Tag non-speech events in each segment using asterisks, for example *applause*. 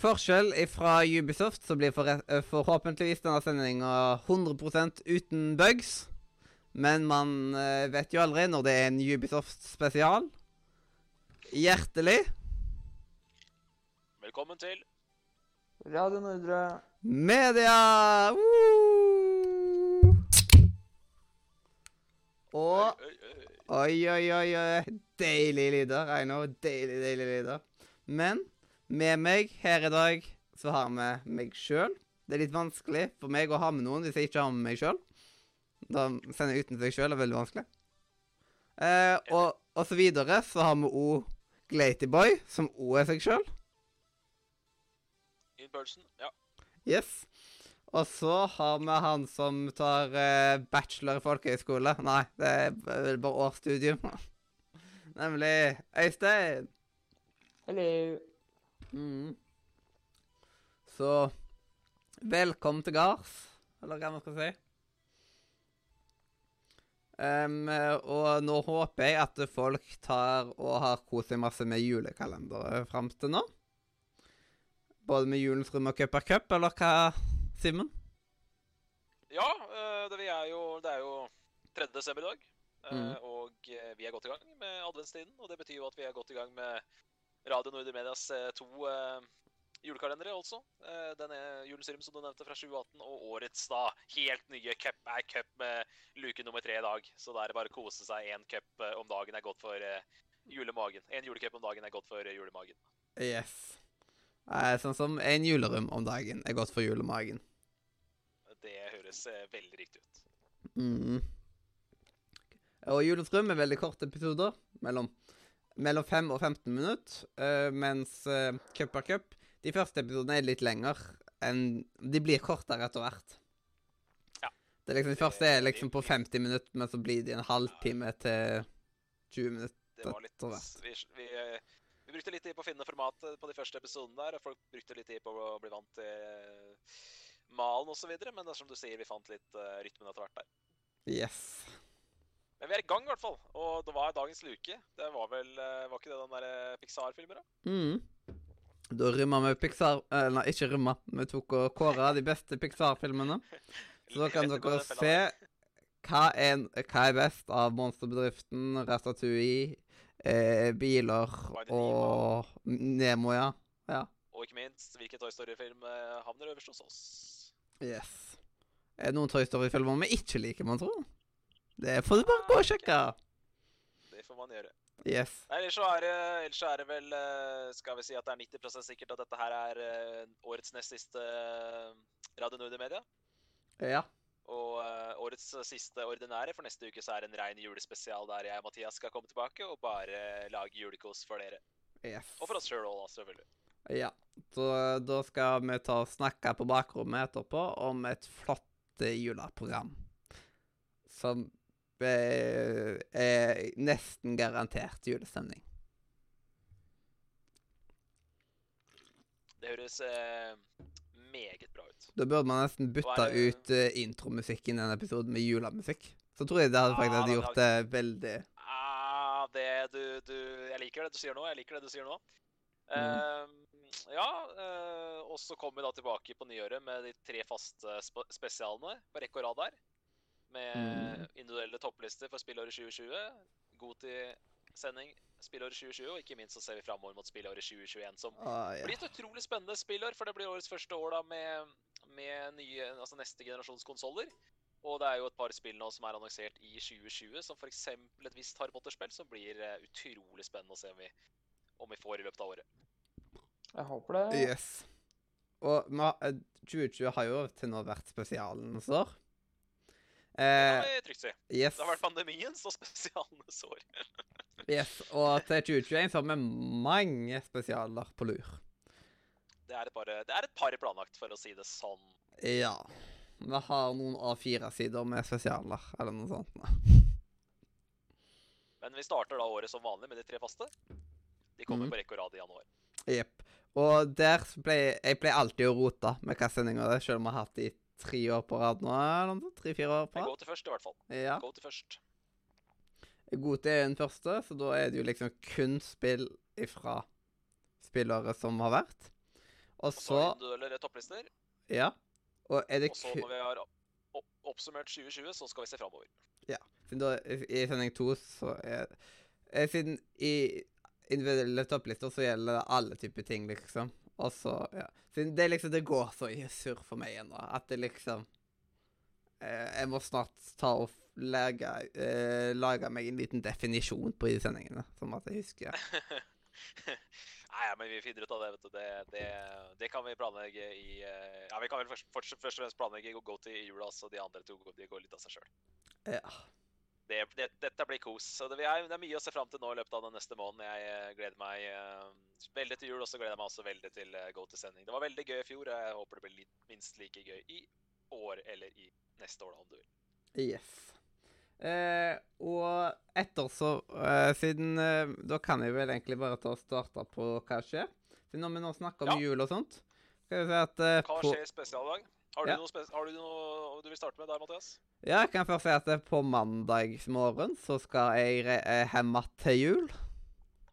forskjell fra Ubisoft så blir eh, forhåpentligvis denne sendinga 100% uten bugs. Men man eh, vet jo aldri når det er en Ubisoft-spesial. Hjertelig Velkommen til Radio Nordre. media! Woo! Og. Oi, oi, oi, oi. Deilig lyder. I know. Deilig, deilig lyder. Men med meg her i dag så har vi meg sjøl. Det er litt vanskelig for meg å ha med noen hvis jeg ikke har med meg sjøl. Da sender jeg uten seg sjøl er veldig vanskelig. Eh, og, og så videre så har vi O Glatyboy, som O er seg sjøl. In person. Ja. Yes. Og så har vi han som tar eh, bachelor i folkehøyskole. Nei, det er vel bare årsstudium. *laughs* Nemlig Øystein. Hello. Mm. Så velkommen til gards, eller hva man skal si. Um, og nå håper jeg at folk tar og har kost seg masse med julekalendere fram til nå. Både med Julens rom og Cup er cup, eller hva, Simen? ja eh, det, vi er jo, det er jo 3. desember i dag. eh, Mm. Og eh, vi er godt i gang med adventstiden. Og det betyr jo at vi er godt i gang med Radio Nordre Medias eh, to eh, julekalendere også. Eh, den er Julens Rim, som du nevnte, fra 2018, og årets da helt nye cup er cup med luke nummer tre i dag. Så da er det bare å kose seg. Én cup om dagen er godt for julemagen. En julecup om dagen er godt for julemagen. Yes. Sånn som en julerom om dagen er godt for julemagen. Det høres veldig riktig ut. Mm. Og Julens rom er veldig korte episoder, mellom, mellom 5 og 15 minutter. uh, mens uh, Cup er cup, de første episodene er litt lengre enn De blir kortere etter hvert. Ja. Det er liksom, de første er liksom på 50 minutter, men så blir de en halvtime til 20 minutter. Det var litt Etter hvert. vi, vi, eh, vi brukte litt tid på å finne formatet på de første episodene der, og folk brukte litt tid på å bli vant til eh, malen osv., men det er som du sier, vi fant litt uh, rytmen etter hvert der. Yes. Men vi er i gang, i hvert fall. Og det var dagens luke. Det var vel eh, Var ikke det den derre Pixar-filmer, da? Mm. Da rømma vi Pixar eh, Nei, ikke rømma, Vi tok og kåra de beste Pixar-filmene. *laughs* Så da kan dere se hva er, hva er best av Monsterbedriften, Ratatouille, eh, biler og Nemo, ja. ja. Og ikke minst, hvilken Toy Story-film eh, havner øverst hos oss? Yes. Er det noen Toy Story-filmer vi ikke liker, man tror? Det får du bare gå og sjekke. Det får man gjøre. Yes. Nei, ellers så er det, ellers er det vel eh, Skal vi si at det er 90 sikkert at dette her er eh, årets nest siste Radio Nord i Media. Ja. Og eh, årets siste ordinære for neste uke så er det en rein julespesial der jeg og Mathias skal komme tilbake og bare lage julekos for dere. Yes. Og for oss sjøl òg, selvfølgelig. Ja. Så da skal vi ta og snakke på bakrommet etterpå om et flott eh, juleprogram. Som eh, nesten garantert julestemning. Det høres eh, meget bra ut. Da burde man nesten bytta ut uh, intromusikken i denne episoden med julemusikk. Så tror jeg det hadde faktisk da hadde gjort det veldig Ah, det du, du Jeg liker det du sier nå. Jeg liker det du sier nå. Mm. Uh, ja, uh, og så kommer vi da tilbake på nyåret med de tre faste sp spesialene på rekke og rad der. Med Mm. individuelle topplister for spillåret 2020. God til sending spillåret 2020, og ikke minst så ser vi framover mot spillåret 2021, som ah, ja. blir et utrolig spennende spillår, for det blir årets første år da med, med nye, altså neste generasjons konsoller. Og det er jo et par spill nå som er annonsert i 2020, som f.eks. et visst Harry Potter-spill, som blir eh, utrolig spennende å se om vi, om vi får i løpet av året. Jeg håper det. Yes. Og vi har- eh, 2020 har jo til nå vært spesialenes år. Det Eh, kan vi yes. Det har vært pandemiens og spesialenes år. *laughs* yes. Og til 2021 så har vi mange spesialer på lur. Det er et par, det er et par planlagt, for å si det sånn. Ja. Vi har noen A4-sider med spesialer, eller noe sånt. Men vi starter da året som vanlig med de tre faste. De kommer mm. på rekke og rad i januar. Jepp. Og der ble jeg ble alltid å rota med hva sendinger er, selv om vi har hatt de tre år på rad nå. Tre-fire år på rad? rad. gå til først, i hvert fall. Ja. Gå til først. God er den første, så da er det jo liksom kun spill ifra spillere som har vært. Og så individuelle topplister. Ja. Og er det så når vi har opp oppsummert 2020, så skal vi se framover. Siden da, i sending to så er eh, Siden i individuelle topplister så gjelder det alle typer ting, liksom. Og så, ja. Siden det liksom Det går så i surr for meg ennå at det liksom eh, Jeg må snart ta og lage, eh, lage meg en liten definisjon på de sendingene, sånn at jeg husker. *laughs* Nei, ja, men vi finner ut av det, vet du. Det, det, det kan vi planlegge i eh, Ja, vi kan vel først, først, først og fremst planlegge å gå til jula, så de andre to de går litt av seg sjøl. Ja. Det, det, dette blir kos. Så det, vi er, det er mye å se fram til nå i løpet av den neste måneden. Jeg eh, gleder meg uh, veldig til jul, og så gleder jeg meg også veldig til uh, Go to sending. Det var veldig gøy i fjor, og jeg håper det blir litt, minst like gøy i år eller i neste år, da, om du vil. Yes. Eh, og etter så eh, Siden eh, Da kan jeg vel egentlig bare ta og starte på hva skjer. Siden når vi nå snakker om Ja. jul og sånt, skal vi si at eh, Hva på, skjer spesialdag? Har du, Ja. noe har du noe du vil starte med der, Mathias? Ja, jeg kan først si at eh, på mandagsmorgen så skal jeg eh, hjem att til jul.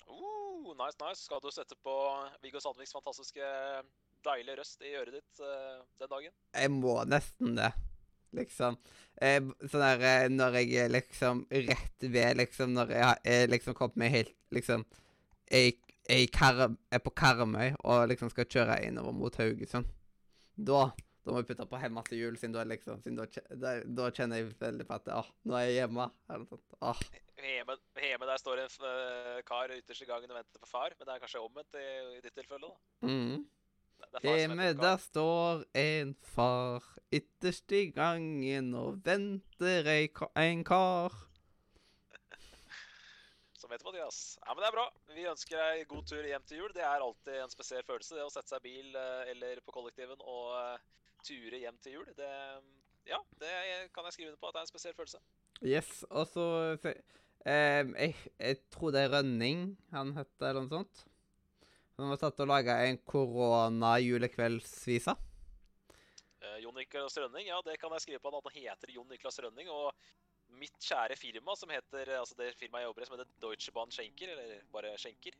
Uh, nice, nice. Skal du sette på Viggo Sandviks fantastiske deilige røst i øret ditt uh, den dagen? Jeg må nesten det, liksom. Eh, sånn der eh, når jeg liksom rett ved, liksom, når jeg er liksom kommet meg helt Liksom jeg, jeg er, er på Karmøy og liksom skal kjøre innover mot Haugesund. Da da må vi putte på hjemme til jul, siden du er liksom, siden da, er, da, kjenner jeg veldig på at ah, nå er jeg hjemme. Eller noe sånt. Ah, Hjemme, hjemme der står en eh, kar ytterst i gangen og venter på far, men det er kanskje omvendt i, i ditt tilfelle, da. mm. Hjemme der står en far ytterst i gangen og venter ei, en kar. *laughs* Som vet Mathias. Ja, men det er bra. Vi ønsker deg god tur hjem til jul. Det er alltid en spesiell følelse, det å sette seg i bil eh, eller på kollektiven og eh, ture hjem til jul. Det, ja, det kan jeg skrive under på at det er en spesiell følelse. Yes, og så se- jeg, jeg tror det er Rønning han heter, eller noe sånt. Han har satt og laga en korona-julekveldsvise. Eh, Jon Niklas Rønning, ja, det kan jeg skrive på at han heter Jon Niklas Rønning. Og mitt kjære firma, som heter, altså det firmaet jeg jobber i, som heter Deutsche Bahn Schenker, eller bare Schenker,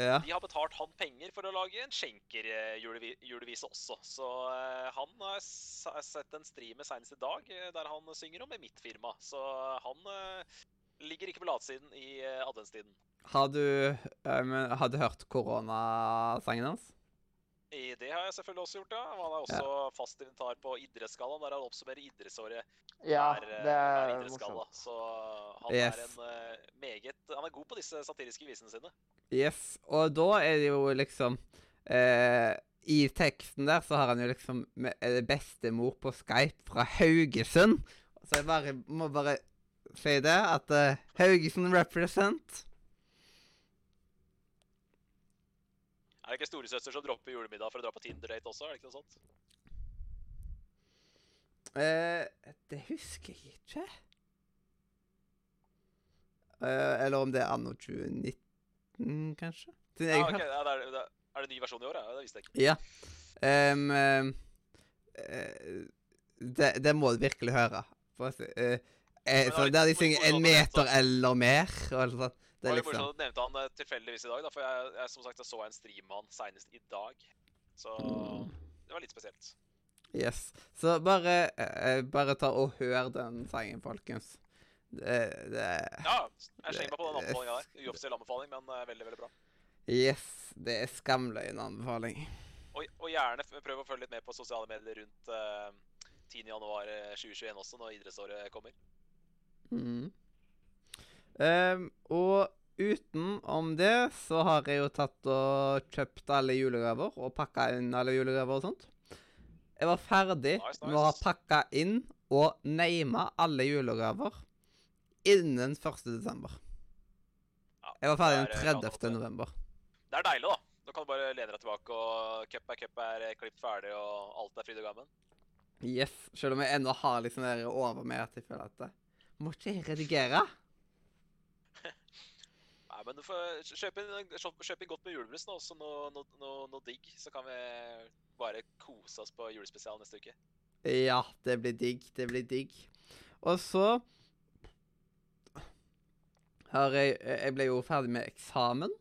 Ja. de har betalt han penger for å lage en Schenker-julevise også. Så eh, han har sett en streamer senest i dag eh, der han synger om i mitt firma. Så han eh, ligger ikke på latsiden i adventstiden. Har du, em, har du hørt koronasangen hans? I det har jeg selvfølgelig også gjort, ja. Han er også fast inventar på Idrettsgallaen, der han oppsummerer idrettsåret Ja, hver, eh, det hver er morsomt. Så han Yes. er en eh, meget Han er god på disse satiriske visene sine. Yes, og da er det jo liksom eh, I teksten der så har han jo liksom eh, bestemor på Skype fra Haugesund. Så jeg bare, må bare si det, at uh, Haugesund represent. Er det ikke storesøster som dropper julemiddag for å dra på Tinder-date også? er det ikke noe sånt? Eh, det husker jeg ikke. Eh, eller om det er anno 2019, kanskje? Ja, ok, hørte ja, det er, det er, er det ny versjon i år? Ja, det visste jeg ikke. Ja. Um, eh, det, det må du virkelig høre. For, uh, eh, eh, det der de synger 'en meter eller mer' og alt sånt. Det var litt liksom morsomt at du nevnte han eh, tilfeldigvis i dag, da, for jeg, jeg, som sagt, jeg så en stream med han senest i dag. Så det var litt spesielt. Yes. Så bare, eh, bare ta og hør den sangen, folkens. Det, det Ja, jeg slenger meg på den anbefalinga der. Uoffisiell anbefaling, men eh, veldig, veldig bra. Yes. Det er skamløgn anbefaling. Og, og gjerne prøv å følge litt med på sosiale medier rundt uh, 10. januar eh, 2021 også, når idrettsåret kommer. Mm. Em, og utenom det så har jeg jo tatt og kjøpt alle julegaver og pakka inn alle julegaver og sånt. Jeg var ferdig Nice, med å ha nice. pakka inn og nama alle julegaver innen 1. desember. Ja, Jeg var ferdig den er, eh, 30. november. Det er deilig, da. Da kan du bare lene deg tilbake, og cup er cup er klipp klippet ferdig, og alt er fryd og gammen. Yes. Selv om jeg ennå har liksom det over meg at jeg føler at jeg Må ikke jeg redigere? *laughs* Nei, men du får kjøpe inn, kjøp- inn godt med julebrus nå, også noe, noe, noe, noe digg. Så kan vi bare kose oss på julespesial neste uke. Ja, det blir digg. Det blir digg. Og så har jeg Jeg ble jo ferdig med eksamen.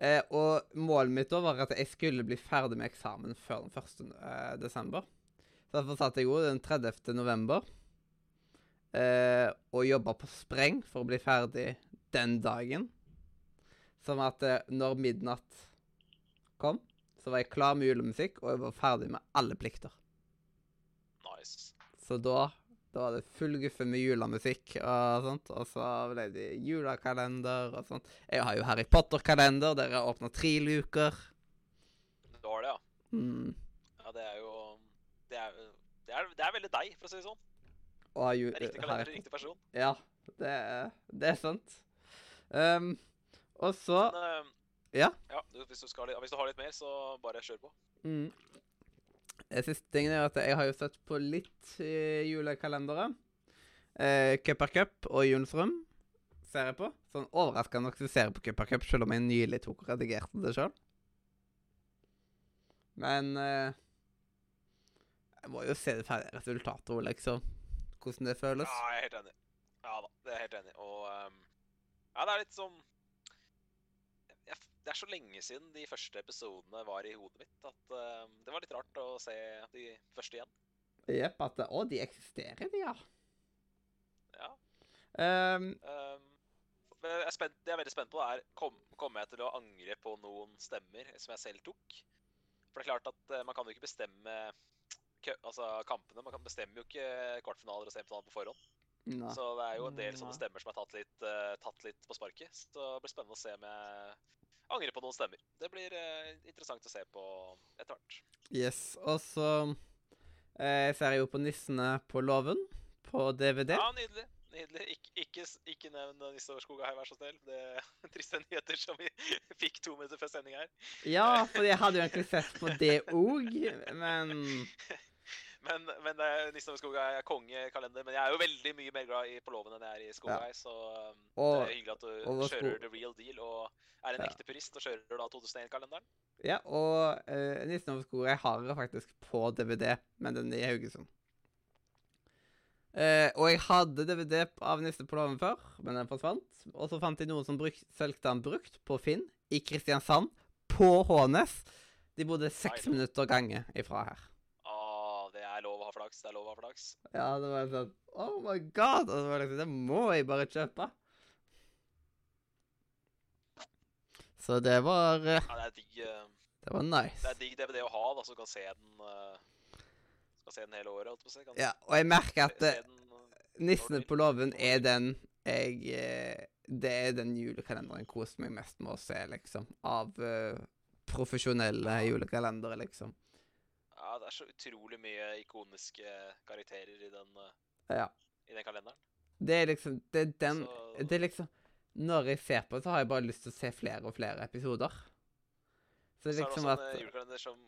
Eh, og målet mitt da var at jeg skulle bli ferdig med eksamen før den 1. Eh, desember. Så derfor satt jeg jo den 30. november eh, og jobba på spreng for å bli ferdig den dagen. Sånn at eh, når midnatt kom, så var jeg klar med julemusikk, og jeg var ferdig med alle plikter. Nice. Så da, da var det full guffe med julemusikk og sånt. Og så ble det julekalender og sånt. Jeg har jo Harry Potter-kalender dere har åpna tre luker. Du har det, ja. Mm. Ja, det er jo Det er, det er, det er veldig deg, for å si det sånn. Og har jo, Det er riktig kalender, Potter. riktig person. Ja, det det er sant. Um, og så Men, uh, Ja? ja hvis, du skal, hvis du har litt mer, så bare kjør på. mm. Det Siste tingen er at jeg har jo sett på litt i julekalendere. Eh, Cup er Cup og Julens Rom ser jeg på. Sånn overraskende nok så ser jeg på Cup er Cup, selv om jeg nylig tok og redigerte det sjøl. Men eh, jeg må jo se det ferdige resultatet liksom. Hvordan det føles. Ja, jeg er helt enig. Ja da, det er jeg helt enig. Og um, ja, det er litt sånn jeg, Det er så lenge siden de første episodene var i hodet mitt at um, det var litt rart å se de første igjen. Jepp. At Å, de eksisterer, de, ja. Ja. Um, jeg er, spent, det jeg er veldig spent på, er kom, kommer jeg til å angre på noen stemmer som jeg selv tok? For det er klart at eh, man kan jo ikke bestemme altså kampene. Man kan bestemme jo ikke kvartfinaler og semifinaler på forhånd. nei. Så det er jo en del sånne stemmer som er tatt litt, uh, tatt litt på sparket. Så det blir spennende å se om jeg angrer på noen stemmer. Det blir uh, interessant å se på etter hvert. Yes. Og så eh, ser jeg jo på Nissene på låven på DVD. Ja, nydelig. Nydelig. Ik ikke, ikke nevn Nisse over skoga her, vær så snill. Det er *laughs* triste nyheter som vi *laughs* fikk to minutter før sending her. Ja, for jeg hadde jo egentlig sett på det òg, men *laughs* Men, men Nissen over skoga er kongekalender. Men jeg er jo veldig mye mer glad i på låven enn jeg er i skogei, så um, Og- det er hyggelig at du kjører sko- the real deal og er en Ja. ekte purist og kjører da 2001-kalenderen. Ja, og uh, Nissen over jeg har jeg faktisk på DVD, men den er i Haugesund. Uh, og jeg hadde DVD av Nisse på låven før, men den forsvant. Og så fant jeg noen som bruk, solgte den brukt på Finn i Kristiansand, på Hånes. De bodde seks Nei, minutter gange ifra her. Å, det er lov å ha flaks. Det er lov å ha flaks. Ja, det var sånn Oh my god! Og det var liksom, det må jeg bare kjøpe. Så det var eh, Ja, det er digg, eh, Det var det er digg DVD å ha, da, så du kan se den eh, Skal se den hele året, holdt på å si. Ja, og jeg merker at eh, den, eh, Nissene på låven er den jeg eh, Det er den julekalenderen jeg koser meg mest med å se, liksom. Av uh, profesjonelle julekalendere, liksom. Ja, det er så utrolig mye ikoniske karakterer i den, eh, Ja. i den kalenderen. Det er liksom Det er den Så- Det er liksom Når jeg ser på det, så har jeg bare lyst til å se flere og flere episoder. Så det Så er er det liksom også at en eh, julekalender som,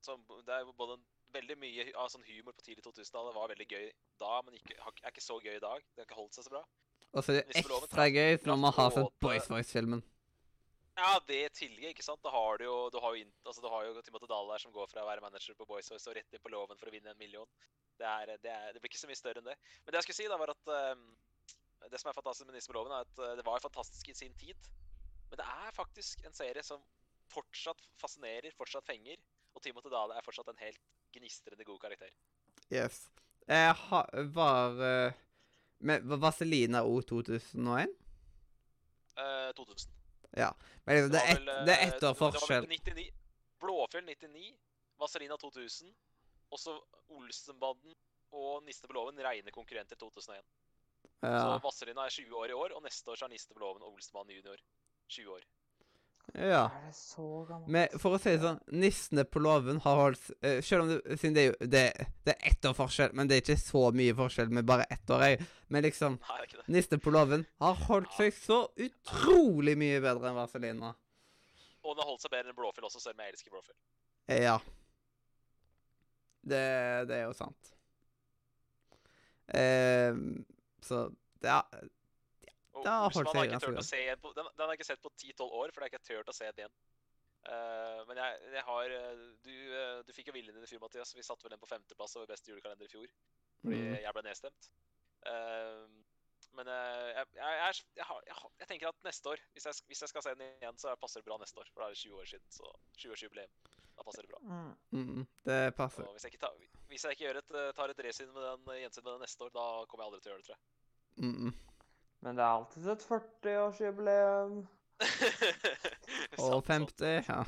som Det er både en, veldig mye av sånn humor på tidlig 2000-tallet. var veldig gøy da, men ikke, er ikke så gøy i dag. Det har ikke holdt seg så bra. Og så er det ekstra gøy når man har sett både- Boys Voice-filmen. Ja, det tillegget, ikke sant. Da har du jo, du har jo, altså, du har jo Timothy Dahl der som går fra å være manager på Boys House og rett inn på loven for å vinne en million. Det, er, det, er, det, blir ikke så mye større enn det. Men det jeg skulle si, da, var at um, det som er fantastisk med Nissen er at eh, det var fantastisk i sin tid. Men det er faktisk en serie som fortsatt fascinerer, fortsatt fenger. Og Timothy Dahl er fortsatt en helt gnistrende god karakter. Yes. Jeg ha, var uh, Med Vaselina O2001? Uh, 2000. Ja. Men liksom, det, er et, det er ett eh, år forskjell. Blåfjell 99, Vazelina 2000, og så Olsenbanden og Niste på låven rene konkurrenter 2001. Ja. Så Vazelina er 20 år i år, og neste år så er Niste på låven og Olsenbanden junior 20 år ja. Er det så gammelt? Men for å si det sånn, nissene på låven har holdt uh, Selv om det, siden det er jo det, det er ett år forskjell, men det er ikke så mye forskjell med bare ett år. Jeg. Men liksom, Nei, nissene på låven har holdt seg så utrolig mye bedre enn Vazelina. Og den har holdt seg bedre enn Blåfjell også, selv om jeg elsker Blåfjell. Eh, Ja. Det, det er jo sant. Uh, så ja. Og da har jeg ikke turt å se igjen på, den, den har jeg ikke sett på 10-12 år, for det har jeg ikke turt å se den igjen. Uh, men jeg, jeg har eh, Du, eh, du fikk jo viljen din i fjor, Mathias. Vi satte vel den på femteplass over beste julekalender i fjor. Fordi Mm. jeg ble nedstemt. Uh, Men jeg, jeg, jeg, er- tenker at neste år, hvis jeg, hvis jeg skal se den igjen, så passer det bra neste år. For da er det 20 år siden, så 20-årsjubileum. Da passer det bra. Mm. Mm, det passer. Hvis jeg ikke, tar, hvis ikke et, tar et resyn med den, gjensyn med den neste år, da kommer jeg aldri til å gjøre det, tror jeg. Mm, Men det er alltid et 40-årsjubileum. *laughs* og Sant, sant. 50, ja.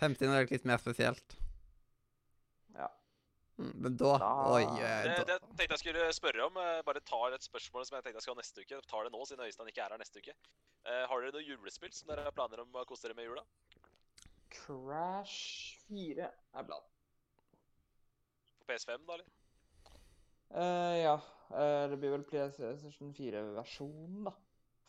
50 nå er litt mer spesielt. Ja. Mm, men da Da- Oi. eh, Det, jeg tenkte jeg skulle spørre om. eh, Bare tar et spørsmål som jeg tenkte jeg skulle ha neste uke. Tar det nå, siden Øystein ikke er her neste uke. Eh, har dere noe julespill som dere har planer om å kose dere med i jula? Crash 4 er blant. På PS5, da, eller? Eh, ja. Uh, det blir vel PlayStation 4-versjonen, da.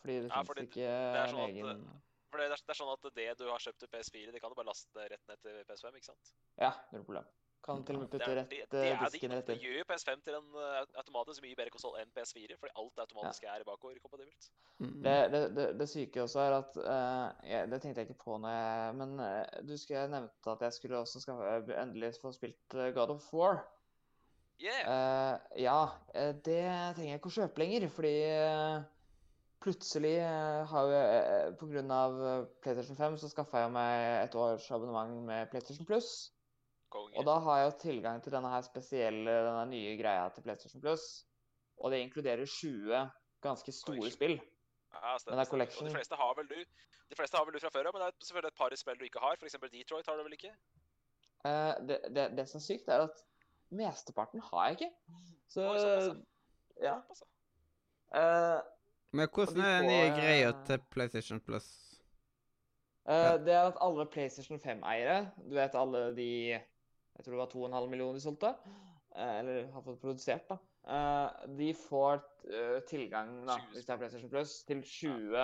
Fordi det Ja, fordi ikke en sånn at, egen For det er, det er sånn at det du har kjøpt til PS4, det kan du bare laste rett ned til PS5, ikke sant? Ja, null problem. Kan til og med putte rett det, eh, det disken rett inn. Det gjør jo PS5 til en automatisk mye bedre konsoll enn PS4, fordi alt automatisk er bakoverkompatibelt. Mm. Det, det, det, det syke også er at uh, jeg, Det tenkte jeg ikke på når jeg Men uh, du skulle nevnte at jeg skulle også skaffe, endelig få spilt God of War. Yeah! Uh, ja, eh, det trenger jeg ikke å kjøpe lenger, fordi eh, plutselig har jo eh, PlayStation 5 så skaffa jeg meg et års abonnement med PlayStation Plus. Og da har jeg jo tilgang til denne her spesielle, denne nye greia til PlayStation Plus. Og det inkluderer 20 ganske store spill. Ja, stemmer, Men det er collection. Og de fleste har vel du. De fleste har vel du fra før av, men det er selvfølgelig et par spill du ikke har. Eksempel Detroit har du vel ikke? Uh, det, det, det som er sykt, er at mesteparten har jeg ikke. Så ja. Eh, Men hvordan er den nye greia eh, til PlayStation Plus? Uh, det er at alle PlayStation 5-eiere, du vet alle de Jeg tror det var 2,5 millioner de solgte, Uh, eller har fått produsert, da. eh, de får tilgang, da, hvis det er PlayStation Plus, til 20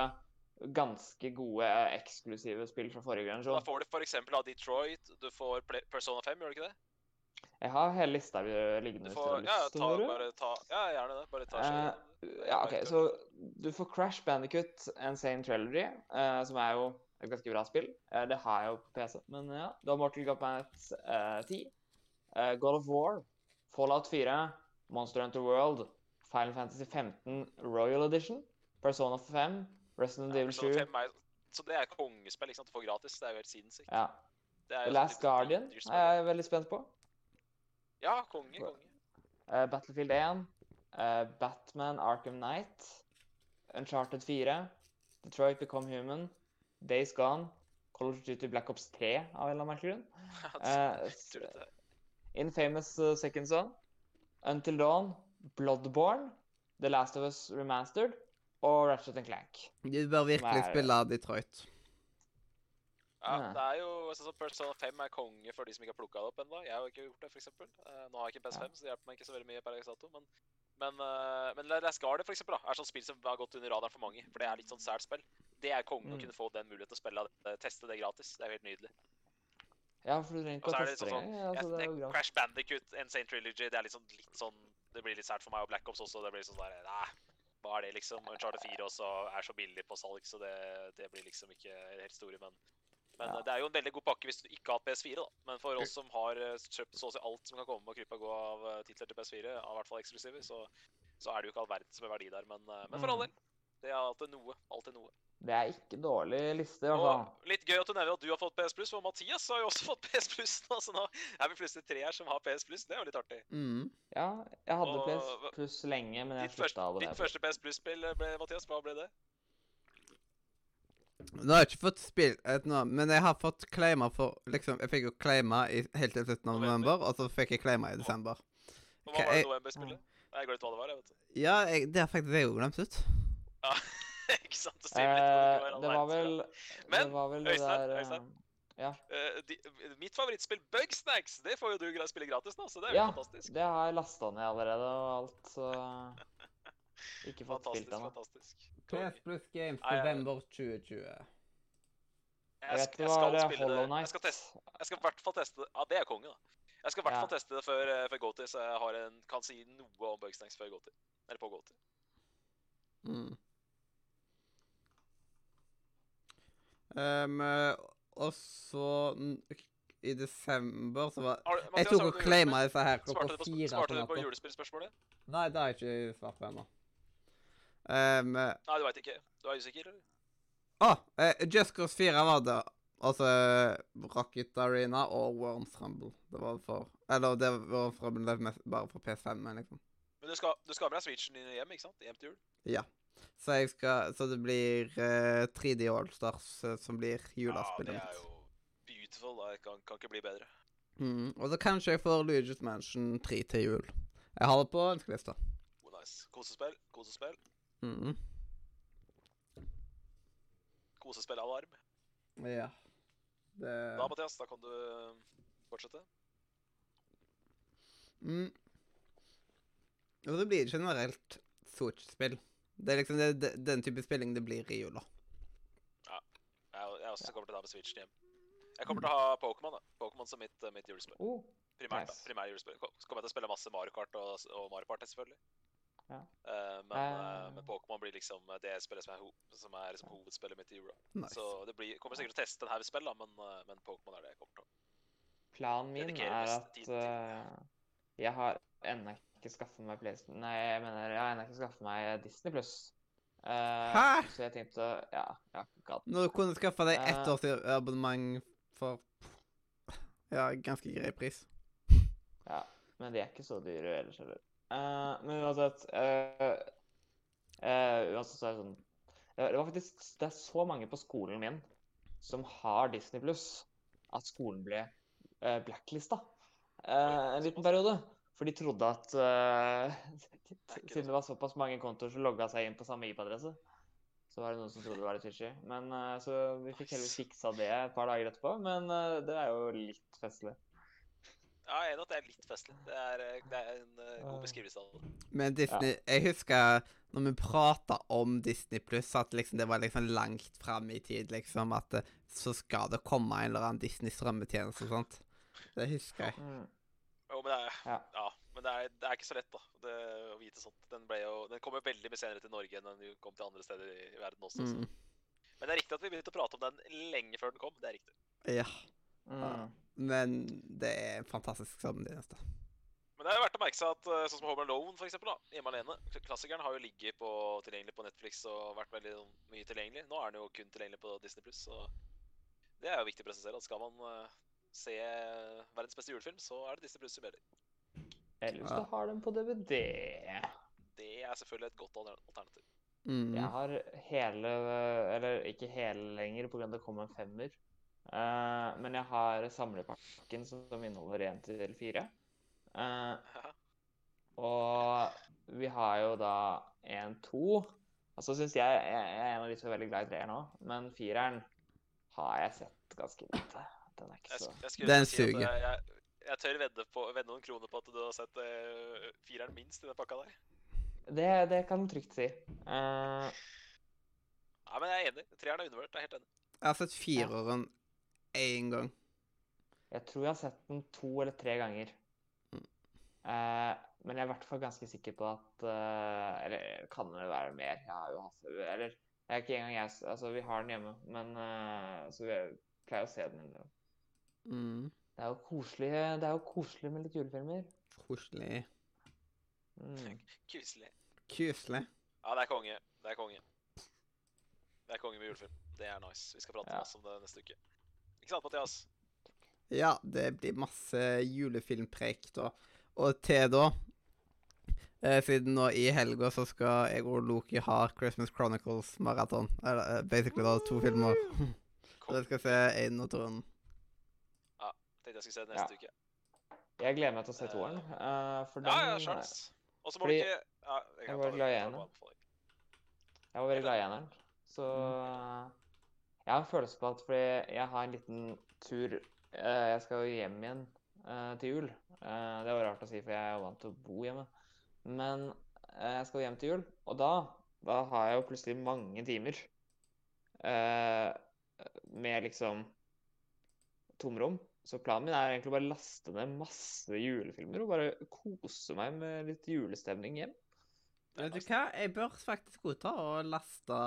ganske gode eksklusive spill fra forrige Da får du av Detroit, du får Persona 5, gjør du ikke det? Jeg har hele lista liggende. Du får, ja, til ta, bare ta, ja, gjerne det. Bare ta Eh, skjeen. Ja, OK, så du får Crash Bandicut Insane Trilogy, uh, som er jo et ganske bra spill. Uh, det har jeg jo på PC, men ja. Du har Mortal Kombat eh, 10, eh, God of War, Fallout 4, Monster Hunter World, Final Fantasy 15 Royal Edition, Persona 5, Resident Ja, Evil 7 er, så det er kongespill ikke sant, du får gratis. Det er jo helt sinnssykt. ja. The Last sånn Guardian er jeg veldig spent på. Ja, konge, konge. Uh, Battlefield 1, uh, Batman Arkham Knight, Uncharted 4, Detroit Become Human, Days Gone, Call of Duty Black Ops 3 av en eller annen merkelig grunn. *laughs* uh. Infamous Second Son, Until Dawn, Bloodborne, The Last of Us Remastered og Ratchet and Clank. Du bør virkelig er- spille Detroit. Ja, Ja. det er jo sånn som Persona 5 er konge for de som ikke har plukka det opp ennå. Jeg har ikke gjort det, f.eks. Uh, nå har jeg ikke en PS5, så det hjelper meg ikke så veldig mye per dato. Men, men, uh, men Last Guard, for eksempel, da, er sånn spill som har gått under radaren for mange. For det er litt sånn sært spill. Det er konge å Mm. kunne få den muligheten til å spille det, teste det gratis. Det er jo helt nydelig. Ja, for du trenger ikke å teste det sånn- engang. Altså, er jo Jeg- Crash Bandicut, Insane Trilogy, det er liksom litt sånn Det blir litt sært for meg, og Black Ops også. Det blir sånn der Nei, hva er det, liksom? Uncharted 4 også er så billig på salg, så det, det blir liksom ikke helt store, men men Ja. eh, det er jo en veldig god pakke hvis du ikke har PS4, da. Men for oss som har eh, kjøpt så å si alt som kan komme og krype og gå av eh, titler til PS4, av hvert fall eksklusive, så, så er det jo ikke all verdens med verdi der. Men, men for all Mm. del. Det er alltid noe. Alltid noe. Det er ikke dårlig liste, i hvert fall. Og litt gøy at du nevner at du har fått PS for Mathias har jo også fått *laughs* PS Plus nå, så nå er vi plutselig tre her som har PS. Det er jo litt artig. Mm. Ja, jeg hadde Og PS hva- Plus lenge, men jeg slutta av det. ditt første PS Plus-spill, ble, Mathias, hva ble det? Nå har jeg ikke fått spilt et nå, men jeg har fått claima for liksom, Jeg fikk jo claima i, helt til slutten av November. og så fikk jeg claima i desember. Og Hva var det er- november-spillet? Jeg glemte hva det var, jeg, vet ikke. Ja, jeg, det har faktisk jeg òg glemt ut. Ja, *laughs* ikke sant? Det Eh, det det var vel. Men, Det var vel det Øystein, der eh, Øystein. Ja, Uh, de, mitt favorittspill, Bugsnacks, det får jo du spille gratis nå, så det er jo ja fantastisk. det har jeg lasta ned allerede og alt, så *laughs* Ikke fått Fantastisk, spilt ennå. fantastisk. PS Plus Games november 2020. Jeg Jeg, jeg skal spille det. Jeg skal, teste, jeg skal i hvert fall teste det. Ja, det er konge, da. Jeg skal i hvert fall teste det før, eh, før GoTy, så jeg har en, kan si noe om Bugsnacks før GoTy. Eller på GoTy. Mm. Um, og så i desember så var Har Jeg tok og claima disse her klokka fire svarte du på på julespillspørsmålet? Nei, det har jeg ikke svart på ennå. Um, Nei, du veit ikke. Du er usikker, eller? Å! eh, Just Cause 4 var det. Altså Rocket Arena og Worms Rumble. Det var for Eller det var for bare for PS5, men liksom. Men du skal, du skal med deg Switchen din hjem, ikke sant? Hjem til jul? Ja. Så jeg skal Så det blir uh, 3D Allstars uh, som blir Ja, det er jo beautiful. Det kan, kan ikke bli bedre. Mm. Og så kanskje jeg får Luigi's Mansion 3 til jul. Jeg har det på ønskelista. Oh, nice. Kosespill. Kosespill. Mm. Kosespillalarm. Ja. Det Da, Mathias, da kan du eh, fortsette. mm. Og så blir det generelt Switch-spill. Det er liksom det, det, den type spilling det blir i jula. Jeg, jeg også kommer til å ta med Switchen hjem. Jeg kommer til å ha Pokémon da. Pokémon som mitt, eh, mitt julespill. Oh, Primært, Nice. da. Primær julespill. Så kommer jeg til å spille masse Mario Kart og, og Mario Party, selvfølgelig. Ja. Eh, men uh, men Pokémon blir liksom det spillet som er, ho som er liksom hovedspillet mitt i Euro. Nice. Så det blir, kommer sikkert til å teste en haug spill, spiller, men, men Pokémon er det jeg kommer til å planen min er at uh, jeg har ennå ikke skaffet meg PlayStation Nei, jeg mener jeg har ennå ikke skaffet meg Disney pluss. Hæ? Så jeg tenkte Ja, jeg har ikke gadd. Når du kunne skaffa deg ett års abonnement for ja, ganske grei pris. Ja, men de er ikke så dyre ellers heller. Eh, men uansett uh, uh, Uansett så er det sånn det, var faktisk Det er så mange på skolen min som har Disney pluss, at skolen ble uh, blacklista en liten periode. For de trodde at Siden det var såpass mange kontoer som logga seg inn på samme IP-adresse, så var det noen som trodde det var litt fishy. Men Så vi fikk heller fiksa det et par dager etterpå. Men det er jo litt festlig. Ja, jeg er enig at det er litt festlig. Det er, eh, det er en uh, god beskrivelse av det. Men Disney Jeg husker når vi prata om Disney Pluss, at liksom det var liksom langt fram i tid, liksom. At det, så skal det komme en eller annen Disney strømmetjeneste og sånt. Det husker jeg. Mm. Jo, men det er, Ja. ja, men det er, det er ikke så lett da, det, å vite sånt. Den, ble jo, den kom jo veldig mye senere til Norge enn den kom til andre steder i, verden også. Så. Mm. Men det er riktig at vi begynte å prate om den lenge før den kom. Det er riktig. Ja. Men det er fantastisk neste. Men det er jo verdt å merke seg at eh, sånn som Home Alone, for eksempel, da, Hjemme alene, klassikeren har jo ligget på, tilgjengelig på Netflix og vært veldig sånn, mye tilgjengelig. Nå er den jo kun tilgjengelig på Disney Pluss, så det er jo viktig å presisere. at Skal man eh, se verdens beste julefilm, så er det Disney Pluss som gjelder. Eller til å har den på DVD. Det er selvfølgelig et godt alternativ. Mm. Jeg har hele Eller ikke hele lenger, pga. det kom en femmer. Eh, men jeg har samlepakken som inneholder én til fire. Eh, og vi har jo da én, to. Og så syns jeg Jeg jeg er en av de som er veldig glad i treer nå, men fireren har jeg sett ganske lite. Den er ikke så jeg Den si suger. Jeg, jeg, jeg tør vedde, på, vedde noen kroner på at du har sett uh, fireren minst i den pakka der. Det, det kan du trygt si. Uh... Nei, men jeg er enig. Treeren er undervurdert. Jeg er helt enig. Jeg har sett fireren én gang. Jeg tror jeg har sett den to eller tre ganger. Mm. Eh, men jeg er i hvert fall ganske sikker på at eh, Eller kan det være mer? Jeg har jo hatt Eller det er ikke engang jeg Altså, vi har den hjemme, men eh, Så vi pleier å se den innimellom. Mm. Det er jo koselig Det er jo koselig med litt julefilmer. Koselig. Mm. Kuselig. Kuselig. Ja, det er konge. Det er konge. Det er konge med julefilm. Det er nice. Vi skal prate Ja. masse om det neste uke. Ikke sant, Mathias? Ja, det blir masse julefilmpreik da. Og til da eh, Siden nå i helga så skal jeg og Loki ha Christmas Chronicles-maraton. Eller eh, basically da to filmer. *laughs* Så jeg skal se én og toeren. Tenkte jeg skulle se det neste uke. Jeg gleder meg til å se toeren. Uh, for den Ja, ja, sjans. Og så må du ikke ja, jeg jeg var glad i ta en, på da. anbefaling. Jeg var veldig glad i eneren. Så jeg har en følelse på at fordi jeg har en liten tur eh, Jeg skal jo hjem igjen eh, til jul. Eh, det var rart å si, for jeg er jo vant til å bo hjemme. Men eh, jeg skal hjem til jul, og da, da har jeg jo plutselig mange timer eh, med liksom tomrom. Så planen min er egentlig bare laste ned masse julefilmer og bare kose meg med litt julestemning hjem. Vet du hva? Jeg bør faktisk godta å laste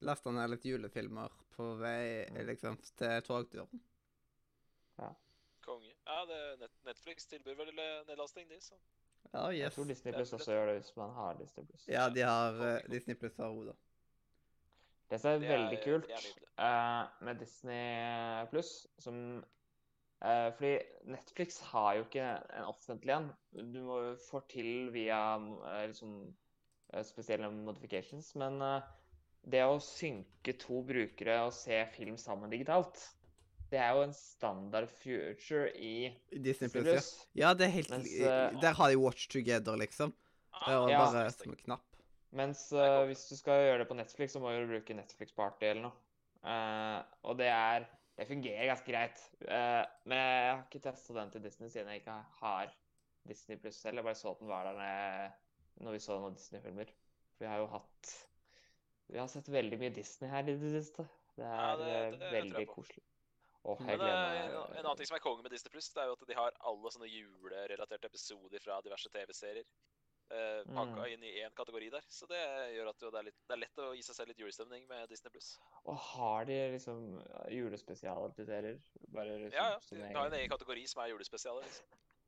Laste ned litt julefilmer på vei liksom til togturen. Konge. Ja, det, Net Netflix tilbyr vel eh, nedlasting, de, så Ja, Jeg tror Disney Plus også gjør det hvis man har Disney Plus. Ja, de har uh. Disney Pluss har hodet. Det som er Det er- veldig kult er nydelig. eh, med Disney Pluss, som uh, Fordi Netflix har jo ikke en offentlig en. Du må få til via uh, liksom, spesielle modifications. Men eh, det å synke to brukere og se film sammen digitalt, det er jo en standard future i Disney Plus. Ja. Ja, det er helt Mens, eh, Der har de Watch Together, liksom. Det er Ah, Ja. bare som en knapp. Mens konge. hvis du skal gjøre det på Netflix, så må du bruke Netflix Party eller noe. Uh, og det er Det fungerer ganske greit. Eh, men jeg har ikke testa den til Disney siden jeg ikke har Disney Plus selv. Jeg bare så at den var der når, når vi så noen Disney-filmer. For vi har jo hatt Vi har sett veldig mye Disney her i det siste. Det er Ja, det- eh, det veldig koselig. Åh, Men eh, en annen ting som er konge med Disney Pluss, det er jo at de har alle sånne julerelaterte episoder fra diverse TV-serier uh, pakka Mm. inn i én kategori der. Så det gjør at det, er litt, det er lett å gi seg selv litt julestemning med Disney Pluss. Og har de liksom julespesialer? Bare liksom Ja, ja. De har en egen kategori som er julespesialer. Liksom.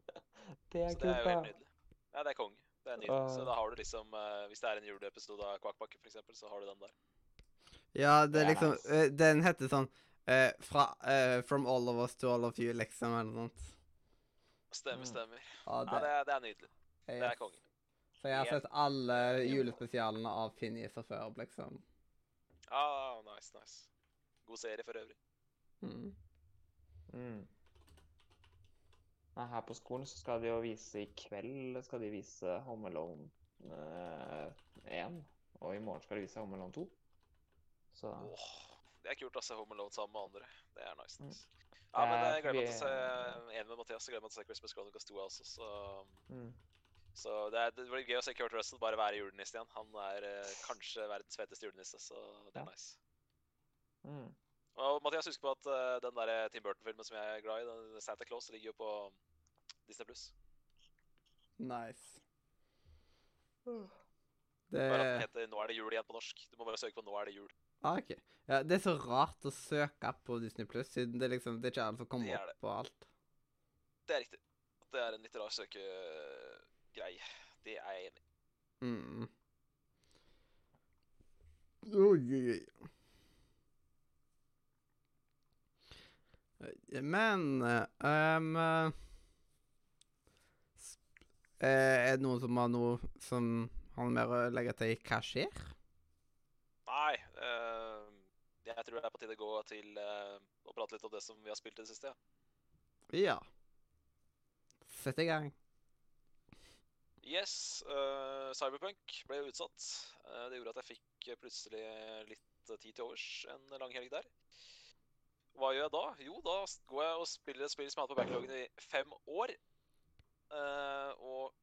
*laughs* Det er Så det er jo helt nydelig. Ja, det er konge. Det er nydelig. Så da har du liksom eh, Hvis det er en juleepisode av kvakkbakke, for eksempel, så har du den der. Ja, det Det er liksom eh, Den heter sånn uh, fra, uh, From all of us to all of you, liksom, eller noe sånt. Stemmer, Mm. stemmer. Ja, Ja, det, det er, det er nydelig. Det er kongen. konge. Så jeg har sett alle julespesialene av Phineas og før, liksom. Ah, nice, nice. God serie for øvrig. Mm. Mm. Nei, her på skolen så skal de jo vise i kveld skal de vise Home Alone eh, 1. Og i morgen skal de vise Home Alone 2. Så Åh, det er kult å se Home Alone sammen med andre. Det er nice. Mm. Ja, men jeg gleder meg til å se en enig med Mathias. Jeg gleder meg til å se Christmas Chronicles 2 også. Så, mm. så det, er, det blir gøy å se Kurt Russell bare være julenisse igjen. Han er eh, kanskje verdens feteste julenisse, så det er Ja. nice. Mm. Og Mathias, husk på at uh, den der Tim Burton-filmen som jeg er glad i, den Santa Claus, ligger jo på Disney Pluss. Nice. Det Bare at den heter 'Nå er det jul' igjen på norsk. Du må bare søke på 'Nå er det jul'. ah, OK. Ja, det er så rart å søke på Disney Pluss, siden det er liksom Det er ikke alle som kommer er opp på alt. Det er riktig. Det er en litt rar søkegreie. Det er jeg enig i. Mm. Oi, oi, oi. Men eh, eh, Er det noen som har noe som har mer å legge til i hva skjer? Nei, Uh, jeg tror det er på tide å gå til uh, å prate litt om det som vi har spilt i det siste. Ja. Ja. Sett i gang. Yes, Uh, Cyberpunk ble utsatt. Eh, det gjorde at jeg fikk eh, plutselig litt eh, tid til overs en lang helg der. Hva gjør jeg da? Jo, da går jeg og spiller et spill som jeg har hatt på backloggen i fem år. Uh, og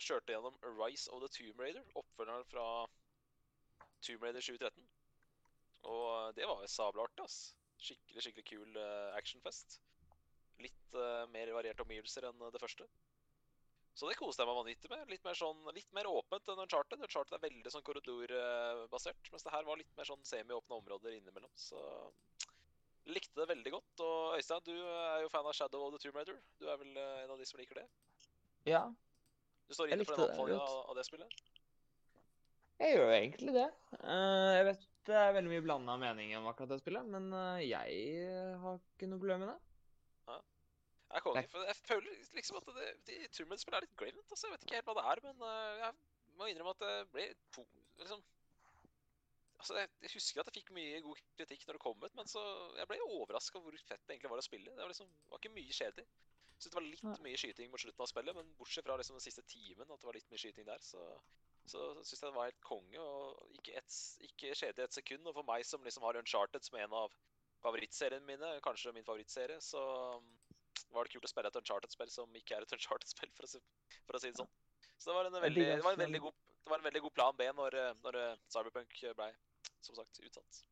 kjørte gjennom Rise of the Tomb Raider, oppfølgeren fra Tomb Raider 2013. Og det var sabla artig, ass. Skikkelig, skikkelig kul uh, actionfest. Litt uh, mer varierte omgivelser enn det første. Så det koste jeg meg vanvittig med. Litt mer, sånn, litt mer åpent enn Uncharted. Uncharted er veldig sånn korridorbasert, mens det her var litt mer sånn semi-åpne områder innimellom. Så likte det veldig godt. Og Øystein, du er jo fan av Shadow of the Tomb Raider. Du er vel eh, en av de som liker det? Ja, Du står inne for den oppfordringa av, det spillet? jeg gjør jo egentlig det. Eh, jeg vet det er veldig mye blanda meninger om akkurat det spillet, men eh, jeg har ikke noe problem med det. Jeg er For jeg føler liksom at det, de Tomb Raider-spillene er litt glemt. Altså. Jeg vet ikke helt hva det er, men jeg må innrømme at det blir liksom Altså, jeg, jeg husker at jeg fikk mye god kritikk når det kom ut, men så jeg ble overraska hvor fett det egentlig var å spille. Det var liksom, det var ikke mye kjedelig. Så det var litt mye skyting mot slutten av spillet, men bortsett fra liksom den siste timen, at det var litt mye skyting der, så, så syns jeg det var helt konge. Og ikke, et, ikke kjedelig et sekund. Og for meg som liksom har Uncharted som en av favorittseriene mine, kanskje min favorittserie, så um, var det kult å spille et Uncharted-spill som ikke er et Uncharted-spill, for, si- for å si det sånn. Så det var en veldig, det var en veldig, god, det var en veldig god plan B når, når eh, Cyberpunk ble, som sagt, utsatt.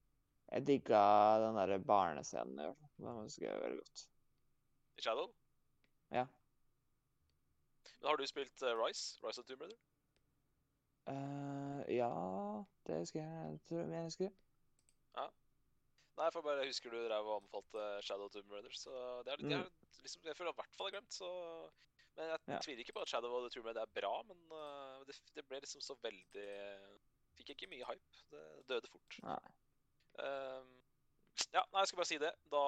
Jeg digga den derre barnescenen i. Den husker jeg veldig godt. I Shadow? Ja. Men har du spilt uh, Rise? Rise of Tomb Raider? Uh, ja, det husker jeg. Jeg tror jeg husker Ja. Nei, for bare husker du drev og anbefalte Shadow of Tomb Raider, så det er, det Mm. er liksom, jeg føler i hvert fall jeg har glemt, så Men jeg Ja. tviler ikke på at Shadow of the Tomb Raider er bra, men uh, det, det ble liksom så veldig Fikk ikke mye hype. Det døde fort. Ehm, ja, nei, jeg skal bare si det. Da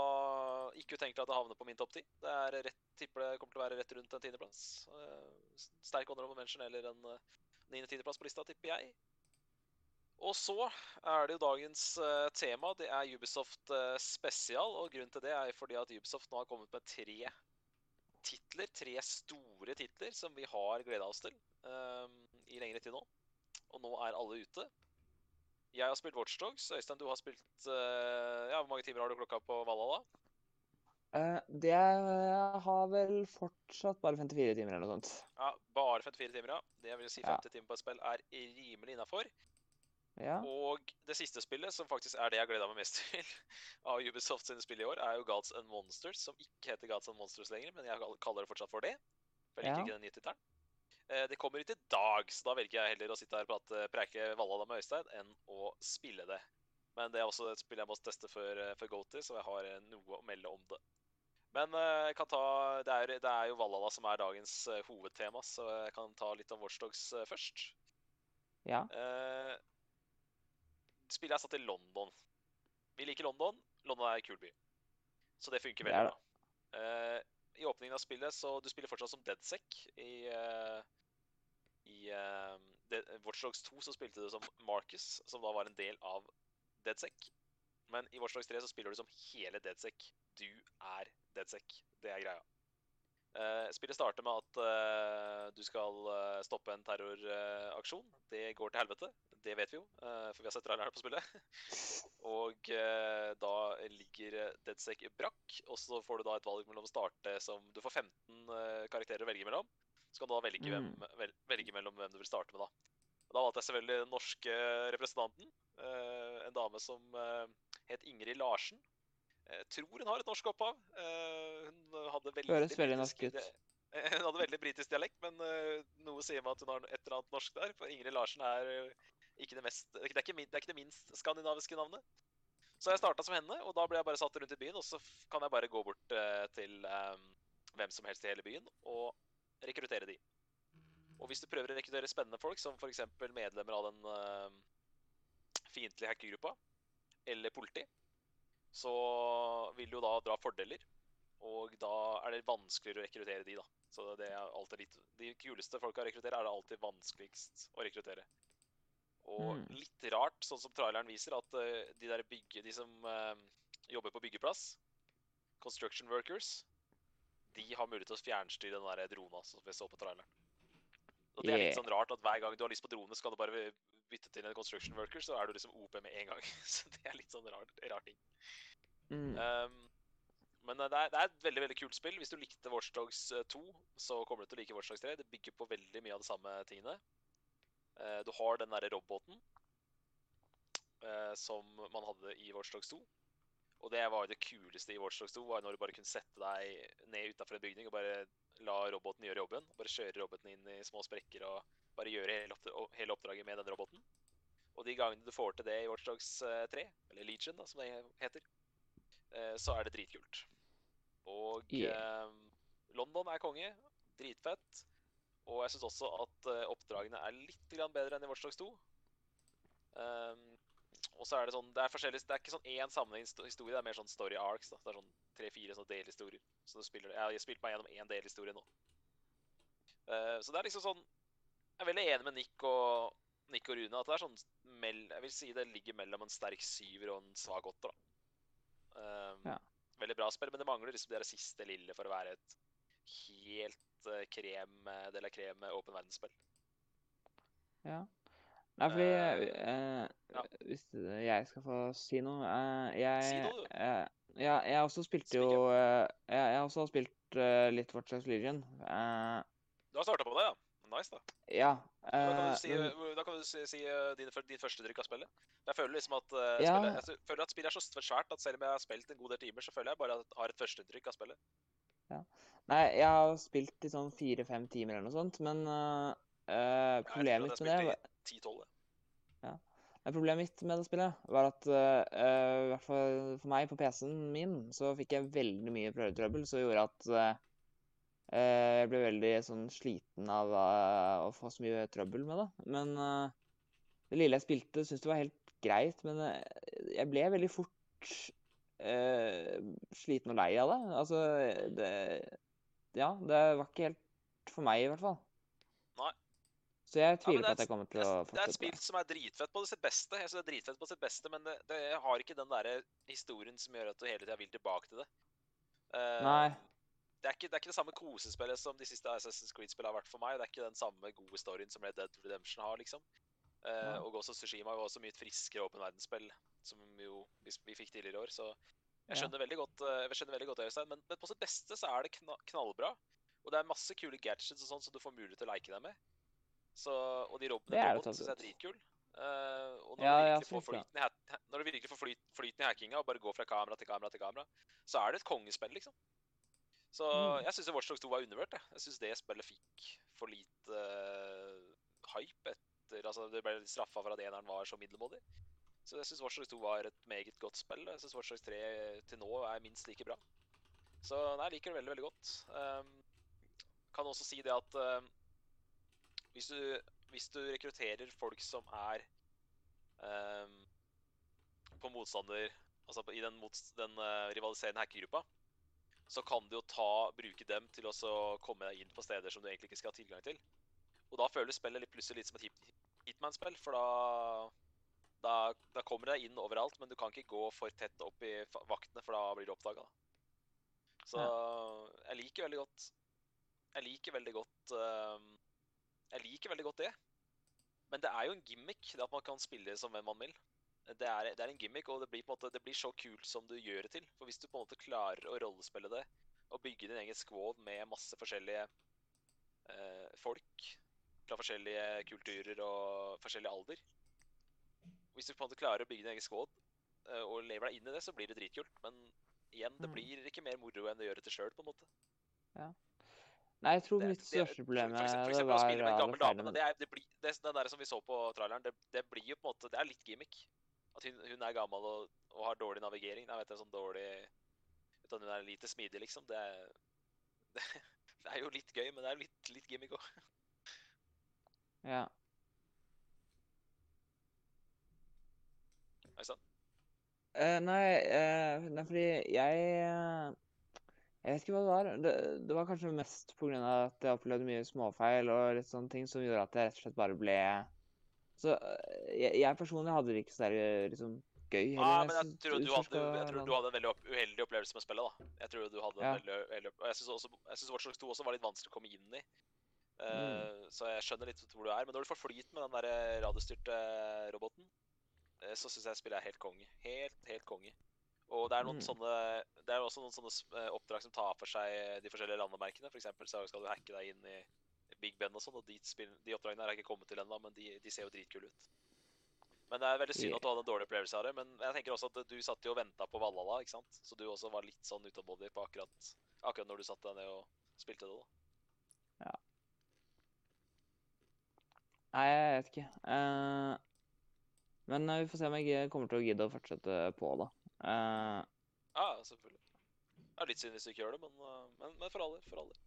ikke utenkelig at det havner på min topp ti. Det er rett, tipper det kommer til å være rett rundt en tiendeplass. Uh, sterk honorable mention eller en uh, niende-tiendeplass på lista, tipper jeg. Og så er det jo dagens uh, tema. Det er Ubisoft uh, spesial. Og grunnen til det er fordi at Ubisoft nå har kommet med tre titler. Tre store titler som vi har gleda oss til um, i lengre tid nå. Og nå er alle ute. Jeg har spilt Watchdogs. Øystein, du har spilt uh, Ja, hvor mange timer har du klokka på Valhalla? Uh, det har vel fortsatt bare 54 timer eller noe sånt. Ja, bare 54 timer, ja. Det vil si Ja. 50 timer på et spill er rimelig innafor. Ja. Og det siste spillet, som faktisk er det jeg gleda meg mest *laughs* til av Ubisoft sine spill i år, er jo Gods and Monsters, som ikke heter Gods and Monsters lenger, men jeg kaller det fortsatt for det. For jeg liker Ja. ikke den nye tittelen. Eh, Det kommer ut i dag, så da velger jeg heller å sitte her og prate, preike Valhalla med Øystein enn å spille det. Men det er også et spill jeg må teste før, eh, før GoTy, så jeg har eh, noe å melde om det. Men jeg kan ta, det, er, det er jo Valhalla som er dagens hovedtema, så jeg kan ta litt om Watchdogs først. Ja. Eh, spillet er satt i London. Vi liker London. London er en kul by. Så det funker veldig bra. Eh, I åpningen av spillet så du spiller fortsatt som Deadsec. I, uh, i uh, Dead- Watch 2 så spilte du som Marcus, som da var en del av Deadsec. Men i Watchdogs 3 så spiller du som hele Deadsec. Du er Deadsec. Det er greia. Uh, spillet starter med at uh, du skal eh, stoppe en terroraksjon. det går til helvete. Det vet vi jo, eh, for vi har sett trailerne på spillet. *laughs* og eh, da ligger eh, Deadsec brakk, og så får du da et valg mellom å starte som Du får 15 eh, karakterer å velge mellom. Så kan du da velge, hvem, vel, velge mellom hvem du vil starte med, da. Og da valgte jeg selvfølgelig den norske representanten. en dame som het Ingrid Larsen. Jeg tror hun har et norsk opphav. Hun hadde veldig Høres veldig norsk ut. *laughs* Hun hadde veldig britisk dialekt, men noe sier meg at hun har et eller annet norsk der. For Ingrid Larsen er ikke det mest Det er ikke, det, er ikke det minst skandinaviske navnet. Så jeg starta som henne, og da ble jeg bare satt rundt i byen. Og så kan jeg bare gå bort uh, til um, hvem som helst i hele byen og rekruttere de. Og hvis du prøver å rekruttere spennende folk, som f.eks. medlemmer av den uh, fiendtlige hackergruppa, eller politi, så vil du da dra fordeler. Og da er det vanskeligere å rekruttere de, da. Så det er alltid litt De kuleste folka å rekruttere er det alltid vanskeligst å rekruttere. Og Mm. litt rart, sånn som traileren viser, at uh, de der bygge, de som uh, jobber på byggeplass, construction workers, de har mulighet til å fjernstyre den der drona som vi så på traileren. Og det er litt sånn rart at hver gang du har lyst på drone, så kan du bare bytte til en construction worker, så er du liksom OP med en gang. *laughs* Så det er litt sånn rar, rar ting. Mm. Um, men eh, det er, det er et veldig veldig kult spill. Hvis du likte Watchdogs 2, så kommer du til å like Watchdogs 3. Det bygger på veldig mye av de samme tingene. Eh, du har den derre roboten eh, som man hadde i Watchdogs 2. Og det var jo det kuleste i Watchdogs 2, var når du bare kunne sette deg ned utafor en bygning og bare la roboten gjøre jobben. Bare kjøre roboten inn i små sprekker og bare gjøre hele, oppdraget med den roboten. Og de gangene du får til det i Watchdogs 3, eller Legion da, som det heter, eh, så er det dritkult. Og Yeah. eh, London er konge. Dritfett. Og jeg syns også at eh, oppdragene er litt bedre enn i Watchdogs 2. Um, og så er det sånn Det er forskjellig Det er ikke sånn én sammenhengende historie, det er mer sånn story arcs. da. Det er sånn tre-fire sånne delhistorier. Så du spiller Jeg har spilt meg gjennom én delhistorie nå. Uh, så det er liksom sånn Jeg er veldig enig med Nick og Nick og Rune at det er sånn Jeg vil si det ligger mellom en sterk syver og en svak åtter, da. Um, Ja. Veldig bra spill, men det mangler liksom det siste lille for å være et helt uh, krem eh, del av krem åpen verdensspill. Ja. Nei, fordi uh, eh, ja. Hvis jeg skal få si noe eh, jeg, Si noe, du. Uh, ja, jeg også spilte jo eh, jeg, jeg også har spilt eh, litt Watch Dogs Legion. Eh, Du har starta på det, ja? Nice, da. ja. Da kan eh, du si, kan du si, si din, ditt første drikk av spillet. Jeg føler liksom at uh, Ja. spillet, jeg føler at spillet er så svært at selv om jeg har spilt en god del timer, så føler jeg bare at jeg har et førsteinntrykk av spillet. Nei, jeg har spilt i sånn fire-fem timer eller noe sånt, men eh, problemet mitt med det var- jeg 10-12. Nei, Problemet mitt med det spillet var at eh, i hvert fall for meg på PC-en min så fikk jeg veldig mye prøvetrøbbel som gjorde at uh, jeg ble veldig sånn sliten av uh, å få så mye trøbbel med det. Men uh, det lille jeg spilte, syntes det var helt greit. Men jeg ble veldig fort eh, sliten og lei av det. Altså, det Ja, det var ikke helt for meg, i hvert fall. Nei. Så jeg Ja, tviler det på at jeg kommer til det, å det er et fortsette. spill som er dritfett på sitt beste. Jeg synes det er dritfett på sitt beste, Men det, det har ikke den der historien som gjør at du hele tida vil tilbake til det. Uh, Nei. Det er, ikke, det er ikke det samme kosespillet som de siste Assassin's Creed-spillene har vært for meg. Det er ikke den samme gode storyen som Red Dead Redemption har, liksom. Uh, ja. og også Tsushima var også mye friskere åpen verdensspill, som jo vi, vi fikk tidligere i år. Så jeg Ja. skjønner veldig godt, eh, jeg skjønner veldig godt Øystein. Men, men på sitt beste så er det kna knallbra. Og det er masse kule gadgets og sånn som du får mulighet til å leke deg med. Så, og de robbene robotene syns jeg er dritkul. Eh, og når, Ja, du ja, ja. flyten når du virkelig får flyt, flyten i hackinga og bare går fra kamera til kamera til kamera, så er det et kongespill, liksom. Så Mm. jeg syns Watchdogs 2 var undervurdert. jeg. Jeg syns det spillet fikk for lite uh, hype etter Altså, det ble straffa for at eneren var så middelmådig. Så jeg syns Watch 2 var et meget godt spill. Jeg syns Watch 3 til nå er minst like bra. Så nei, jeg liker det veldig, veldig godt. Um, kan også si det at um, hvis, du, hvis du rekrutterer folk som er um, på motstander Altså i den, den uh, rivaliserende hackergruppa, så kan du jo ta, bruke dem til å komme deg inn på steder som du egentlig ikke skal ha tilgang til. Og da føles spillet litt, plutselig litt som et hit, Hitman-spill, for da, da, da kommer du deg inn overalt, men du kan ikke gå for tett opp i vaktene, for da blir du oppdaga. Så jeg liker veldig godt Jeg liker veldig godt ehm, Jeg liker veldig godt det. Men det er jo en gimmick, det at man kan spille som hvem man vil. Det er, det er en gimmick, og det blir, måte, det blir så kult som du gjør det til. For hvis du på en måte klarer å rollespille det, og bygge din egen squad med masse forskjellige eh, folk fra forskjellige kulturer og forskjellig alder Hvis du på en måte klarer å bygge din egen squad eh, og lever deg inn i det, så blir det dritkult. Men igjen, det Mm. blir ikke mer moro enn å gjøre det til sjøl, på en måte. Ja. Nei, jeg tror Det- mitt største problem er for eksempel å spille med en alle gammel dame, det, er, det, blir, det, den der som vi så på traileren, det, det blir jo på en måte Det er litt gimmick. At hun, hun er gammel og, og har dårlig navigering. Nei, vet jeg, sånn dårlig du, Hun er lite smidig, liksom. Det er, det, *laughs* det er jo litt gøy, men det er litt, litt gimmick òg. Ja. Eh, nei, uh, nei, fordi jeg eh, Jeg vet ikke hva det var. Det, det var kanskje mest pga. at jeg opplevde mye småfeil og litt sånne ting som gjorde at jeg rett og slett bare ble Så jeg, jeg personlig hadde det ikke så der, liksom, gøy Ja, heller. men jeg tror, du hadde, jeg tror du hadde en veldig opp, uheldig opplevelse med spillet. da. Jeg tror du hadde en veldig, veldig og Jeg syns også jeg synes Watch Dogs 2 også var litt vanskelig å komme inn i. Uh, Mm. Så jeg skjønner litt hvor du er. Men når du får flyt med den der radiostyrte roboten, så syns jeg spillet er helt konge. Helt, helt konge. Og det er noen Mm. sånne Det er også noen sånne eh, oppdrag som tar for seg de forskjellige landemerkene. For eksempel så skal du hacke deg inn i Big Ben og sånn, og de, de oppdragene er ikke kommet til ennå, men de, de ser jo dritkule ut. Men det er veldig synd at du hadde en dårlig opplevelse av det. Men jeg tenker også at du satt jo og venta på Valhalla, ikke sant? Så du også var litt sånn utålmodig på akkurat, akkurat når du satte deg ned og spilte det. da. Ja. Nei, jeg vet ikke. Eh, men eh, vi får se om jeg kommer til å gidde å fortsette på, da. Uh, Ja, selvfølgelig. Det er litt synd hvis du ikke gjør det, men, uh, men, men for alle. For alle.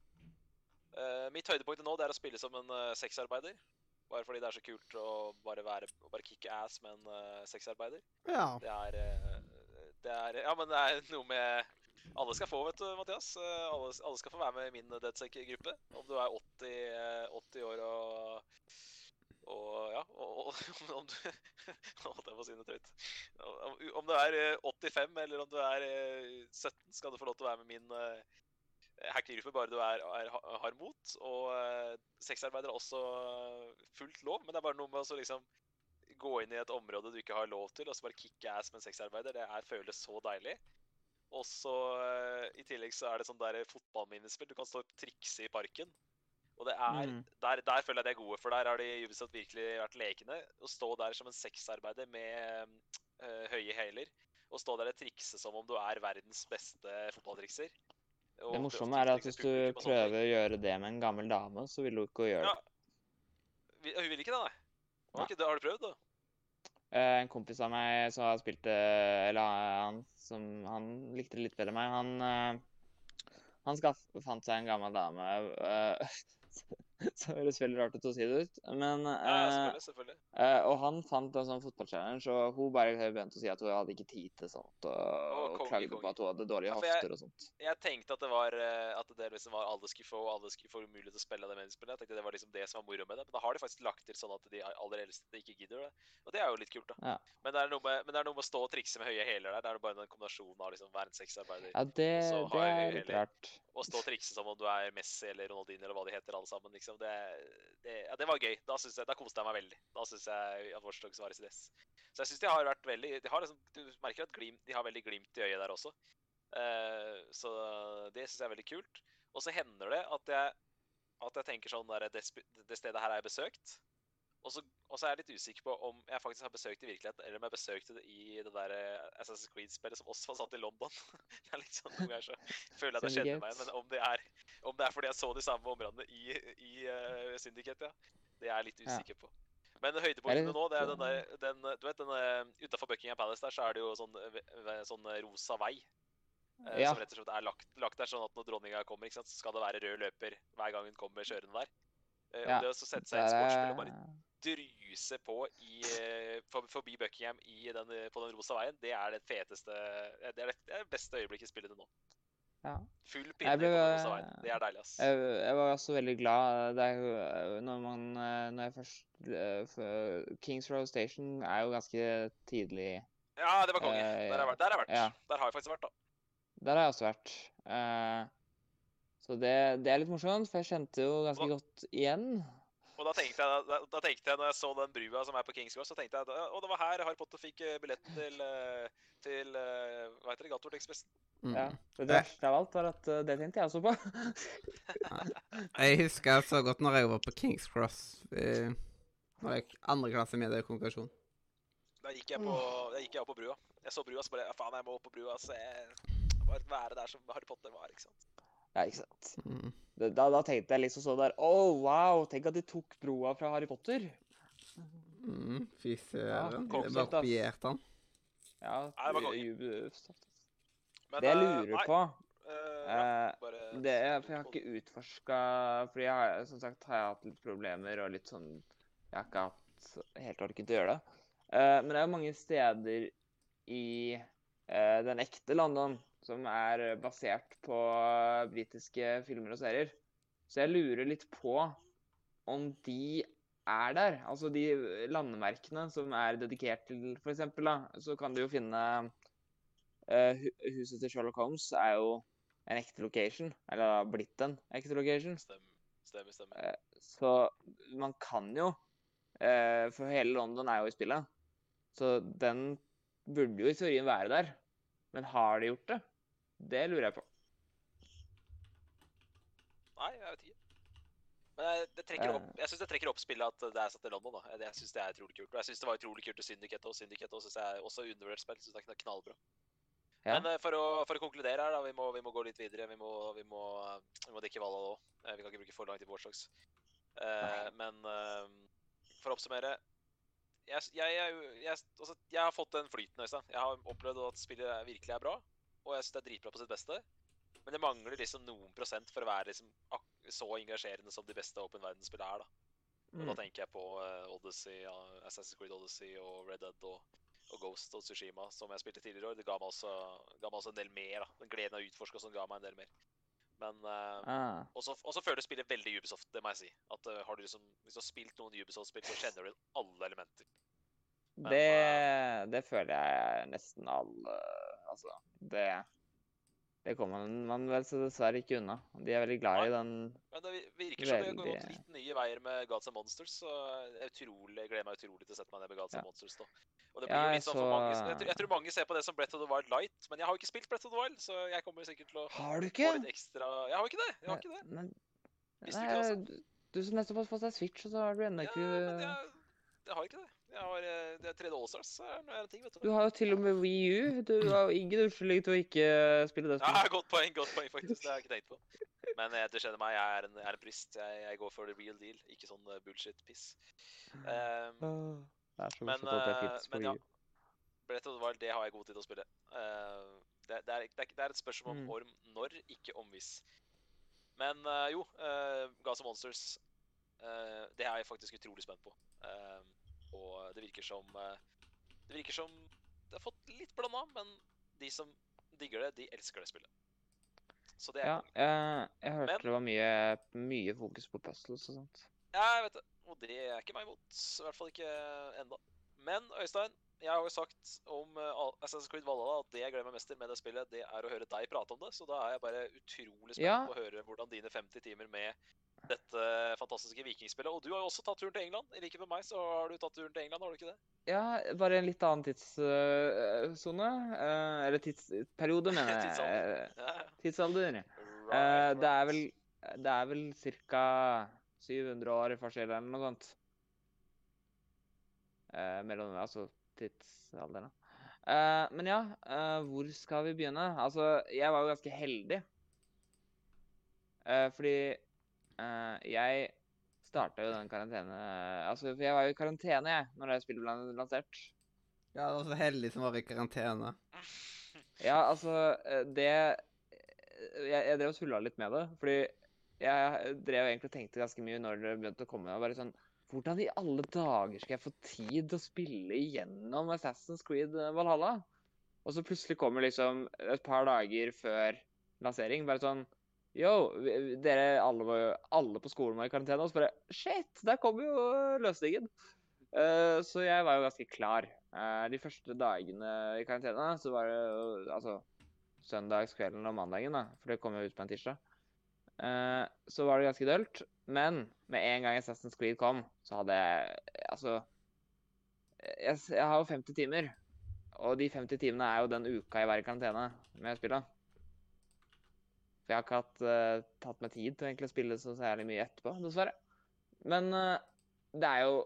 Uh, mitt høydepunkt nå det er å spille som en uh, sexarbeider. Bare fordi det er så kult å bare være å bare kicke ass med en uh, sexarbeider. Ja. Det er, eh, det er Ja, men det er noe med Alle skal få, vet du, Mathias. Eh, Alle, alle skal få være med i min DedSec-gruppe. Om du er 80, eh, 80 år og og ja, *laughs* om du Holdt jeg på å si noe tøyt. Om, du er eh, 85 eller om du er eh, 17, skal du få lov til å være med min eh, hackergruppe bare du er, er, har mot. Og eh, sexarbeid er også fullt lov, men det er bare noe med å liksom gå inn i et område du ikke har lov til, og så bare kicke ass med en sexarbeider. Det er, føles så deilig. Og så eh, i tillegg så er det sånn der fotballminnespill. Du kan stå og trikse i parken. Og det er, Mm. der, der føler jeg de er gode, for der har de Ubisoft virkelig vært lekende. Å stå der som en sexarbeider med eh, høye hæler, og stå der og trikse som om du er verdens beste fotballtrikser. Og det morsomme er at hvis du ting. prøver å gjøre det med en gammel dame, så vil hun ikke gjøre det. Ja. Hun vil ikke det, nei? Ok, da har du prøvd, da? Eh, en kompis av meg som har spilt eller han, som, han likte det litt bedre enn meg, han, eh, Han skaff, fant seg en gammel dame eh, *laughs* Så høres veldig rart ut å si det ut, men Ja, eh, selvfølgelig. selvfølgelig. eh, Og han fant en sånn fotballchallenge, og hun bare begynte å si at hun hadde ikke tid til sånt, og, og konge, klagde på at hun hadde dårlige Ja, jeg- hofter og sånt. Jeg tenkte at det var eh, at det liksom var alle skulle få alle skulle få mulighet til å spille det mediespillet. Jeg tenkte det var liksom det som var moro med det. Men da har de faktisk lagt til sånn at de aller eldste ikke gidder det. Og det er jo litt kult, da. Ja. Men, det er noe med, men det er noe med å stå og trikse med høye hæler der. Det er bare en kombinasjon av liksom være Ja, det, det er klart litt rart. Og stå og trikse som om du er Messi eller Ronaldinho eller hva de heter alle sammen. liksom. Det, det, ja, det var gøy. Da, jeg, da koste jeg meg veldig. Da syns jeg at Watch Dogs var i sin. Så jeg syns de har vært veldig har liksom, Du merker at glimt, de har veldig glimt i øyet der også. Uh, så det syns jeg er veldig kult. Og så hender det at jeg, at jeg tenker sånn der, det, det stedet her er besøkt. Og så, er jeg litt usikker på om jeg faktisk har besøkt det i virkeligheten, eller om jeg besøkte det i det der eh, Assassin's Creed-spillet som også var satt i London. *laughs* det er litt sånn noen ganger så føler jeg at jeg kjenner meg igjen, men om det er, om det er fordi jeg så de samme områdene i, i uh, Syndicate, ja. Det er jeg litt usikker på. Men høydepunktene nå, det er den der den, Du vet, den utafor Buckingham Palace der, så er det jo sånn, eh, sånn eh, rosa vei. eh, Ja. Som rett og slett er lagt, lagt der sånn at når dronninga kommer, ikke sant, så skal det være rød løper hver gang hun kommer kjørende der. Eh, Ja, det å så sette seg i et sportsspill og bare druse på i, eh, forbi Buckingham i den, eh, på den rosa veien, det er det feteste eh, Det er det, det, er det beste øyeblikket i spillet nå. Ja. Full pinne ble, på den rosa veien. Det er deilig, ass. Jeg, jeg var også veldig glad er eh, når man Når jeg først Kings Row Station er jo ganske tidlig Ja, det var konge. Uh, Der har jeg vært. Der har jeg vært. ja. Der har jeg faktisk vært, da. Der har jeg også vært. Uh, så det, det er litt morsomt, for jeg kjente jo ganske godt igjen. Og da tenkte jeg, da, da tenkte jeg når jeg så den brua som er på Kings Cross, så tenkte jeg at å, det var her Harry Potter fikk eh, billetten til, eh, til eh, hva heter det, Gatort-ekspressen. Mm. Ja. Det verste av alt var at det tenkte jeg også på. *laughs* Jeg husker så godt når jeg var på Kings Cross eh, når jeg andre klasse med det kommunikasjon. Da gikk jeg på, da gikk jeg opp på brua. Jeg så brua, så bare faen, jeg må opp på brua Så jeg Bare være der som Harry Potter var, ikke sant. Ja, ikke sant. Mm. Da, da tenkte jeg liksom sånn der Å, wow! Tenk at de tok broa fra Harry Potter. Mm, Fy søren. Ja, det bare kopierte han. Ja, det var konge. Det jeg eh, lurer nei, på bare Det for jeg har ikke utforska Fordi jeg har, som sagt har jeg hatt litt problemer og litt sånn Jeg har ikke hatt helt orket å gjøre det. Uh, men det er jo mange steder i uh, den ekte London som er eh, basert på eh, britiske filmer og serier. Så jeg lurer litt på om de er der. Altså de landemerkene som er dedikert til da, så kan du jo finne uh, Huset til Sherlock Holmes er jo en ekte location. Eller har blitt en ekte location. Stemmer, stemmer. stemmer. Uh, Så man kan jo uh, For hele London er jo i spillet. Så den burde jo i teorien være der. Men har de gjort det? Det lurer jeg på. Nei, jeg vet ikke. Men jeg, det trekker Eh. opp, jeg syns det trekker opp spillet at det er satt i London. da. Jeg, syns det er utrolig kult. Og jeg syns det var utrolig kult i Syndicate og Syndicate også, synes jeg også undervurdert spill. Synes det er knallbra. Ja. Men eh, for å, for å konkludere her, da, vi må, vi må gå litt videre. Vi må, vi må, vi må dekke Valhall òg. Vi kan ikke bruke for lang tid på Watchdogs. Uh, men eh, for å oppsummere jeg, jeg, jeg, altså, jeg har fått den flyten, Øystein. Jeg har opplevd at spillet virkelig er bra. Og jeg syns det er dritbra på sitt beste. Men det mangler liksom noen prosent for å være liksom så engasjerende som de beste åpen verden-spillene er. da. Og da Mm. tenker jeg på eh, Odyssey, Assassin's Creed Odyssey og Red Dead og, og Ghost og Tsushima, som jeg spilte tidligere i år. Det ga meg også, ga meg også en del mer. da. Den gleden av å utforske og sånn ga meg en del mer. Men uh, Ah. og så føler du føler spillet veldig Ubisoft, det må jeg si. At uh, har du liksom, Hvis du har spilt noen Ubisoft-spill, så kjenner du alle elementer. Men, Det, det føler jeg nesten alle Altså, det Det kommer man, vel så dessverre ikke unna. De er veldig glad i den Men det vi- virker som det Veldig. gått litt nye veier med Gods and Monsters. Så jeg, utrolig, jeg gleder meg utrolig til å sette meg ned med Gods Ja. and Monsters. da. Og det Ja, blir jo jeg litt sånn for mange, jeg, tror, jeg tror mange ser på det som Breath of the Wild Light, men jeg har jo ikke spilt Breath of the Wild, så jeg kommer sikkert til å Har du få ikke? litt ekstra Jeg har ikke det! jeg har ikke det. Men, Visste du ikke det nei, du, som nettopp har fått deg Switch, og så har du ennå Ja, ikke men jeg, jeg har ikke det. Jeg har eh, det er 3D Allstars. en ting, vet Du har jo til og med Wii U. Du har ingen unnskyldning til å ikke spille det Ja, godt poeng, godt poeng, faktisk. Det har jeg ikke tenkt på. *laughs* Men det skjedde meg, jeg er en, jeg er en prist. Jeg, jeg går for the real deal, ikke sånn eh, bullshit-piss. Um, Det er så Men, eh, på men ja. U. og det har jeg god tid til å spille. Uh, Det, det, er, det, er, det er et spørsmål om Mm. orm når, ikke om hvis. Men uh, jo, uh, Gaza Monsters eh, Det er jeg faktisk utrolig spent på. Eh, og det virker som eh, Det virker som det har fått litt blanda, men de som digger det, de elsker det spillet. Så det er Ja, jeg, jeg hørte Men- det var mye, mye fokus på puzzles og sånt. Ja, jeg vet det. Og det er ikke meg imot. I hvert fall ikke enda. Men Øystein, jeg har jo sagt om eh, Assassin's Creed Valhalla at det jeg gleder meg mest til med det spillet, det er å høre deg prate om det. Så da er jeg bare utrolig spent Ja. på å høre hvordan dine 50 timer med dette fantastiske vikingspillet Og du har jo også tatt turen til England. I likhet med meg så har du tatt turen til England, har du ikke det? Ja, bare en litt annen tidssone. eller tidsperiode, mener jeg. *laughs* Tidsalder. Eh. Tidsalder. Eh, Right, det er vel Det er vel ca. 700 år i forskjell eller noe sånt. Eh, mellom Altså tidsalderen. Eh, men ja, eh, hvor skal vi begynne? Altså, jeg var jo ganske heldig. Eh, fordi eh, jeg starta jo den karantene Altså, for jeg var jo i karantene, jeg, når det spillet ble lansert. Ja, det var så heldig som var i karantene. *laughs* Ja, altså eh, Det Jeg, jeg drev og tulla litt med det, fordi jeg drev egentlig og tenkte ganske mye når det begynte å komme. og bare sånn, Hvordan i alle dager skal jeg få tid til å spille igjennom Assassin's Creed eh, Valhalla? Og så plutselig kommer liksom et par dager før lansering bare sånn Yo, dere alle, alle på skolen var i karantene. Og så bare Shit, der kommer jo løsningen! Uh, så jeg var jo ganske klar. Uh, de første dagene i karantene så var det jo altså søndagskvelden og mandagen, da, for det kom jo ut på en tirsdag. Eh, så var det ganske dølt. Men med en gang Assassin's Creed kom, så hadde jeg Altså Jeg, jeg har jo 50 timer. Og de 50 timene er jo den uka jeg var i karantene med spillet. For jeg har ikke hatt, uh, tatt meg tid til å spille så særlig mye etterpå, dessverre. Men uh, det er jo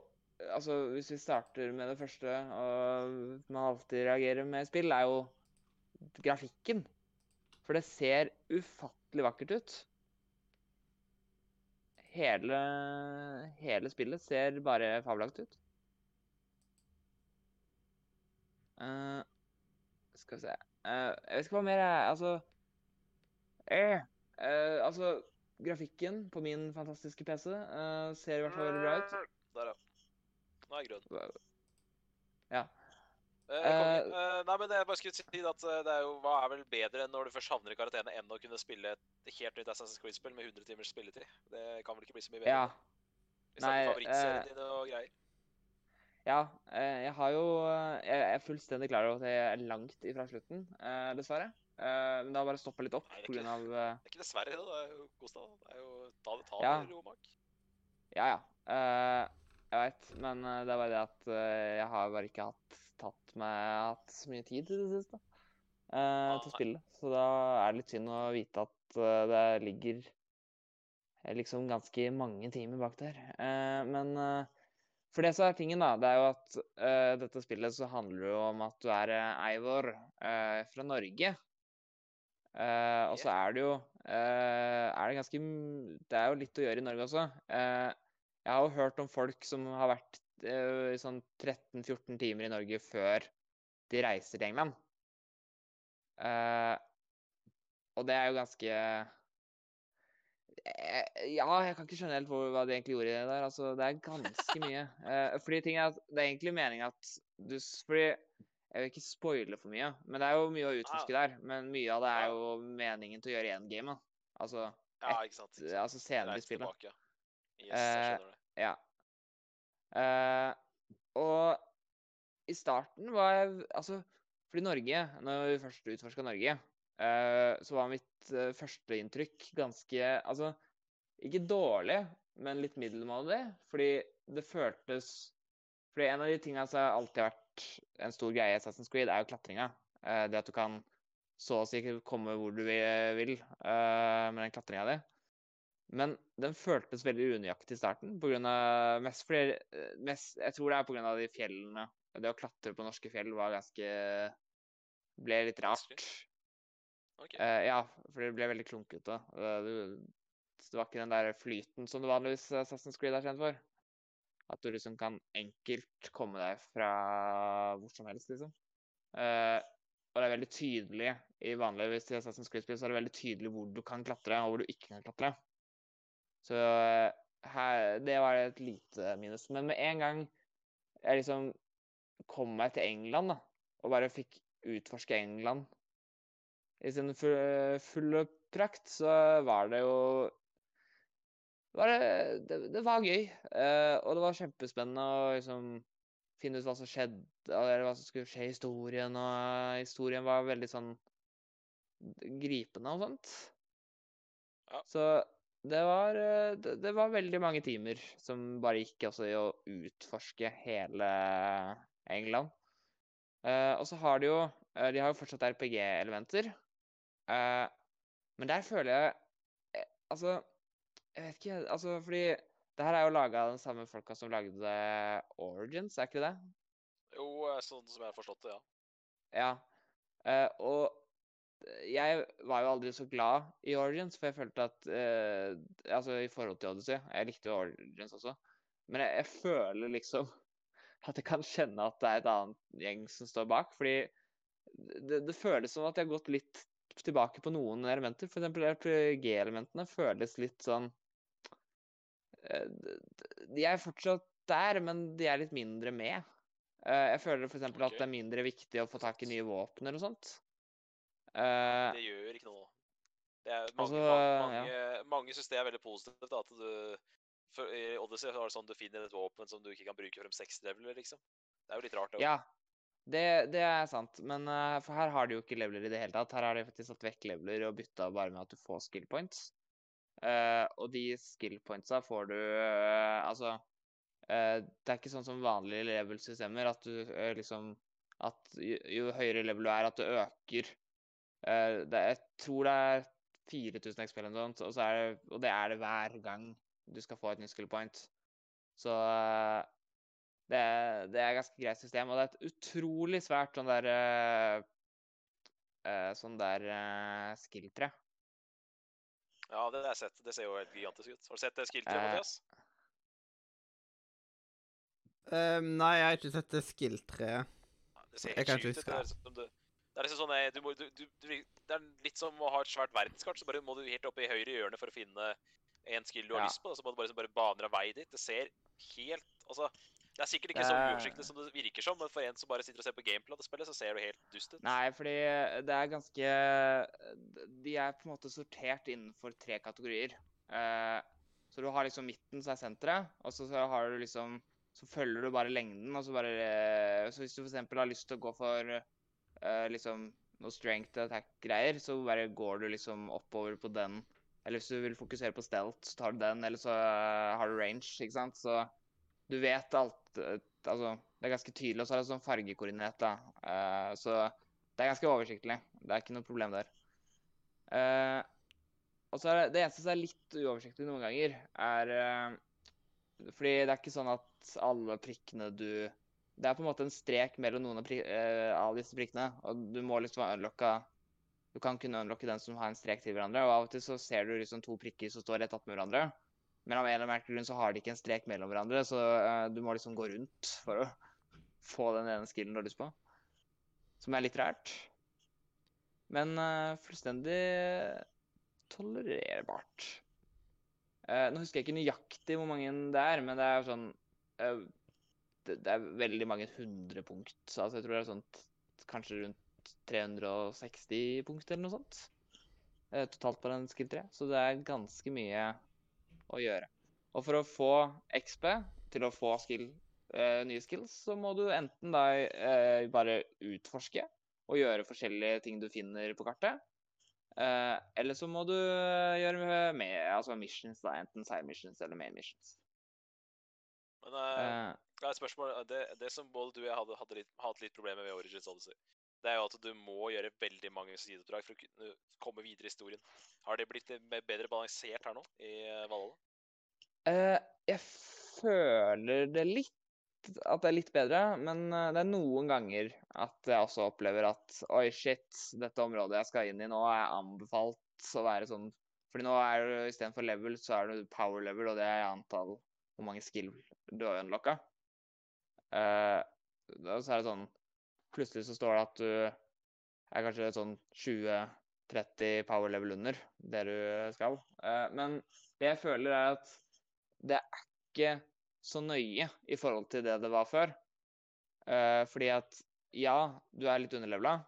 Altså, hvis vi starter med det første, og man alltid reagerer med spill, er jo grafikken. For det ser ufattelig vakkert ut. Hele, hele spillet ser bare fabelaktig ut. Uh, skal vi se uh, Jeg vet ikke hva mer jeg Altså eh, eh, Altså, grafikken på min fantastiske PC eh, ser i hvert fall veldig bra ut. Der, ja. Nå er jeg grønn. Ja. Eh. Eh, nei, men jeg bare skulle si at eh, det er jo, Hva er vel bedre enn når du først havner i karantene, enn å kunne spille et helt nytt Assassin's Creed-spill med 100 timers spilletid? Det kan vel ikke bli så mye bedre? Ja. Nei, eh. Ja, eh, jeg har jo eh, Jeg er fullstendig klar over at jeg er langt ifra slutten, eh, dessverre. Eh, Men det har bare stoppa litt opp pga. av eh, Det er ikke dessverre, det. Det er jo Gustav. Det er jo ta det, ta Ja. Romak. Ja, ja. Uh, jeg veit, men uh, det er bare det at jeg har bare ikke hatt tatt meg hatt så mye tid i det siste ah, til å spille. Så da er det litt synd å vite at det ligger liksom ganske mange timer bak der. Men for det som er tingen, da, det er jo at uh, dette spillet så handler jo om at du er uh, Eivor uh, fra Norge. Eh, og så er det jo eh, er det ganske Det er jo litt å gjøre i Norge også. Eh, jeg har jo hørt om folk som har vært i sånn 13-14 timer i Norge før de reiser til England. Eh, og det er jo ganske Ja, jeg kan ikke skjønne helt hva de egentlig gjorde i det der. Altså, det er ganske mye. Eh, fordi ting er at det er egentlig meninga at du Fordi jeg vil ikke spoile for mye, men det er jo mye å utforske der. Men mye av det er jo meningen til å gjøre én da. Altså, Ja, ikke sant. Ikke sant. altså senere i spillet. tilbake, ja. Yes, jeg Eh, skjønner det. Ja. Uh, og i starten var jeg Altså, fordi Norge, når vi først utforska Norge, uh, så var mitt uh, førsteinntrykk ganske Altså, ikke dårlig, men litt middelmådig. Fordi det føltes Fordi en av de tingene som har alltid vært en stor greie i Assassin's Creed, er jo klatringa. Eh, det at du kan så å si komme hvor du vil, vil eh, med den klatringa di. Men den føltes veldig unøyaktig i starten. På grunn av, mest eh, mest, jeg tror det er pga. de fjellene. Det å klatre på norske fjell var ganske ble litt rart. Okay. Ok. Eh, ja, for det ble veldig klunkete. Eh, det, Det var ikke den der flyten som det vanligvis Assassin's Creed er kjent for. At du liksom kan enkelt komme deg fra hvor som helst, liksom. Uh, og det er veldig tydelig i vanligvis i Assassin's Creed-spill, så er det veldig tydelig hvor du kan klatre, og hvor du ikke kan klatre. Så eh, her, det var et lite minus. Men med en gang jeg liksom kom meg til England, da, og bare fikk utforske England i sin fulle prakt, så var det jo var det, det, det var gøy. eh, og det var kjempespennende å liksom finne ut hva som skjedde, eller hva som skulle skje i historien. Og historien var veldig sånn gripende og sånt. Ja. Så det var, eh, det, det var veldig mange timer som bare gikk også i å utforske hele England. Eh, og så har de jo eh, De har jo fortsatt RPG-elementer. Eh, men der føler jeg eh, Altså, jeg vet ikke Altså, fordi det her er jo laga av de samme folka som lagde Origins, er ikke det? Jo, sånn som jeg har forstått det, ja. Ja. Eh, og jeg var jo aldri så glad i Origins, for jeg følte at eh, Altså, i forhold til Odyssey Jeg likte jo Origins også. Men jeg, jeg føler liksom *laughs* at jeg kan kjenne at det er et annet gjeng som står bak. Fordi det, det føles som at jeg har gått litt tilbake på noen elementer. For eksempel RPG-elementene føles litt sånn De er fortsatt der, men de er litt mindre med. Eh, Jeg føler f.eks. eksempel at det er mindre viktig å få tak i nye våpner og sånt. Eh, Det gjør ikke noe. Det er mange, Altså, mange, ja. mange, syns det er veldig positivt. da, At du for, I Odyssey er det sånn du finner et våpen som du ikke kan bruke frem seks leveler, liksom. Det er jo litt rart, det. Ja, det, det er sant. Men eh, for her har de jo ikke leveler i det hele tatt. Her har de faktisk satt vekk leveler og bytta bare med at du får skill points. Eh, og de skill pointsa får du uh, Altså uh, Det er ikke sånn som vanlige level-systemer at du liksom At jo, jo høyere level du er, at det øker. Det, jeg tror det er 4000 XP eller noe sånt, og, så er det, og det er det hver gang du skal få et nytt skill point. Så det, er- det er et ganske greit system, og det er et utrolig svært sånn der Sånn der uh, skill-tre. Ja, det har jeg sett. Det ser jo helt gigantisk ut. Har du sett det skill-treet, Eh, Mathias? Ehm, nei, jeg har ikke sett det skill-treet. Det ser helt kan ikke ut. Det er det. liksom det er liksom sånn eh, du må, du, du, du, Det er litt som å ha et svært verdenskart, så bare må du helt opp i høyre hjørne for å finne en skill du har Ja. lyst på. Og så må du bare, liksom bare baner av vei dit. Det ser helt Altså, det er sikkert ikke så Det- uoversiktlig som det virker som, men for en som bare sitter og ser på gameplay av det spillet, så ser det helt dust ut. Nei, fordi det er ganske De er på en måte sortert innenfor tre kategorier. Eh, så du har liksom midten som er senteret, og så, har du liksom Så følger du bare lengden, og så bare eh, Så hvis du f.eks. har lyst til å gå for eh, liksom noe strength attack-greier, så bare går du liksom oppover på den. Eller hvis du vil fokusere på stealth, så tar du den, eller så eh, har du range, ikke sant. Så du vet alt eh, Altså, det er ganske tydelig, og så er det sånn fargekoordinert, da. Uh, så det er ganske oversiktlig. Det er ikke noe problem der. Uh, og så er det, det eneste som er litt uoversiktlig noen ganger, er uh, Fordi det er ikke sånn at alle prikkene du Det er på en måte en strek mellom noen av, prik, av disse prikkene, og du må liksom unlocka Du kan kunne unlocke den som har en strek til hverandre, og av og til så ser du liksom to prikker som står rett attmed hverandre. Men av en eller annen grunn så har de ikke en strek mellom hverandre, så uh, du må liksom gå rundt for å få den ene skillen du har lyst på. Som er litt rært. Men uh, fullstendig tolererbart. Uh, nå husker jeg ikke nøyaktig hvor mange det er, men det er sånn det, det er veldig mange hundre punkt. Så altså, jeg tror det er sånn kanskje rundt 360 punkt eller noe sånt. totalt på den skill 3. Så det er ganske mye å gjøre. Og for å få XP til å få skill, eh, nye skills, så må du enten da eh, bare utforske og gjøre forskjellige ting du finner på kartet. Eh, eller så må du eh, gjøre med, altså missions, da, enten side missions eller main missions. Men uh, uh, spørsmål det, det som både du og jeg hadde, hadde litt, hatt litt problemer med i Origins Odyssey, det er jo at du må gjøre veldig mange sideoppdrag for å kunne komme videre i historien. Har det blitt bedre balansert her nå i eh, Valhalla? Uh, jeg føler det litt at det er litt bedre, men eh, det er noen ganger at jeg også opplever at oi, shit, dette området jeg skal inn i nå, er anbefalt å være sånn Fordi nå er det istedenfor level, så er det power level, og det er antall hvor mange skill du har unlocka. Uh, så er det sånn Plutselig så står det at du er kanskje sånn 20-30 power level under det du skal. Eh, men det jeg føler, er at det er ikke så nøye i forhold til det det var før. Eh, fordi at ja, du er litt underlevela,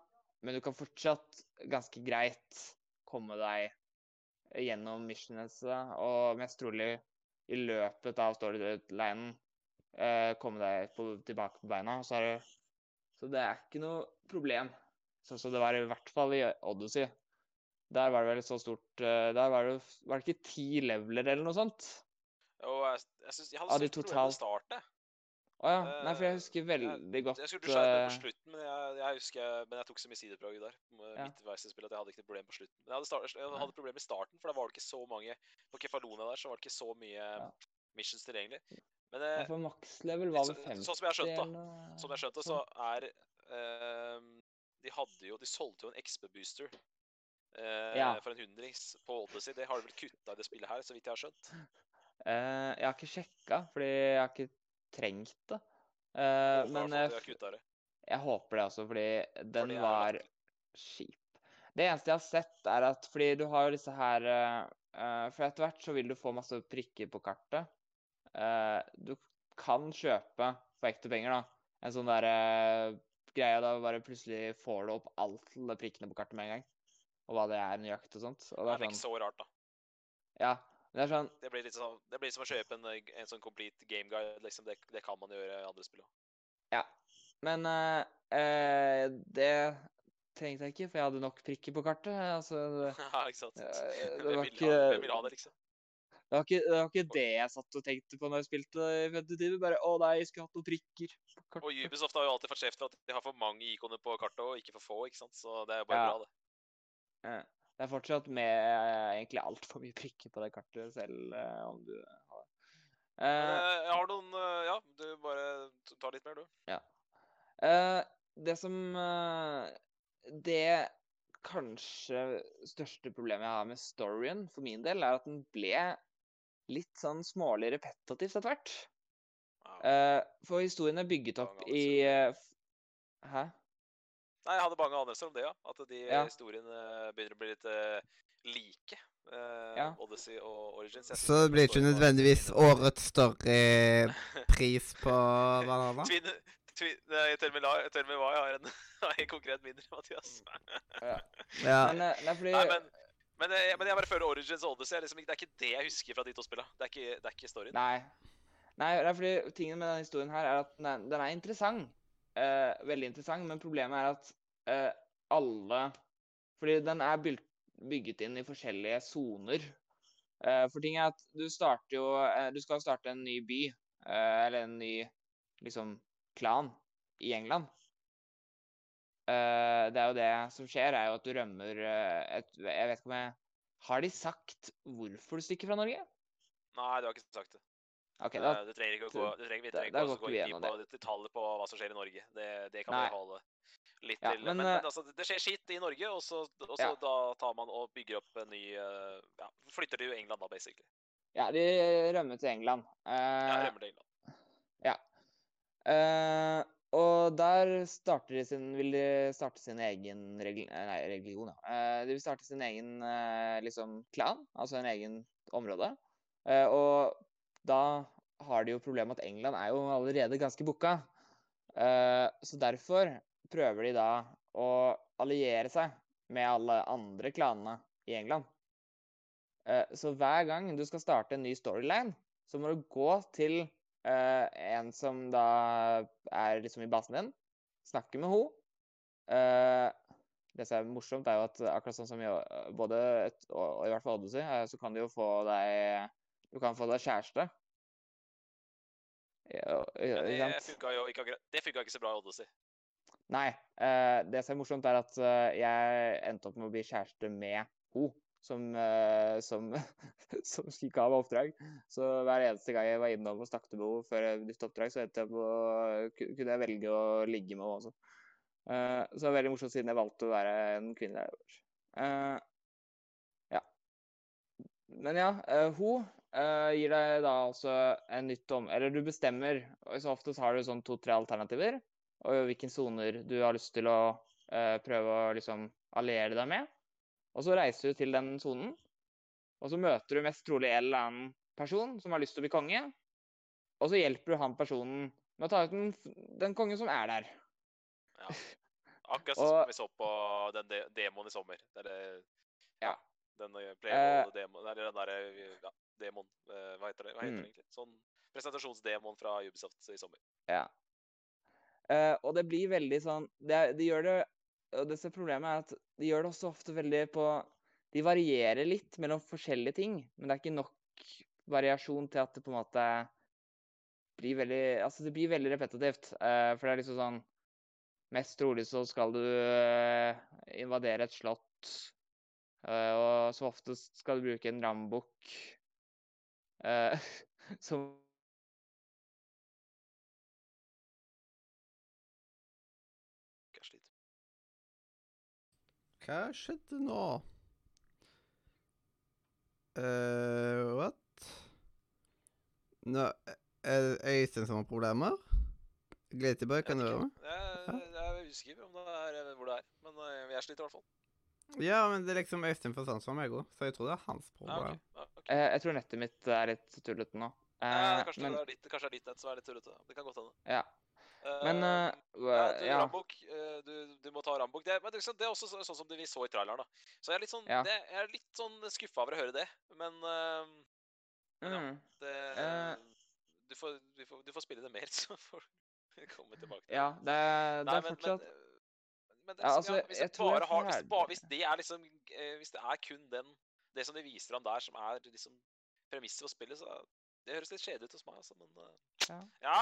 men du kan fortsatt ganske greit komme deg gjennom missionene, og mest trolig i løpet av storylinen eh, komme deg tilbake på beina. Så, er det, så det er ikke noe problem. Sånn som det var i hvert fall i Odyssey. Der var det vel så stort eh, Der var det, var det ikke ti leveler eller noe sånt? Jo, jeg, jeg, synes, jeg hadde de stort problem med startet. Å ja. Nei, for jeg Eh, husker veldig godt Jeg skulle du skjøt meg eh, på slutten, men jeg, jeg husker Men jeg tok så mye sideprog der. Ja. Midtveis i spillet at jeg hadde ikke noe problem på slutten. Men jeg hadde, start, jeg hadde problem i starten, for da var det ikke så mange På Kefalonia der så var det ikke så mye Ja. missions tilgjengelig. Men eh, For maks level var vel 50 sånn som jeg har skjønt, da. Som jeg skjønte, så er eh, De hadde jo De solgte jo en XP-booster eh, Ja. for en hundrings på Odyssey. Det har de vel kutta i det spillet her, så vidt jeg har skjønt. *laughs* Eh, jeg har ikke sjekka, fordi jeg har ikke trengt det. Eh, men jeg, jeg håper det også, fordi den er var kjip. Det eneste jeg har sett, er at fordi du har jo disse her eh, For etter hvert så vil du få masse prikker på kartet. Eh, du kan kjøpe for ekte penger, da. En sånn derre greie da bare plutselig får du opp alle prikkene på kartet med en gang. Og hva det er nøyaktig og sånt. Og Det det er er ikke sånn så rart, da. Ja. Det er sånn Det blir litt, sånn, det blir som å kjøpe en, eh, en sånn complete game guide. Liksom. Det, det kan man gjøre i andre spill òg. Ja. Men eh, eh, det trengte jeg ikke, for jeg hadde nok prikker på kartet. Altså, *laughs* Ja, ikke sant? Eh, det var ikke- hvem vil ha det, liksom? Det, var ikke, det var ikke det jeg satt og tenkte på når jeg spilte i Fentitiver. Bare å nei, jeg skulle hatt noen prikker kartet. Og Ubisoft har jo alltid fått kjeft for at de har for mange ikoner på kartet og ikke for få, ikke sant? Så det er jo bare Ja. bra, det. Ja. Det er fortsatt med eh, egentlig altfor mye prikker på det kartet selv, eh, om du har det. Men, Eh, jeg har noen Ja, du bare tar litt mer, du. Eh, det som Det kanskje største problemet jeg har med storyen for min del, er at den ble litt sånn smålig repetitivt etter hvert. Ja. Eh, for historien er bygget opp i eh, Hæ? Nei, jeg hadde mange anelser om det, ja. At de Ja. historiene begynner å bli litt eh, like. eh, Ja. Odyssey og Origins. Jeg Så det blir ikke nødvendigvis årets storypris *laughs* på Banana? Twin, twin, nei, Tell me lie- Tell me why har en, *laughs* en konkret mindre, Mathias. Ja. Men, eh, nei, fordi Nei, men, men, jeg, men jeg bare føler Origins Odyssey liksom, Det er ikke det jeg husker fra de to spillene. Det er ikke, det er ikke storyen. Nei. Nei, det er fordi tingen med denne historien her er at den er, den er interessant. Eh, veldig interessant, men problemet er at eh, alle Fordi den er bygget inn i forskjellige soner. Eh, for ting er at du starter jo eh, Du skal starte en ny by, eh, eller en ny liksom klan, i England. Eh, det er jo det som skjer, er jo at du rømmer uh, et Jeg vet ikke om jeg Har de sagt hvorfor du stikker fra Norge? Nei, du har ikke sagt det. Okay, da Eh, du trenger ikke å gå, du trenger, vi trenger da ikke går å gå ikke inn på detaljer på hva som skjer i Norge. Det, det kan Nei. vi holde litt Ja, til. men, Men, eh, men altså, det skjer skitt i Norge, og så, og så Ja. da tar man og bygger opp en ny eh, Ja, flytter til England da, basically. Ja, de rømmer til England. Ja, Eh, rømmer til England. eh, og der de sin, vil de starte sin egen regl nei, religion. Ja. Eh, de vil starte sin egen eh, liksom klan, altså en egen område. Eh, og da har de jo problemet at England er jo allerede ganske booka. Så derfor prøver de da å alliere seg med alle andre klanene i England. Så hver gang du skal starte en ny storyline, så må du gå til eh, en som da er liksom i basen din, snakker med henne. det som er morsomt, er jo at akkurat sånn som i både et, og, og i hvert fall Odyssey, uh, så kan du jo få deg Du kan få deg kjæreste. Ja, ja, det funka jo ikke, det funka ikke så bra i Odyssey. Nei. eh, det som er morsomt, er at eh, jeg endte opp med å bli kjæreste med henne. Som, eh, som, *laughs* som ga meg oppdrag. Så hver eneste gang jeg var innom og snakket med henne før jeg oppdrag, så jeg på, kunne jeg velge å ligge med henne også. Eh, så det var veldig morsomt siden jeg valgte å være en kvinne. Uh, ja. Men ja, hun eh, gir deg da altså en nytt om... Eller du bestemmer. og Så oftest har du sånn to-tre alternativer og hvilke soner du har lyst til å uh, prøve å liksom alliere deg med. Og så reiser du til den sonen, og så møter du mest trolig en eller annen person som har lyst til å bli konge. Og så hjelper du han personen med å ta ut den, den kongen som er der. Ja. *laughs* Akkurat Og- som vi så på den de demoen i sommer. Er det, Ja. Den eh, Playable-demoen Eller den derre ja, demon eh, Hva heter det, Hva heter Mm. det egentlig? Sånn presentasjonsdemon fra Ubisoft i sommer. Ja. Uh, og det blir veldig sånn det, det, gjør det Og det som er problemet er at de gjør det også ofte veldig på De varierer litt mellom forskjellige ting, men det er ikke nok variasjon til at det på en måte blir veldig Altså, det blir veldig repetitivt. Uh, for det er liksom sånn Mest trolig så skal du uh, invadere et slott, uh, og som oftest skal du bruke en rambukk *laughs* som Hva skjedde nå? eh what? Nå, er det Øystein som har problemer? Glitterbøy, kan du høre meg? Jeg, jeg er usikker om det er eh, hvor det er, men eh, jeg sliter i hvert fall. Ja, men det er liksom Øystein sans for meg òg, så jeg tror det er hans Ja, problem. Ja, okay. Eh, Jeg tror nettet mitt er litt tullete nå. Ja, Eh, kanskje, men det er ditt, kanskje det er ditt nett som er litt tullete. Det kan godt hende. ja. Men uh, ja, du, ja. Rambok, eh, du, du må ta Rambok. Det, men det, er liksom- det er også sånn som det vi så i traileren. da. Så jeg er litt sånn, Ja. det, jeg er litt sånn skuffa over å høre det. Men eh, ja. Mm. det, du, får, du, får, du får spille det mer, *laughs* så får du komme tilbake til Ja, det det Nei, er men, fortsatt men, men det, Ja, altså, ja, hvis, det bare har, hvis, det er bare, hvis det er liksom Hvis det er kun den Det som de viser ham der, som er liksom premisset for spillet, så Det høres litt kjedelig ut hos meg, altså, men Ja. ja.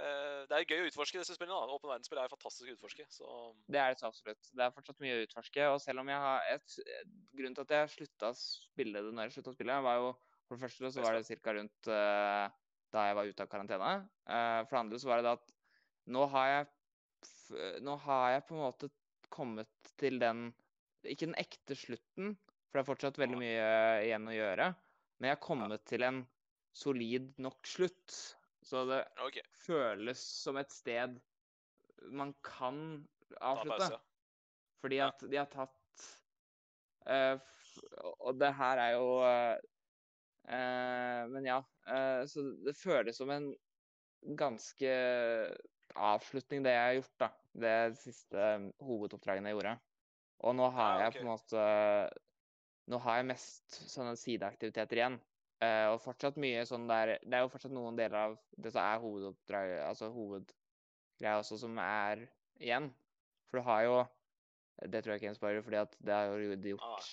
Eh, det er gøy å utforske disse spillene. da. Åpen verdensspill er fantastisk å utforske. Så Det er det så absolutt. Det er fortsatt mye å utforske. Og selv om jeg har et, Grunnen til at jeg slutta å spille det når jeg slutta å spille, var jo For det første så var det ca. rundt uh, da jeg var ute av karantene. Uh, for det andre så var det det at nå har jeg Nå har jeg på en måte kommet til den Ikke den ekte slutten, for det er fortsatt veldig mye igjen å gjøre. Men jeg har kommet til en solid nok slutt. Så det okay. føles som et sted man kan avslutte. Fordi at de har tatt uh, Og det her er jo uh, uh, Men ja. så det føles som en ganske avslutning, det jeg har gjort, da. Det siste hovedoppdragene jeg gjorde. Og nå har Ja, jeg ok. på en måte Nå har jeg mest sånne sideaktiviteter igjen. Eh, og fortsatt mye sånn der Det er jo fortsatt noen deler av det som er hovedoppdraget, altså hovedgreia også, som er igjen. For du har jo Det tror jeg ikke er en spoiler, fordi at det har jo de gjort Ah.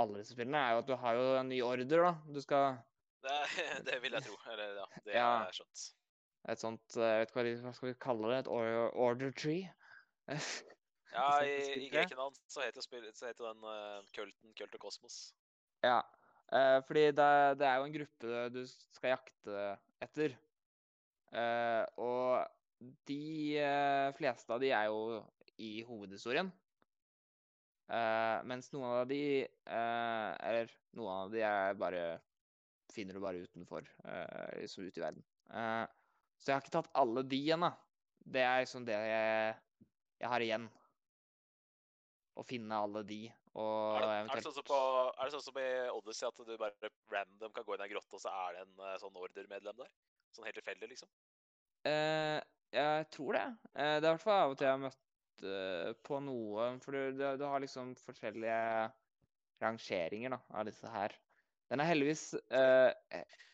alle disse spillene, er jo at du har jo en ny order, da. Du skal Det, *laughs* det vil jeg tro. Eller ja, det Ja. jeg skjønt. Et sånt eh, Jeg vet ikke hva, de, hva skal vi kalle det? Et or order tree? *laughs* Ja, i, i. Grekenland så heter, spill, så heter den uh, Kulten Kult og Kosmos. Ja. Eh, fordi det, det er jo en gruppe du skal jakte etter. Eh, og de eh, fleste av de er jo i hovedhistorien. Eh, mens noen av de eh, Eller noen av de er bare finner du bare utenfor, eh, liksom ute i verden. Eh, så jeg har ikke tatt alle de igjen. Det er liksom det jeg, jeg har igjen. Å finne alle de, Er det, er, det eventuelt sånn som på, er det sånn som i Odyssey at du bare random kan gå inn i en grotte, og så er det en eh, sånn order-medlem der? Sånn helt tilfeldig, liksom? Eh, jeg tror det. Eh, det er i hvert fall av og til jeg har møtt eh, på noe For du, du, du har liksom forskjellige rangeringer da, av disse her. Den er heldigvis eh,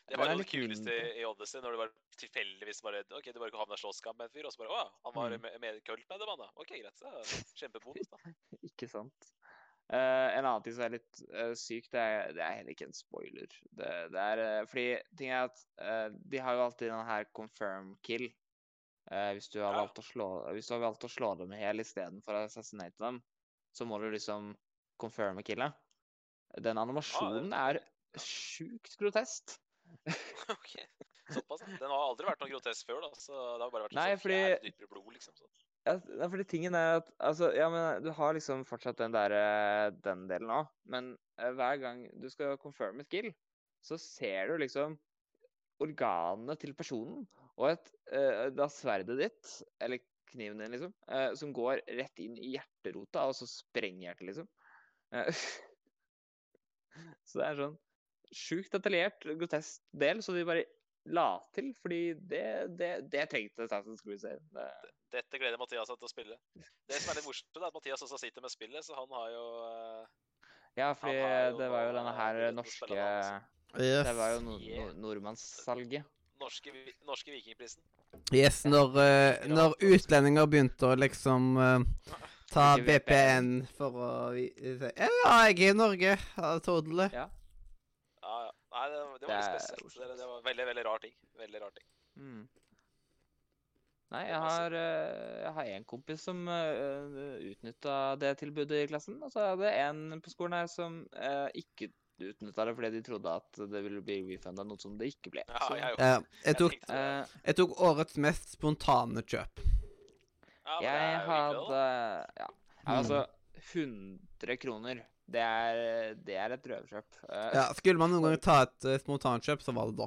Det var jo det kuleste i, i Odyssey, når du bare tilfeldigvis bare OK, du bare havna i slåsskamp med en fyr, og så bare Å, han var Mm. med, med kult med dem, han da. OK, greit. Kjempebonus, da. *laughs* Ikke sant? Eh, en annen ting som er litt uh, syk, det er, det er heller ikke en spoiler. Det, det er uh, Fordi ting er at eh, de har jo alltid den her confirm kill. Eh, hvis, du har Ja. valgt å slå, hvis du har valgt å slå dem i hjel istedenfor å assassinate dem, så må du liksom confirme killet. Den animasjonen er sjukt grotesk. *laughs* OK. Såpass. Den har aldri vært noe grotesk før, da. Så det har bare vært Nei, sånn fordi- dypere blod, liksom. Så. Ja, fordi tingen er at altså, ja, men du har liksom fortsatt den der, eh, den delen òg, men eh, hver gang du skal confirme et kill, så ser du liksom organene til personen, og et, uh, da sverdet ditt, eller kniven din, liksom. uh, som går rett inn i hjerterota, og så sprenger hjertet, liksom. Uh, *laughs* så det er sånn sjukt detaljert, grotesk del, så de bare la til, fordi det, det, det trengte Assassin's Cruise. Dette gleder Mathias seg til å spille. Det som er litt morsomt, er at Mathias også sitter med spillet, så han har jo eh, ja, fordi jo det var jo denne eh, her norske. Yes. Det var jo nord nord nordmannssalget. norske, norske vikingprisen. Yes, når, uh, når utlendinger begynte å liksom uh, ta. VPN for å vi- Ja, jeg er i Norge. Totally. Ja. Nei, det, det Det var litt er spesielt. Det, det var veldig, veldig rar ting. Veldig rar ting. Mm. Nei, jeg Det jeg si. har, eh, jeg har en kompis som uh, utnytta det tilbudet i klassen. Og så hadde jeg en på skolen her som uh, ikke utnytta det fordi de trodde at det ville bli refunda, noe som det ikke ble. Ja, Så, jeg, Ja, jeg, tok, det. eh, jeg tok årets mest spontane kjøp. ja, jeg er hadde. Ja. ja, Altså, 100 kroner. Det er, det er et røverkjøp. Eh, Ja, skulle man noen gang ta et uh, spontankjøp, så var det da.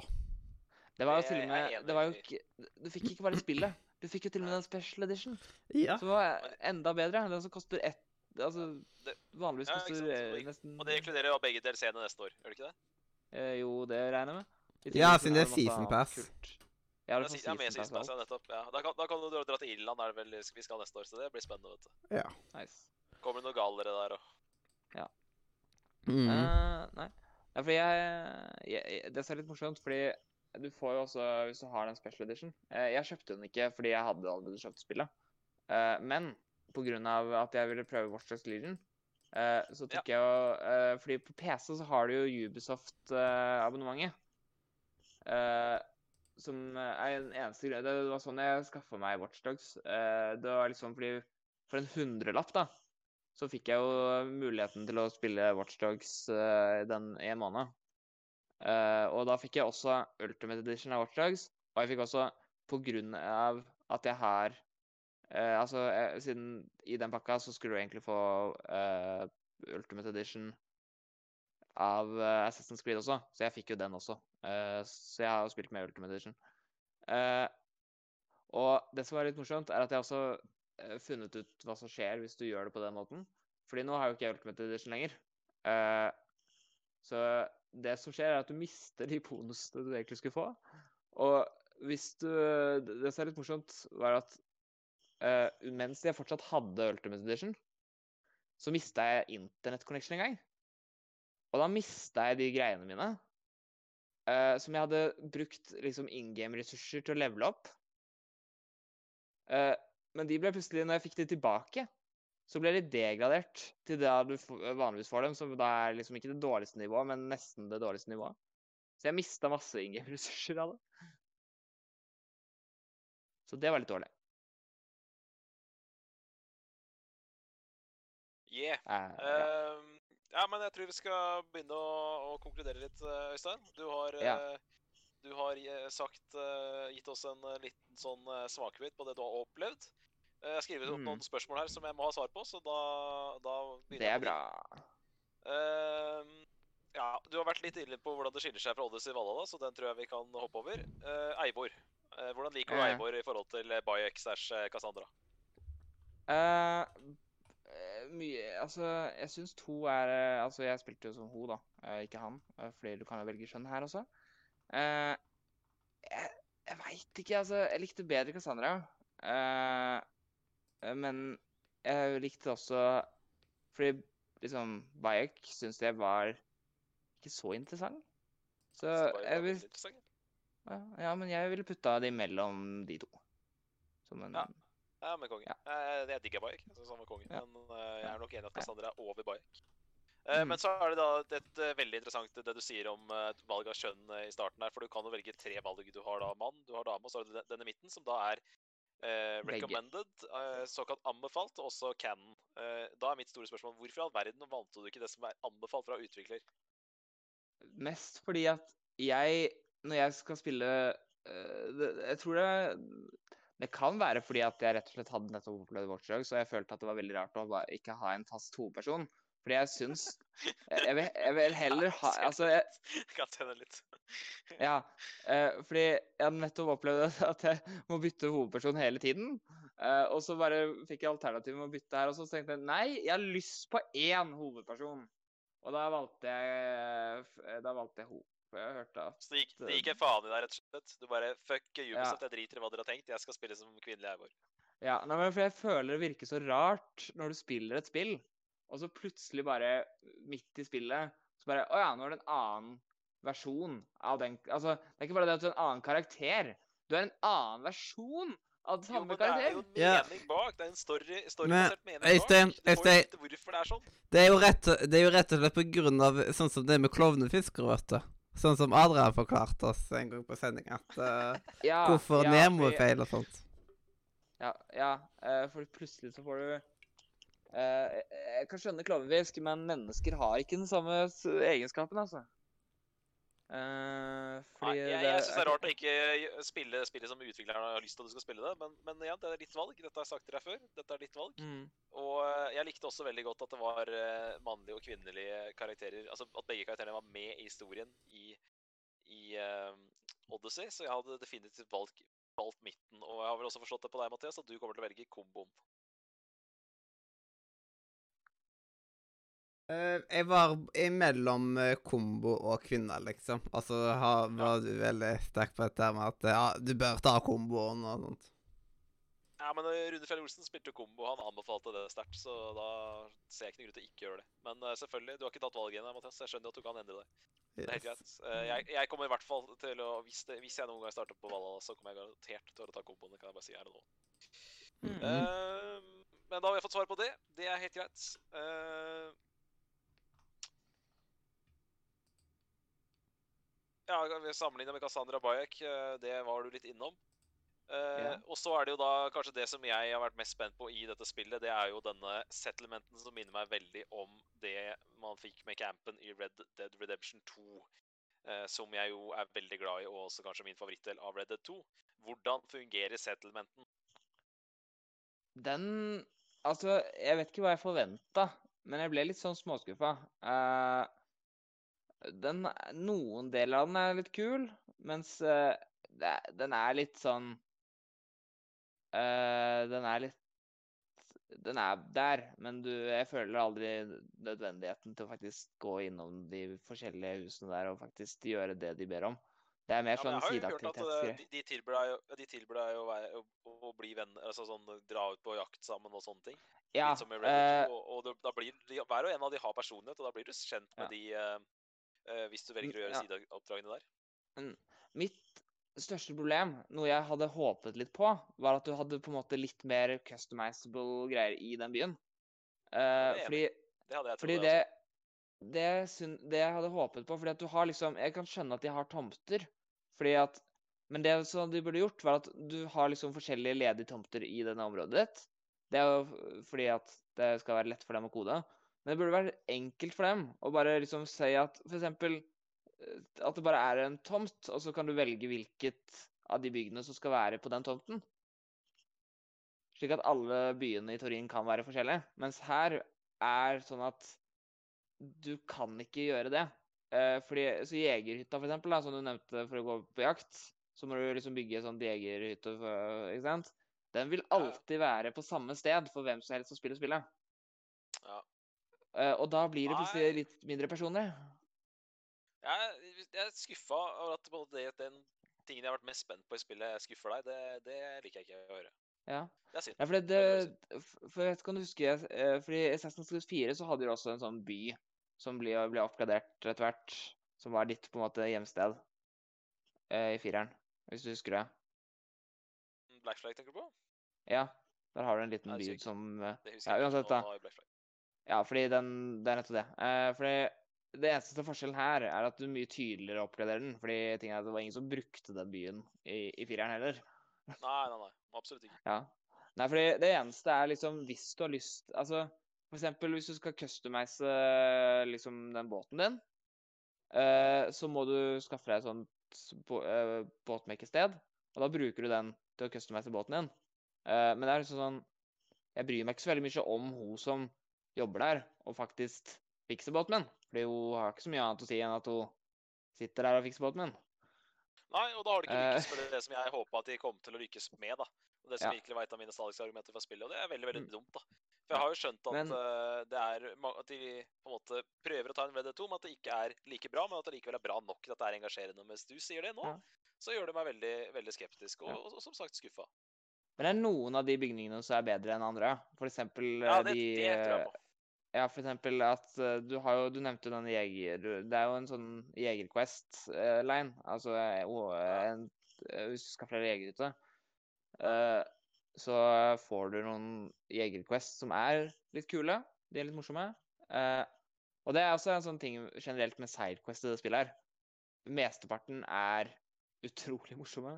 Det var jo til og med Det var jo ikke Du fikk ikke bare spillet. Du fikk jo til og med den special edition. Ja. Som var enda bedre. Den som koster ett Altså, det- vanligvis ja, koster sant, eh, nesten Og det inkluderer jo begge DLC-ene neste år, gjør det ikke det? eh, Jo, det regner jeg med. Ja, siden det er season pass. kult. Ja, det er med season Pass, ja, nettopp. Ja. Da, kan, da kan du dra- dra til Irland, er det vel vi skal neste år, så det blir spennende, vet du. ja. Nice. Kommer det noe galere der og Mm. Uh, nei. Ja, fordi jeg, jeg, jeg Det er litt morsomt, fordi du får jo også, hvis du har den special edition eh, Jeg kjøpte den ikke fordi jeg hadde allerede kjøpt spillet. uh, men pga. at jeg ville prøve Watch Dogs Legion, uh, så tok jeg jo uh, Fordi på PC så har du jo Ubisoft-abonnementet. Uh, som er den eneste greia Det var sånn jeg skaffa meg Watchdogs. Uh, det var liksom fordi For en hundrelapp, da, så fikk jeg jo muligheten til å spille Watchdogs uh, den i en måned. Uh, og da fikk jeg også Ultimate Edition av Watchdogs. Og jeg fikk også, på grunn av at jeg har uh, Altså, jeg, siden i den pakka så skulle du egentlig få uh, Ultimate Edition av eh, Assassin's Creed også, så jeg fikk jo den også. Eh, så jeg har jo spilt med Ultimate Edition. Eh, og det som var litt morsomt, er at jeg også funnet ut hva som skjer hvis du gjør det på den måten. Fordi nå har jo ikke jeg Ultimate Edition lenger. Eh, så det som skjer, er at du mister de bonusene du egentlig skulle få. Og hvis du Det som er litt morsomt, var at eh, mens jeg fortsatt hadde Ultimate Edition, så mista jeg internettconnection en gang. Og da mista jeg de greiene mine. Uh, som jeg hadde brukt liksom in game-ressurser til å levele opp. Eh, men de ble plutselig, når jeg fikk de tilbake, så ble de degradert til det du vanligvis får dem, som da er liksom ikke det dårligste nivået, men nesten det dårligste nivået. Så jeg mista masse in game-ressurser *laughs* av det. Så det var litt dårlig. Yeah. Uh, ja. Um, ja, men jeg tror vi skal begynne å, å konkludere litt, eh, Øystein. Du har, Ja. eh, du har sagt, gitt oss en liten sånn smakebit på det du har opplevd. Eh, Jeg har skrevet opp Mm. noen spørsmål her som jeg må ha svar på, så da, da Det er bra. Uh, ja, du har vært litt inne på hvordan det skiller seg fra Odyssey Valhalla, så den tror jeg vi kan hoppe over. Uh, Eivor. Uh, hvordan liker du. Eivor i forhold til Bayek slash Cassandra? Mye Altså, jeg syns to er Altså, jeg spilte jo som ho, da, ikke han. Fordi du kan jo velge skjønn her også. Jeg jeg veit ikke, altså. Jeg likte bedre Cassandra. Eh, men jeg likte også Fordi liksom Bayek syns jeg var ikke så interessant. Så jeg vil ja, men jeg ville putta det imellom de to. Som en Ja. Ja, men konge. Ja. Eh, jeg digger Bayek. Jeg synes han var konge. Ja. Men eh, jeg er nok enig i at Ja. Cassandra er over Bayek. Eh, Mm. Men så er det da et eh, veldig interessant det du sier om eh, valg av kjønn eh, i starten her. For du kan jo velge tre valg. Du har da mann, du har dame, og så har du denne den i midten, som da er eh, recommended, eh, såkalt anbefalt, og også canon. Eh, da er mitt store spørsmål hvorfor i all verden valgte du ikke det som er anbefalt fra utvikler? Mest fordi at jeg, når jeg skal spille øh, det, Jeg tror det Det kan være fordi at jeg rett og slett hadde nettopp opplevd Watch Dogs, og jeg følte at det var veldig rart å bare ikke ha en fast hovedperson. Fordi jeg syns Jeg, jeg, vil, jeg vil heller ha *laughs* Altså, jeg, Kan tjene litt. Ja. eh, fordi jeg nettopp opplevde *laughs* at jeg må bytte hovedperson hele tiden. Eh, og så bare fikk jeg alternativ med å bytte her, og så tenkte jeg nei, jeg har lyst på én hovedperson. Og da valgte jeg Da valgte jeg henne. Jeg hørte at Så det gikk, det gikk en faen i deg, rett og slett. Du bare Fuck Ubisoft, jeg driter i hva dere har tenkt. Jeg skal spille som kvinnelig Eivor. Ja, nei, men for jeg føler det virker så rart når du spiller et spill, og så plutselig bare midt i spillet så bare Å ja, nå er det en annen versjon av den Altså, det er ikke bare det at du er en annen karakter. Du er en annen versjon av Jo, samme karakter. det er jo en mening bak. Det er en story, storybasert mening bak. Du får Øystein. vite hvorfor det er sånn. Det er jo rett, det er jo rett og slett på grunn av sånn som det med klovnefiskere, vet du. Sånn som Adrian forklarte oss en gang på sending, at uh, *laughs* Ja, hvorfor ja, Nemo er feil og sånt. Ja, ja uh, for plutselig så får du uh, Jeg kan skjønne klovnefisk, men mennesker har ikke den samme egenskapen, altså. Eh, Nei, jeg jeg syns det er rart å ikke spille spillet som utvikleren har lyst til at du skal spille det, men, men igjen, det er ditt valg. Dette har jeg sagt til deg før. Dette er ditt valg. Mm. Og eh, jeg likte også veldig godt at det var eh, mannlige og kvinnelige karakterer. Altså at begge karakterene var med i historien i, i uh, Odyssey, så jeg hadde definitivt valgt, valgt midten. Og jeg har vel også forstått det på deg, Mathias, at du kommer til å velge komboen. Jeg var imellom eh, kombo og kvinner, liksom. Altså ha, var du veldig sterk på dette med at ja, du bør ta komboen og sånt. Ja, men eh, Rune Fjell Olsen spilte kombo. Han anbefalte det sterkt, så da ser jeg ikke noen grunn til å ikke gjøre det. Men eh, selvfølgelig, du har ikke tatt valget ennå, Mathias. Jeg skjønner at du kan endre det. Det er helt greit. Eh, jeg, jeg kommer i hvert fall til å Hvis, det, hvis jeg noen gang starter på Valhalla, så kommer jeg garantert til å ta komboen. Det kan jeg bare si her og nå. Mm. Eh, men da har vi fått svar på det. Det er helt greit. Eh, ja, sammenligna med Cassandra Bayek. eh, det var du litt innom. Yeah. Og så er det jo da kanskje det som jeg har vært mest spent på i dette spillet, det er jo denne settlementen som minner meg veldig om det man fikk med campen i Red Dead Redemption 2. eh, som jeg jo er veldig glad i, og også kanskje min favorittdel av Red Dead 2. Hvordan fungerer settlementen? Den Altså, jeg vet ikke hva jeg forventa, men jeg ble litt sånn småskuffa. Eh, den Noen deler av den er litt kul, mens uh, det, den er litt sånn uh, Den er litt Den er der, men du, jeg føler aldri nødvendigheten til å faktisk gå innom de forskjellige husene der og faktisk gjøre det de ber om. Det er mer Ja, sånn sideaktivitetsgreier. de, de tilbyr deg jo- de tilbyr deg jo å, å, å bli venner, altså sånn dra ut på jakt sammen og sånne ting. Ja, Litt som i Red Dead eh, 2, og, og da blir de, hver og en av de har personlighet, og da blir du kjent med Ja. de hvis du velger å gjøre Ja. sideoppdragene der. Mitt største problem, noe jeg hadde håpet litt på, var at du hadde på en måte litt mer customizable greier i den byen. Uh, det fordi Det hadde jeg trodd. fordi det, det, syn- det jeg hadde håpet på Fordi at du har liksom Jeg kan skjønne at de har tomter, fordi at Men det som de burde gjort, var at du har liksom forskjellige ledige tomter i denne området ditt. Det er jo fordi at det skal være lett for dem å kode. Men det burde være enkelt for dem å bare liksom si at eksempel eh, At det bare er en tomt, og så kan du velge hvilket av de byggene som skal være på den tomten. Slik at alle byene i Torin kan være forskjellige. Mens her er sånn at du kan ikke gjøre det. Eh, fordi, så Jegerhytta, for eksempel, da, som du nevnte for å gå på jakt, så må du liksom bygge sånn jegerhytte, ikke sant? Den vil alltid være på samme sted for hvem som helst som spiller spillet. Ja. Eh, og da blir det plutselig litt mindre personlig. Jeg, jeg er skuffa over at på det, den tingen jeg har vært mest spent på i spillet, skuffer deg. Det, det liker jeg ikke å høre. Ja. Det er synd. Ja, for det, det For jeg du husker eh, For i Assassin's Creed 4 så hadde du også en sånn by som ble, ble oppgradert etter hvert. Som var ditt på en måte hjemsted eh, i fireren, hvis du husker det. Black Flag tenker du på? Ja, der har du en liten by som Det Ja, husker jeg uansett, Black da. Ja, fordi den Det er nettopp det. Eh, fordi det eneste forskjellen her er at du mye tydeligere oppgraderer den. Fordi ting er at det var ingen som brukte den byen i, i fireren heller. Nei, nei, nei. Absolutt ikke. Ja. Nei, fordi det eneste er liksom hvis du har lyst Altså for eksempel hvis du skal customize liksom den båten din, eh, så må du skaffe deg et sånt bå- eh, båtmakersted, og da bruker du den til å customize båten din. Eh, men det er liksom sånn Jeg bryr meg ikke så veldig mye om hun som jobber der, og faktisk fikser båten min. Fordi hun har ikke så mye annet å si enn at hun sitter der og fikser båten min. Nei, og da har de ikke Eh. lykkes med det som jeg håpa at de kom til å lykkes med, da. Det som Ja. virkelig var et av mine stadigste argumenter for spillet, og det er veldig veldig Mm. dumt. da. For jeg har jo skjønt at, Men- uh, det er, at de på en måte prøver å ta en VD2, men at det ikke er like bra, men at det likevel er bra nok at det er engasjerende. Mens du sier det nå, Ja. så gjør det meg veldig, veldig skeptisk, og, Ja. og, og som sagt skuffa. Men det er noen av de bygningene som er bedre enn andre. For eksempel Ja, eh, det, de det Ja, for eksempel at eh, du har jo Du nevnte den jeger... Det er jo en sånn Jegerquest-line. Altså eh, eh, en, hvis du skal flere jegere ute, så får du noen Jegerquest som er litt kule. De er litt morsomme. Og det er også en sånn ting generelt med Sidequest i det spillet her. Mesteparten er utrolig morsomme.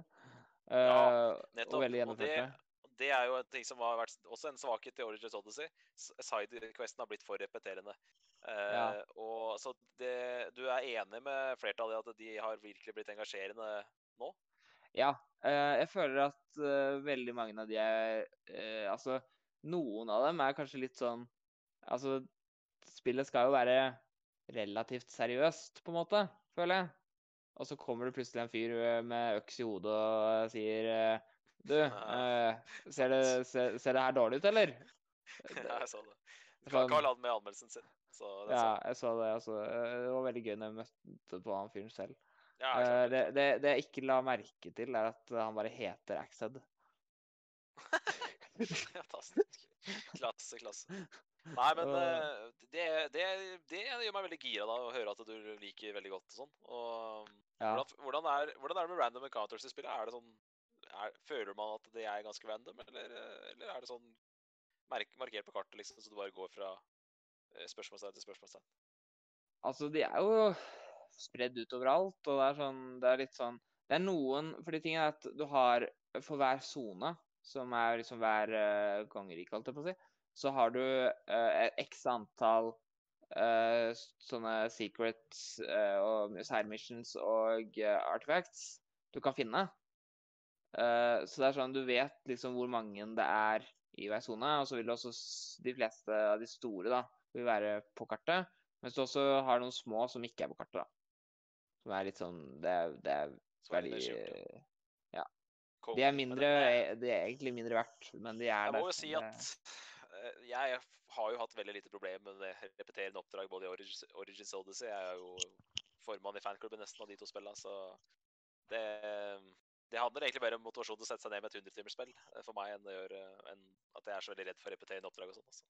Ja, Nettopp. veldig Og det, gjennomførte. Det er jo en ting som har vært også en svakhet i Origins Odyssey. Side-questen har blitt for repeterende. Eh, Ja. og så det, Du er enig med flertallet i at de har virkelig blitt engasjerende nå? Ja. eh, jeg føler at eh, veldig mange av de er Altså, noen av dem er kanskje litt sånn Altså, spillet skal jo være relativt seriøst, på en måte, føler jeg. Og så kommer det plutselig en fyr med øks i hodet og sier Du, eh, ser, det, *laughs* ser, ser det her dårlig ut, eller? ja, jeg så det. Du kan ikke ha ladd med anmeldelsen sin. Ja, jeg så det. altså. Eh, Det var veldig gøy når jeg møtte på han fyren selv. Ja, jeg det, det, det jeg ikke la merke til, er at han bare heter Axed. *laughs* Fantastisk. Klasse, klasse. Nei, men eh, det, det, det gjør meg veldig gira da, å høre at du liker veldig godt og sånn. Og Ja. hvordan, hvordan, er, hvordan er det med random encounters i spillet? Er det sånn, er, føler man at det er ganske random, eller, eller er det sånn merk, markert på kartet, liksom, så du bare går fra eh, spørsmålstegn til spørsmålstegn? Altså, de er jo spredd ut overalt, og det er sånn Det er litt sånn Det er noen Fordi tingen er at du har For hver sone, som er liksom hver uh, kongerike, holdt jeg på å si, så har du uh, x antall uh, sånne secrets uh, og side missions og uh, artifacts du kan finne. Eh, så det er sånn du vet liksom hvor mange det er i hver sone, og så vil også de fleste av de store da vil være på kartet. Mens du også har noen små som ikke er på kartet, da. Som er litt sånn Det er, det er det veldig ja, De er mindre det- De er egentlig mindre verdt, men de er der. Jeg der. må jo si at eh, jeg har jo hatt veldig lite problem med repeterende oppdrag både i Origins, Origins Odyssey. Jeg er jo formann i fanklubben nesten av de to spillene, så det, det handler egentlig bare om motivasjon til å sette seg ned med et 100-timersspill eh, for meg, enn, det gjør, enn at jeg er så veldig redd for repeterende oppdrag og sånn. Altså.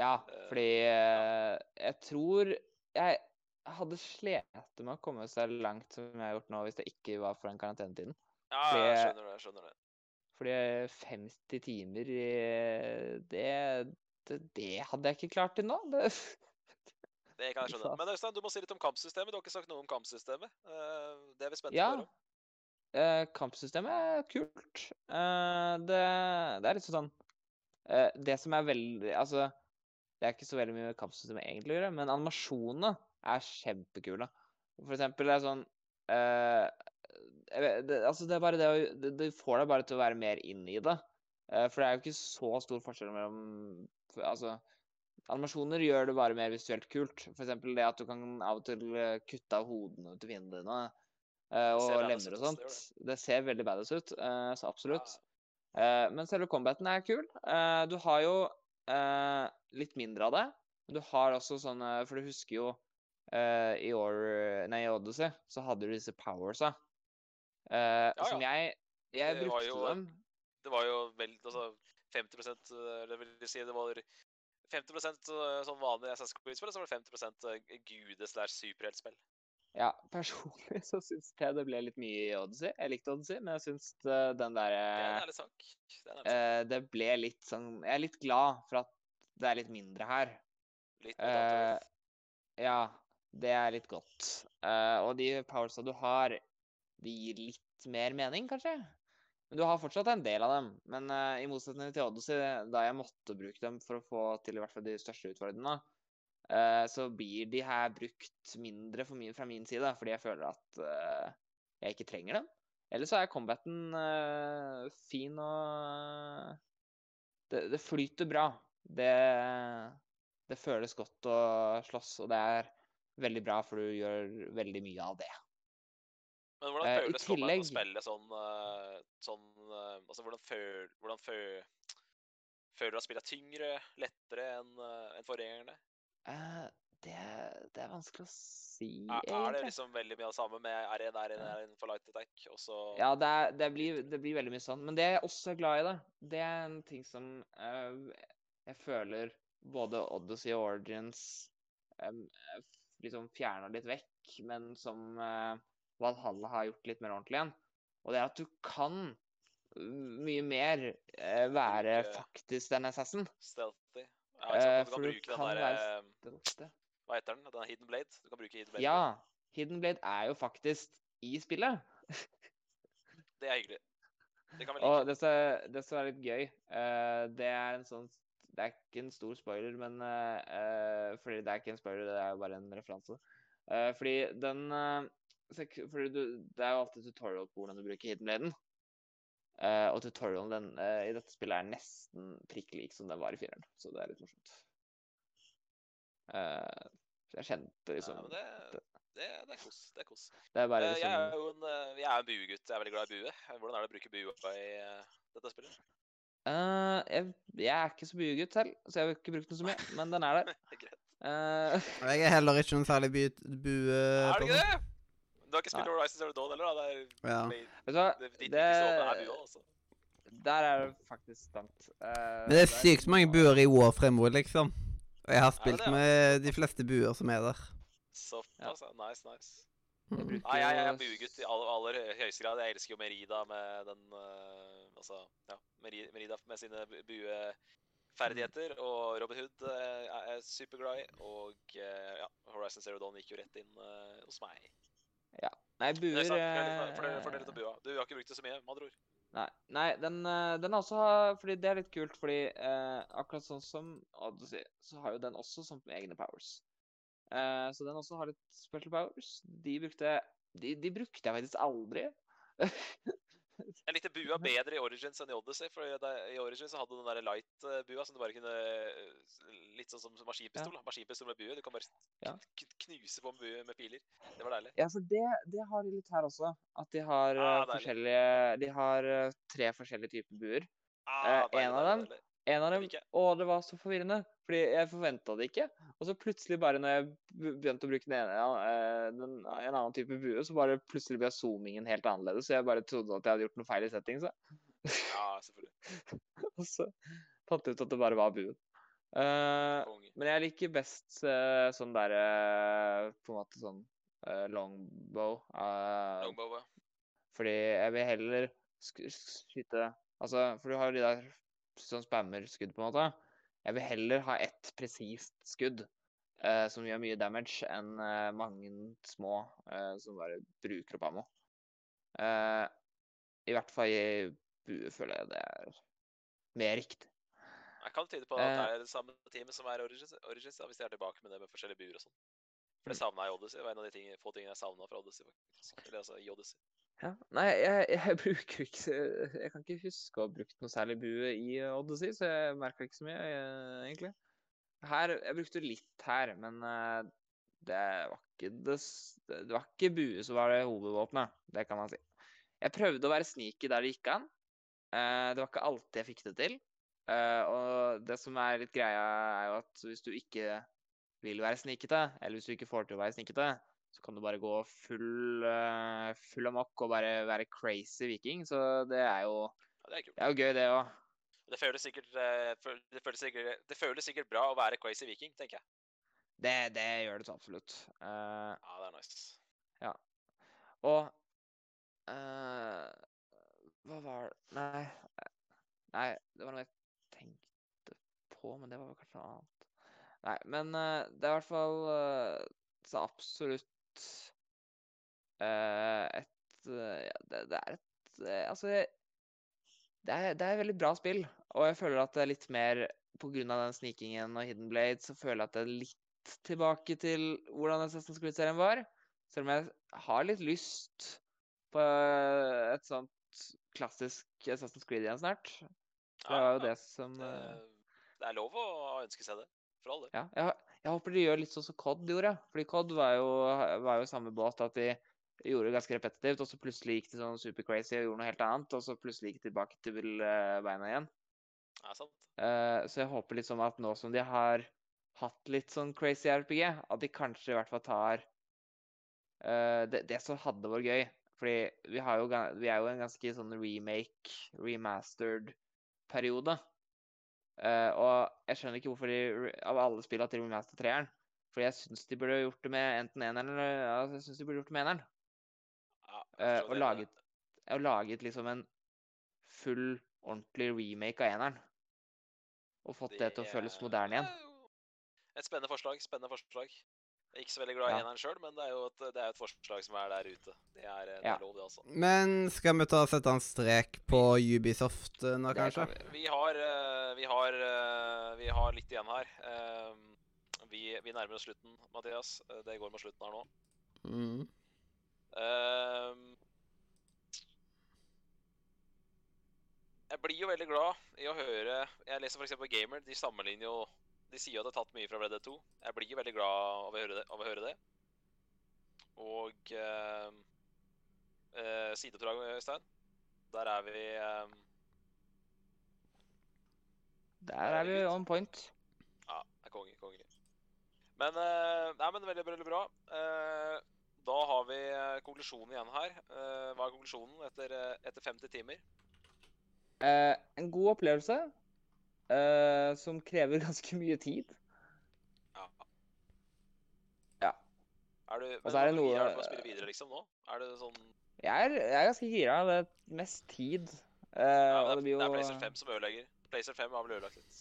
Ja, Eh, fordi eh, jeg tror Jeg hadde slitt med å komme så langt som jeg har gjort nå, hvis det ikke var for den karantenetiden. Ja, Fordi- jeg skjønner det. jeg skjønner det. Fordi 50 timer i- det, det, det hadde jeg ikke klart til nå. Det, *laughs* Det kan jeg skjønne. Men Øystein, du må si litt om kampsystemet. Du har ikke sagt noe om kampsystemet. Det er vi spente Ja. på å. Eh, kampsystemet er kult. Eh, det, det er litt sånn eh, Det som er veldig Altså, det er ikke så veldig mye med kampsystemet egentlig å gjøre, men animasjonene er kjempekule. For eksempel det er sånn eh, det, Altså, det er bare det å det, det får deg bare til å være mer inn i det. Eh, for det er jo ikke så stor forskjell mellom Altså, animasjoner gjør det bare mer visuelt kult. For eksempel det at du kan av og til kutte av hodene til fiendene eh, Det og lemmer og sånt. det. Det ser veldig badass ut, eh, så absolutt. Ja. Eh, men selve combaten er kul. Du har jo litt mindre av det. Men du har også sånne For du husker jo i år Nei, i Odyssey så hadde du disse powersa. Uh, Ja, Som jeg Jeg Det brukte jo- dem. Det var jo vel altså 50 eller Det vil si det var 50 eh, sånn vanlig og så var det 50 eh, gude- slash superheltspill. Ja, personlig *laughs* så syns jeg det ble litt mye i Odyssey. Jeg likte Odyssey, men jeg syns eh, den er derre det, sak. Det sak. eh, Det ble litt sånn Jeg er litt glad for at det er litt mindre her. Litt Eh, ja, det er litt godt. Eh, og de powersa du har, de gir litt mer mening, kanskje? Men du har fortsatt en del av dem. Men eh, i motsetning til Odyssey, da jeg måtte bruke dem for å få til i hvert fall de største utfordringene, eh, så blir de her brukt mindre for min, fra min side, fordi jeg føler at eh, jeg ikke trenger dem. Ellers så er combaten eh, fin og det, det flyter bra. Det, det føles godt å slåss, og det er veldig bra, for du gjør veldig mye av det. Men hvordan føles uh, Stormlight å spille sånn, eh, sånn eh, Altså, hvordan, føl, hvordan føl, føler du at spillet er tyngre, lettere enn enn forgjengerne? Eh, det, det er vanskelig å si, Er, er det liksom veldig mye av det samme med R1, R1, R1 for light attack, Også... Ja, det, er, det, blir, det blir veldig mye sånn. Men det jeg også er glad i, da, det er en ting som uh, jeg føler både Odyssey og Origins um, liksom fjerna litt vekk, men som uh, Valhalla har gjort litt mer ordentlig igjen. Og det er at du kan mye mer være faktisk den assassin. stealthy? Ja, Eh, sant? Du kan du bruke den der eh. Hva heter den? Den Hidden Blade? Du kan bruke Hidden Blade. Ja, Hidden Blade er jo faktisk i spillet. Det er hyggelig. Det kan vi Og like. er, det som er litt gøy, eh, det er en sånn Det er ikke en stor spoiler, men Fordi det er ikke en spoiler, det er jo bare en referanse. Fordi den fordi du, Det er jo alltid tutorial på hvordan du bruker hidden bladen. Eh, og tutorialen den, uh, i dette spillet er nesten prikk lik som den var i fireren. Så det er litt morsomt. Uh, jeg kjente liksom Ja, det, det, det er kos. Det er kos. Det er bare Eh, jeg er liksom jo en, jeg er en buegutt. Jeg er veldig glad i bue. Hvordan er det å bruke bue i eh, dette spillet? Eh, jeg, jeg er ikke så buegutt selv, så jeg har ikke brukt den så mye, men den er der. *laughs* Greit. Eh, jeg er heller ikke noen særlig bue... Er det ikke det? Du har ikke spilt Horizon Zero Dawn heller, da? Det er, Ja. det, det, det, Det, er altså. der er det faktisk sant. Uh, Men det er sykt mange buer i WoW fremover, liksom. Og jeg har spilt det, ja? med de fleste buer som er der. Såpass, ja. Nice, nice. Jeg Mm. bruker Nei, jeg, jeg er buegutt i aller, aller høyeste grad. Jeg elsker jo Merida med den uh, Altså, ja. Merida med sine bu- bueferdigheter. Og Robin Hood eh, er jeg superglad i. Og ja, Horizon Zero Dawn gikk jo rett inn hos meg. Nei, buer er fortell litt- om bua. Du har ikke brukt det så mye, med andre ord. Nei, nei den, eh, den også har Fordi det er litt kult, fordi eh, akkurat sånn som Odyssey, så har jo den også sånn egne powers. Eh, så den også har litt special powers. De brukte De, de brukte jeg faktisk aldri. *laughs* Jeg likte bua bedre i Origins enn i Odyssey. For i Origins hadde du den der light-bua som du bare kunne Litt sånn som maskinpistol. Ja. Maskinpistol med bue. Du kan bare knuse på bue med piler. Det var deilig. Ja, for det, det har de litt her også. At de har eh, Ah, forskjellige De har eh, tre forskjellige typer buer. Ah, Eh, deilig, en av dem- deilig. En av dem liker. Å, det var så forvirrende. Fordi jeg forventa det ikke. Og så plutselig, bare når jeg begynte å bruke den ene, eh, den, en annen type bue, så bare plutselig ble zoomingen helt annerledes. Så jeg bare trodde at jeg hadde gjort noe feil i settings. Ja, selvfølgelig. *laughs* Og så fant jeg ut at det bare var buen. Uh, men jeg liker best uh, sånn derre På en måte sånn longbow. Longbow, ja. fordi jeg vil heller sk skyte Altså, for du har jo de der som spammer skudd, på en måte. Jeg vil heller ha ett presist skudd uh, som gjør mye damage, enn uh, mange små uh, som bare bruker opp ammo. I hvert fall i bue føler jeg det er mer riktig. Jeg kan tyde på at det er det samme teamet som er Origins, Origins da, hvis de er tilbake med det med forskjellige buer og sånn. For det Mm. savna jeg i Odyssey. Det var en av de ting, få tingene jeg savna fra Odyssey. Eller altså i Odyssey. Ja. Nei, jeg, jeg bruker ikke Jeg kan ikke huske å ha brukt noe særlig bue i eh, Odyssey, så jeg merker ikke så mye, eh, egentlig. Her, Jeg brukte litt her, men eh, det var ikke det, det var ikke bue som var det hovedvåpenet. Det kan man si. Jeg prøvde å være sneaky der det gikk an. Det var ikke alltid jeg fikk det til. Og det som er litt greia, er jo at hvis du ikke vil være snikete, eller hvis du ikke får til å være snikete, så kan du bare gå full, eh, full amok og bare være crazy viking. Så det er jo, Ja, det er det er jo gøy, det òg. Det føles sikkert, eh, det føles sikkert, det føles sikkert bra å være crazy viking, tenker jeg. Det, det gjør det så absolutt. Uh, Ja, det er nice. Ja. og uh, Hva var det Nei. Nei, det var noe jeg tenkte på, men det var kanskje noe annet. Nei, men uh, det er i hvert fall så absolutt et eh, ja, det, det er et eh, Altså, det er, det er et veldig bra spill, og jeg føler at det er litt mer av den snikingen og Hidden Blade, så føler jeg at det er litt tilbake til hvordan Assassin's Creed-serien var. Selv om jeg har litt lyst på et sånt klassisk Assassin's Creed igjen snart. Det var jo det som det, eh, det er lov å ønske seg det, for alle. Ja, jeg, jeg håper de gjør litt sånn som COD gjorde. Fordi COD var jo, var jo samme båt, at de gjorde det ganske repetitivt, og så plutselig gikk de sånn super crazy og gjorde noe helt annet, og så plutselig gikk de tilbake til eh, beina igjen. Ja, sant? Eh, så jeg håper liksom at nå som de har hatt litt sånn crazy RPG, at de kanskje i hvert fall tar eh, det, det som hadde vært gøy. Fordi vi, har jo, vi er jo i en ganske sånn remake, remastered periode. Eh, og jeg skjønner ikke hvorfor de, av alle spill at de remaster treeren. For jeg syns de burde gjort det med enten eneren eller altså, jeg synes de burde gjort det med eneren. Ja, Eh, og laget, og laget liksom en full, ordentlig remake av eneren. Og fått det, til å føles er- moderne igjen. Et spennende forslag. Spennende forslag. Jeg er ikke så veldig glad i Ja. eneren sjøl, men det er jo et, det er et forslag som er der ute. Det er, det Ja. er lov, det, altså. Men skal vi ta og sette en strek på Ubisoft eh, nå, Det kanskje? kan vi. Vi har, eh, vi har, eh, vi har litt igjen her. Eh, Vi, vi nærmer oss slutten, Mathias. Eh, Det går mot slutten her nå. Mm. Ehm, jeg blir jo veldig glad i å høre Jeg leser f.eks. Gamer. De sammenligner jo De sier at det er tatt mye fra Red Dead 2. Jeg blir veldig glad av å høre det. Å høre det. Og eh, eh, sideoppdrag, Øystein. Der er vi eh, Der er vi on point. Ja, Det er konge, konge. Men, eh, nei, men veldig, veldig bra. Eh, da har vi eh, konklusjonen igjen her. Eh, hva er konklusjonen etter, etter 50 timer? Eh, en god opplevelse eh, som krever *laughs* ganske mye tid. Ja. Ja. Er du, men Og så er det noe- er det for å spille videre, liksom, nå? Er det sånn Jeg er, jeg er ganske gira. Det er mest tid. Eh, ja, det, det, det jo... er, det er PlayStation 5 som ødelegger. PlayStation 5 har vel ødelagt litt.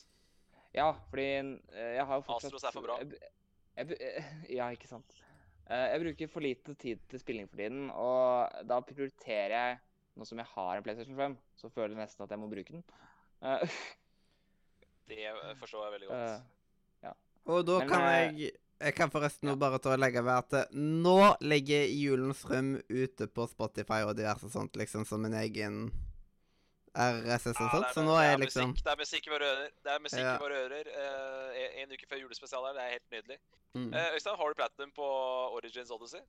Ja, fordi eh, jeg har jo fortsatt Astros er for bra. Jeg, jeg, *laughs* ja, ikke sant. Eh, jeg bruker for lite tid til spilling for tiden, og da prioriterer jeg Nå som jeg har en PlayStation 5, så føler jeg nesten at jeg må bruke den. *laughs* Det eh, forstår jeg veldig godt. eh, Og da Men, kan eh, jeg Jeg kan forresten ja. bare ta og legge ved at nå ligger Julens rum ute på Spotify og diverse sånt, liksom, som en egen RSS og Ja, sånt. det er Så nå det er er liksom musikk, det er musikk i våre ører. Det er musikk Ja. i våre ører Uh, en- en uke før julespesial her. Det er helt nydelig. mm. Uh, Øystein, har du platinum på Origins Odyssey?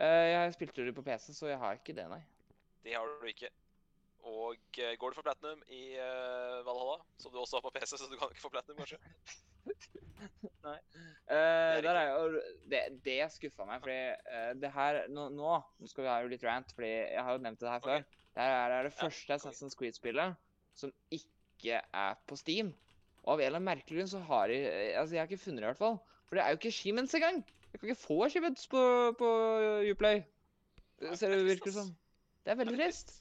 Uh, jeg spilte det på PC, så jeg har ikke det, nei. Det har du ikke. Og eh, går du for platinum i uh, Valhalla, som du også har på PC, så du kan ikke få platinum, kanskje? *laughs* Nei. er der er jo, det, det skuffa meg, fordi uh, det her nå, nå skal vi ha jo litt rant, fordi jeg har jo nevnt det her før. Det her er det Ja, første konge. Assassin's Creed-spillet som ikke er på Steam. Og av en eller annen merkelig grunn så har de Altså, jeg har ikke funnet det, i hvert fall. For det er jo ikke achievements engang! Jeg kan ikke få achievements på, på Uplay. Ser det det er virker som. Det er veldig Det trist.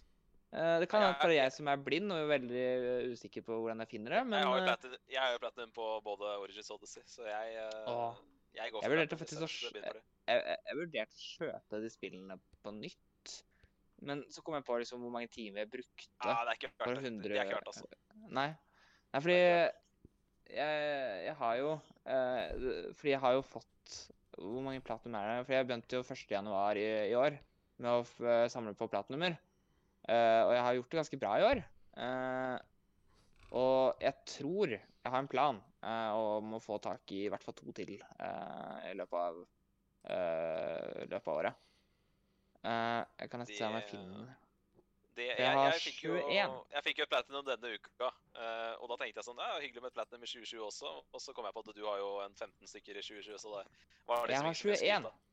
Eh, det kan er jeg- jeg som er blind og veldig eh, usikker på hvordan jeg finner det, men jeg, har jo eh, platinum, har jo platinum på både Origins Odyssey, så jeg, Åh. jeg går Jeg for vurderte platinum faktisk å jeg jeg, jeg, jeg vurderte å kjøpe de spillene på nytt. Men så kom jeg på liksom hvor mange timer jeg brukte. Ja, det er ikke verdt det. 100 Det er ikke verdt, altså. Nei. Nei, fordi jeg, jeg har jo Fordi jeg har jo fått Hvor mange platinum er det? Fordi jeg begynte jo 1.1. I, i år med å samle på platinumer. Eh, og jeg har gjort det ganske bra i år. Eh, og jeg tror jeg har en plan eh, om å få tak i i hvert fall to til i løpet av løpet av året. Jeg kan nesten se om jeg finner Det, Jeg jeg, har jeg, fikk jo, 21. jeg fikk jo platinum denne uka, og da tenkte jeg sånn Ja, hyggelig med et platinum i 2020 også. Og så kom jeg på at du har jo en 15 stykker i 2020, så det var Jeg liksom har mye å 21.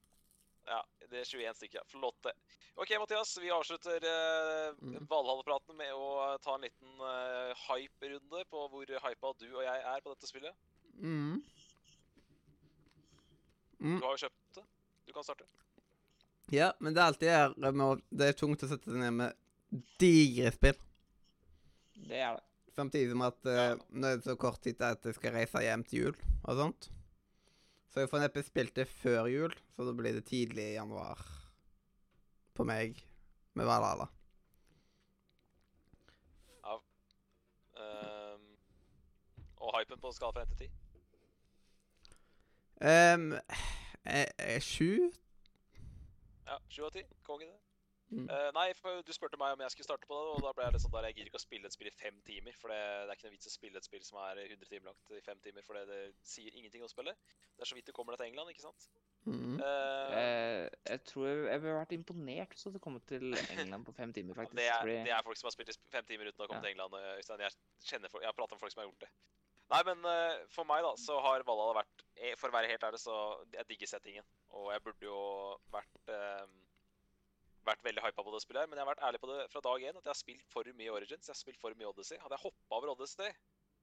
Ja, det er 21 stykker. Flott, det. OK, Mathias. Vi avslutter eh, Mm. Valhall-praten med å ta en liten eh, hype-runde på hvor hypa du og jeg er på dette spillet. Mm. Mm. Du har jo kjøpt det. Du kan starte. Ja, men det er alltid her med å Det er tungt å sette seg ned med digre spill. Det er det. Samtidig som at eh, Ja. nå er det så kort tid til at jeg skal reise hjem til jul og sånt. Så jeg får neppe spilt det før jul, så da blir det tidlig i januar på meg med Valhalla. Ehm, og hypen på skala fra 1 til 10. Um, er, er 7? Ja, 7 av 10. Konge, det. Mm. Eh, nei, for du spurte meg om jeg skulle starte på det, og da ble jeg litt sånn der jeg gidder ikke å spille et spill i fem timer. For det, det er ikke noe vits å spille et spill som er 100 timer langt i fem timer, for det, det sier ingenting å spille. Det er så vidt du kommer deg til England, ikke sant? Mm. Uh, jeg, jeg tror jeg, jeg ville vært imponert hvis du hadde kommet til England på fem timer, faktisk. det, er, fordi- det er folk som har spilt i fem timer uten å komme Ja. til England. eh, Øystein. Jeg kjenner folk, jeg har pratet med folk som har gjort det. Nei, men uh, for meg, da, så har Valhall vært eh, For å være helt ærlig, så jeg digger settingen. Og jeg burde jo vært eh, vært veldig hypa på det spillet her, men jeg har vært ærlig på det fra dag én at jeg har spilt for mye Origins. Jeg har spilt for mye Odyssey. Hadde jeg hoppa over Odyssey,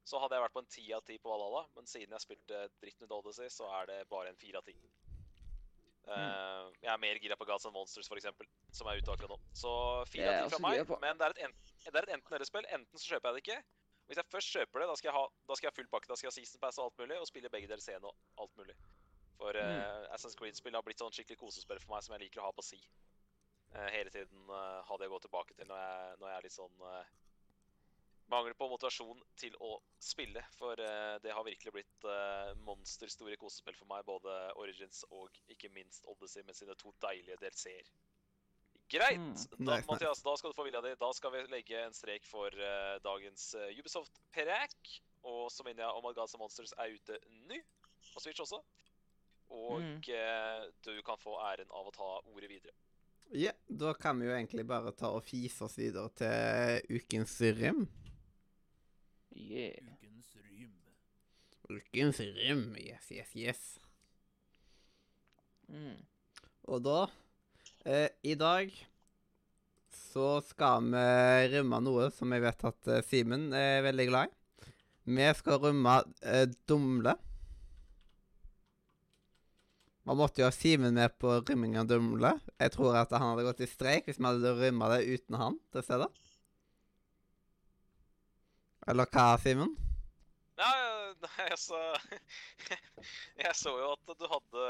så hadde jeg vært på en ti av ti på Valhalla. Men siden jeg spilte dritten ut Odyssey, så er det bare en fire av ti. Eh, jeg er mer gira på Gods and Monsters, eksempel, som er ute akkurat nå. Så fire av ti fra meg, men det er et enten- det er et enten-eller-spill. Enten så kjøper jeg det ikke. Hvis jeg først kjøper det, da skal jeg ha da skal jeg full pakke. Da skal jeg ha season pass og alt mulig, og spille begge deler scene og alt mulig. For uh, Assassin's Creed-spill har blitt sånn skikkelig kosespill for meg som jeg liker å ha på si. Eh, hele tiden uh, ha det å gå tilbake til når jeg, når jeg er litt sånn Mangel Mangler på motivasjon til å spille, for eh, det har virkelig blitt monsterstore kosespill for meg. Både Origins og ikke minst Odyssey med sine to deilige DLC-er. Greit! Mm, Da, Mathias, da skal du få vilja di. Da skal vi legge en strek for eh, dagens eh, Ubisoft-prekk. Og så minner jeg om at Gaza Monsters er ute nå, på Switch også. Og Mm. eh, du kan få æren av å ta ordet videre. Ja, da kan vi jo egentlig bare ta og fise oss videre til ukens rim. Yeah. Ukens rym. Ukens rim, yes, yes, yes. Mm. Og da, eh, i dag, så skal vi rømme noe som jeg vet at eh, Simen er veldig glad i. Vi skal rømme eh, Dumle. Man måtte jo ha Simen med på rømming av Dumle. Jeg tror at han hadde gått i streik hvis vi hadde rømma det uten han til stede. Eller hva, Simen? Nei, *laughs* nei, altså *laughs* Jeg så jo at du hadde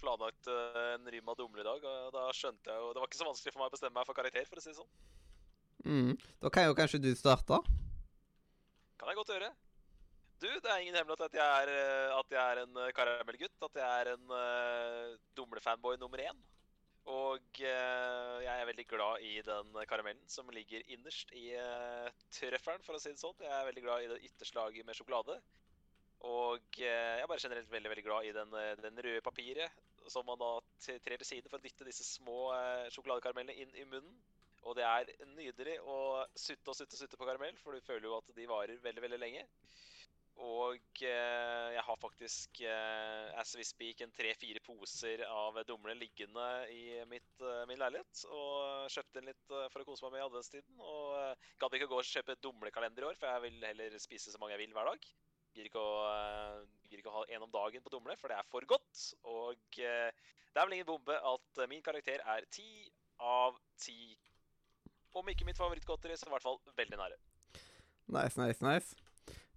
planlagt eh, en rym av Dumle i dag, og da skjønte jeg jo Det var ikke så vanskelig for meg å bestemme meg for karakter, for å si det sånn. Mm. Da kan jo kanskje du starte. Kan jeg godt gjøre. Du, det er ingen hemmelighet at jeg er, eh, at jeg er en eh, karamellgutt. At jeg er en uh, Dumle-fanboy nummer én. Og uh, jeg er veldig glad i den karamellen som ligger innerst i uh, trøffelen, for å si det sånn. Jeg er veldig glad i det ytterste laget med sjokolade. Og uh, jeg er bare generelt veldig veldig glad i den, den røde papiret som man da trer til siden for å dytte disse små sjokoladekaramellene inn i munnen. Og det er nydelig å sutte og sutte og sutte på karamell, for du føler jo at de varer veldig, veldig lenge. Og eh, jeg har faktisk eh, as we speak en tre-fire poser av dumle liggende i mitt, eh, min leilighet. Og kjøpte inn litt for å kose meg med i adventstiden. Og gadd ikke å gå og kjøpe dumlekalender i år, for jeg vil heller spise så mange jeg vil hver dag. Gidder ikke å, gidder ikke å ha en om dagen på dumle, for det er for godt. Og det er vel ingen bombe at min karakter er ti av ti. Om ikke mitt favorittgodteri, så i hvert fall veldig nære. Nice, nice, nice.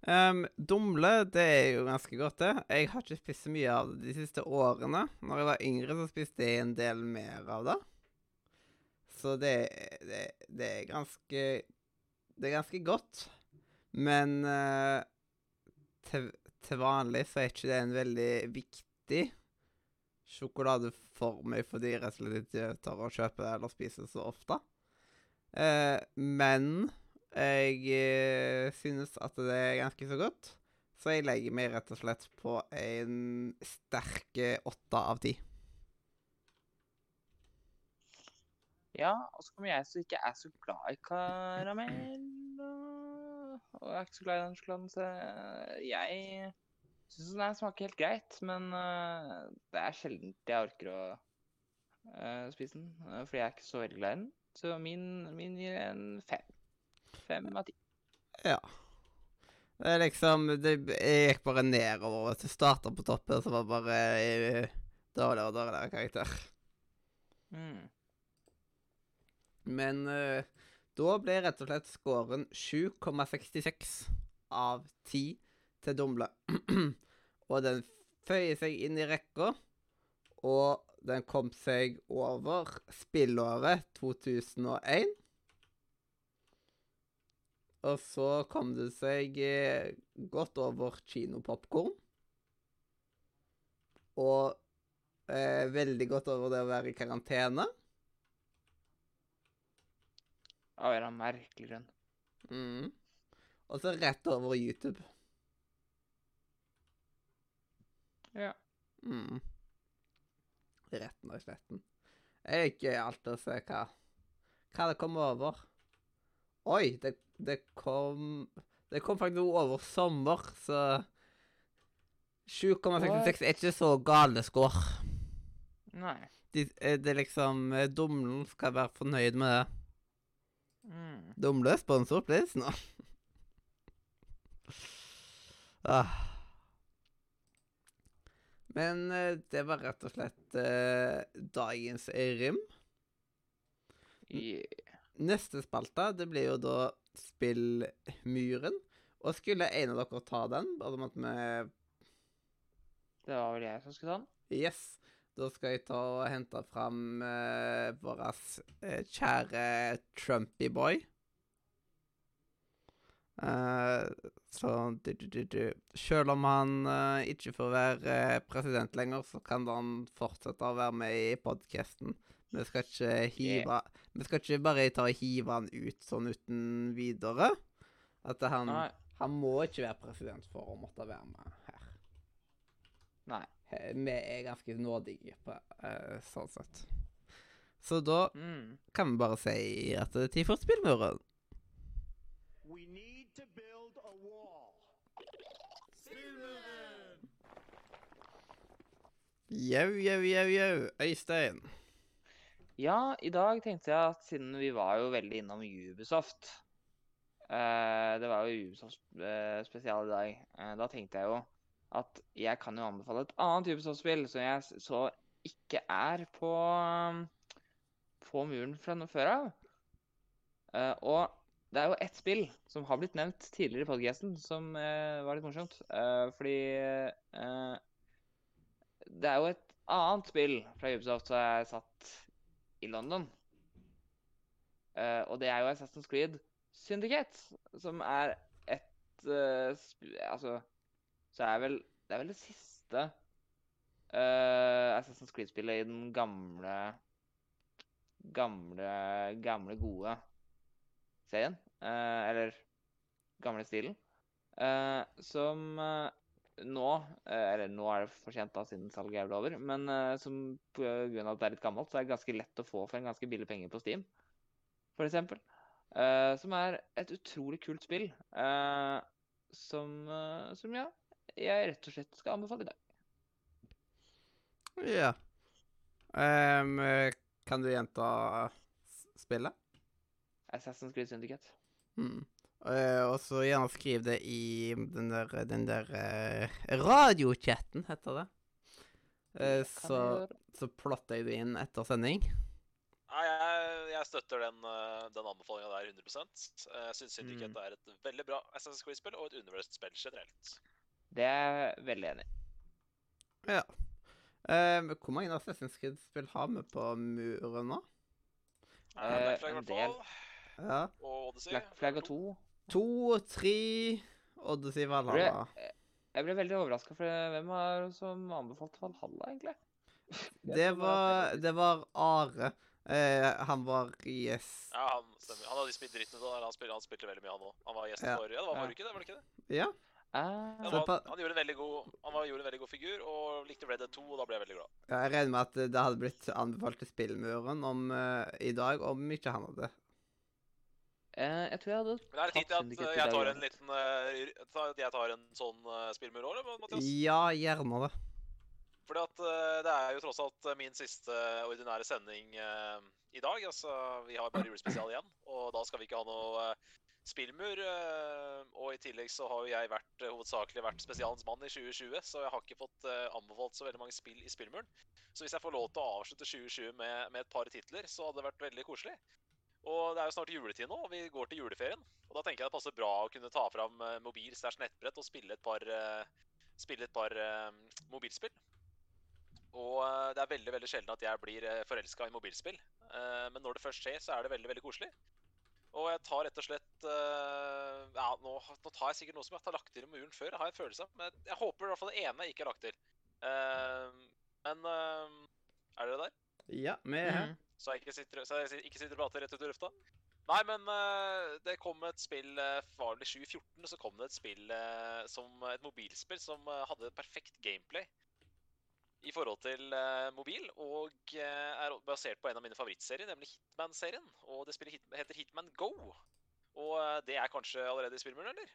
Ehm, dumle, det er jo ganske godt, det. Jeg har ikke spist så mye av det de siste årene. Når jeg var yngre, så spiste jeg en del mer av det. Så det, det, det er ganske Det er ganske godt. Men uh, til, til vanlig så er ikke det en veldig viktig sjokolade for meg, fordi jeg rett og slett ikke tør å kjøpe eller spise så ofte. Uh, men jeg eh, synes at det er ganske så godt, så jeg legger meg rett og slett på en sterk eh, åtte av ti. Ja, og så kommer jeg som ikke er så glad i karamell. Og jeg er ikke så glad i den sjokoladen, så jeg syns den smaker helt greit. Men øh, det er sjelden jeg orker å øh, spise den, fordi jeg er ikke så veldig glad i den. Så min, min gir en fem. Fem av ti. Ja. Det er liksom det, Jeg gikk bare nedover. vet du. Starta på toppen, så var det bare eh, dårligere og dårligere karakter. Mm. Men uh, da ble rett og slett scoren 7,66 av 10 til Dumle. *clears throat* og den føyer seg inn i rekka, og den kom seg over spillåret 2001. Og så kom det seg eh, godt over kinopopkorn. Og eh, veldig godt over det å være i karantene. Av en eller annen merkelig grunn. Mm. Og så rett over YouTube. Ja. Mm. Retten og sletten. Det er gøy alltid å se hva, hva det kommer over. Oi, det, det kom Det kom faktisk over sommer, så 7,66 er ikke så gale score. Nei. De, eh, det er liksom eh, Dumlen skal være fornøyd med det. Mm. Dumle sponsor, please, nå. *laughs* ah. Men eh, det var rett og slett eh, dagens rim. Yeah. Neste spalte, det blir jo da Spillmuren. Og skulle en av dere ta den, bare om at vi Det var vel jeg som skulle ta den? Yes. Da skal jeg ta og hente fram uh, vår uh, kjære Trumpy boy. Uh, så du, du, du, du. Selv om han uh, ikke får være president lenger, så kan han fortsette å være med i podkasten. Vi skal ikke hive Vi skal ikke bare ta og hive han ut sånn uten videre. At han. Han må ikke være president for å måtte være med her. Nei. Vi er ganske nådige på uh, sånn sett. Så da Mm. kan vi bare si at det er tid for spillmuren. We need to build a wall. Jau, jau, jau, jau. Øystein. Ja, i dag tenkte jeg at siden vi var jo veldig innom Ubisoft eh, Det var jo Ubisoft-spesial i dag. eh, da tenkte jeg jo at jeg kan jo anbefale et annet Ubisoft-spill som jeg så ikke er på um, på muren fra før av. Eh, og det er jo ett spill som har blitt nevnt tidligere i podcasten, som eh, var litt morsomt. Eh, fordi eh, det er jo et annet spill fra Ubisoft som er satt i London. Uh, og det er jo Assassin's Creed Syndicate, som er et uh, Altså Så er vel Det er vel det siste uh, Assassin's Creed-spillet i den gamle Gamle, gamle, gode serien. Eller gamle stilen. Som nå eh, Eller nå er det for sent, da, siden salget er vel over. Men eh, som pga. at det er litt gammelt, så er det ganske lett å få for en ganske billig penger på Steam, for eksempel. Eh, som er et utrolig kult spill. uh, som, uh, som, ja, jeg rett og slett skal anbefale i dag. Ja. um, kan du gjenta spillet? Assassin's Creed Syndicate. Mm. Eh, og så gjerne skriv det i den der, den der uh, radiochatten, heter det. Uh, så, så plotter jeg det inn etter sending. Nei, jeg, jeg støtter den, uh, den anbefalinga der 100 Eh, Jeg syns Syndicate Mm. er et veldig bra Assassin's Creed-spill og et undervurdert spill generelt. Det er jeg veldig enig i. Ja. Ehm, hvor mange Assassin's Creed-spill har vi på muren nå? Uh, Eh, en del. Ja. Og Odyssey. Black Flag og 2. To, tre Odyssey Valhalla. Jeg ble veldig overraska, for hvem er det som anbefalte Valhalla, egentlig? *laughs* Det var, det var Are. Eh, han var gjest Ja, han stemmer. Han hadde spilt dritten ut av det. Han, spilte, han spilte veldig mye, han òg. Han var gjest Ja. for Ja, det var Ja. forrige uke, det, var det ikke det? Ja. Ah, han, var, han, gjorde en veldig god, han var, gjorde en veldig god figur og likte Red Dead 2, og da ble jeg veldig glad. Ja, Jeg regner med at det hadde blitt anbefalt til Spillmuren om, uh, i dag om ikke han hadde. Eh, jeg tror jeg hadde Men er det tid til at i jeg tar en liten uh, Jeg tar en sånn uh, spillmur òg, Mathias? Ja, gjerne det. Fordi at uh, det er jo tross alt min siste ordinære sending uh, i dag. Altså, vi har bare julespesial igjen, og da skal vi ikke ha noe uh, spillmur. uh, og i tillegg så har jo jeg vært, uh, hovedsakelig vært spesialens mann i 2020, så jeg har ikke fått uh, anbefalt så veldig mange spill i spillmuren. Så hvis jeg får lov til å avslutte 2020 med, med et par titler, så hadde det vært veldig koselig. Og det er jo snart juletid nå, og vi går til juleferien. Og da tenker jeg det passer bra å kunne ta fram uh, mobil stæsj nettbrett og spille et par, uh, spille et par uh, mobilspill. Og eh, det er veldig veldig sjelden at jeg blir forelska i mobilspill. Eh, Men når det først skjer, så er det veldig veldig koselig. Og jeg tar rett og slett eh, Ja, nå, nå tar jeg sikkert noe som jeg har lagt til i muren før, Jeg har en følelse av. Men jeg håper i hvert fall det ene jeg ikke har lagt til. Eh, Men eh, er dere der? Ja, vi er her. Mhm. Så jeg ikke sitter, så jeg ikke sitter og prater rett ut i lufta? Nei, men eh, det kom et spill eh, Var det i 2014 så kom det et spill eh, som et mobilspill som hadde perfekt gameplay i forhold til mobil, og er basert på en av mine favorittserier, nemlig Hitman-serien. Og det spillet hit, heter Hitman Go. Og det er kanskje allerede i spillmuren, eller?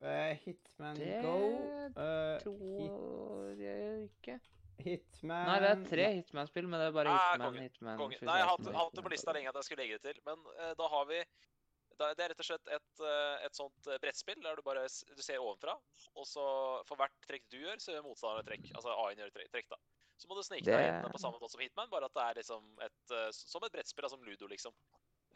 Uh, Hitman Det Go eh, hit, Tror jeg ikke. Hitman Nei, det er tre Hitman-spill, men det er bare Ah, Hitman, konge, Hitman Konge. 2016 Nei, jeg har hatt, hatt det på lista lenge at jeg skulle legge det til. Men uh, da har vi da, Det er rett og slett et, uh, et sånt eh, brettspill der du bare du ser ovenfra, og så for hvert trekk du gjør, så gjør motstanderen trekk. Altså AI-en gjør trekk, trekk, da. Så må du snike deg Det- inn på samme måte som Hitman, bare at det er liksom et, uh, som et brettspill, da, som Ludo, liksom.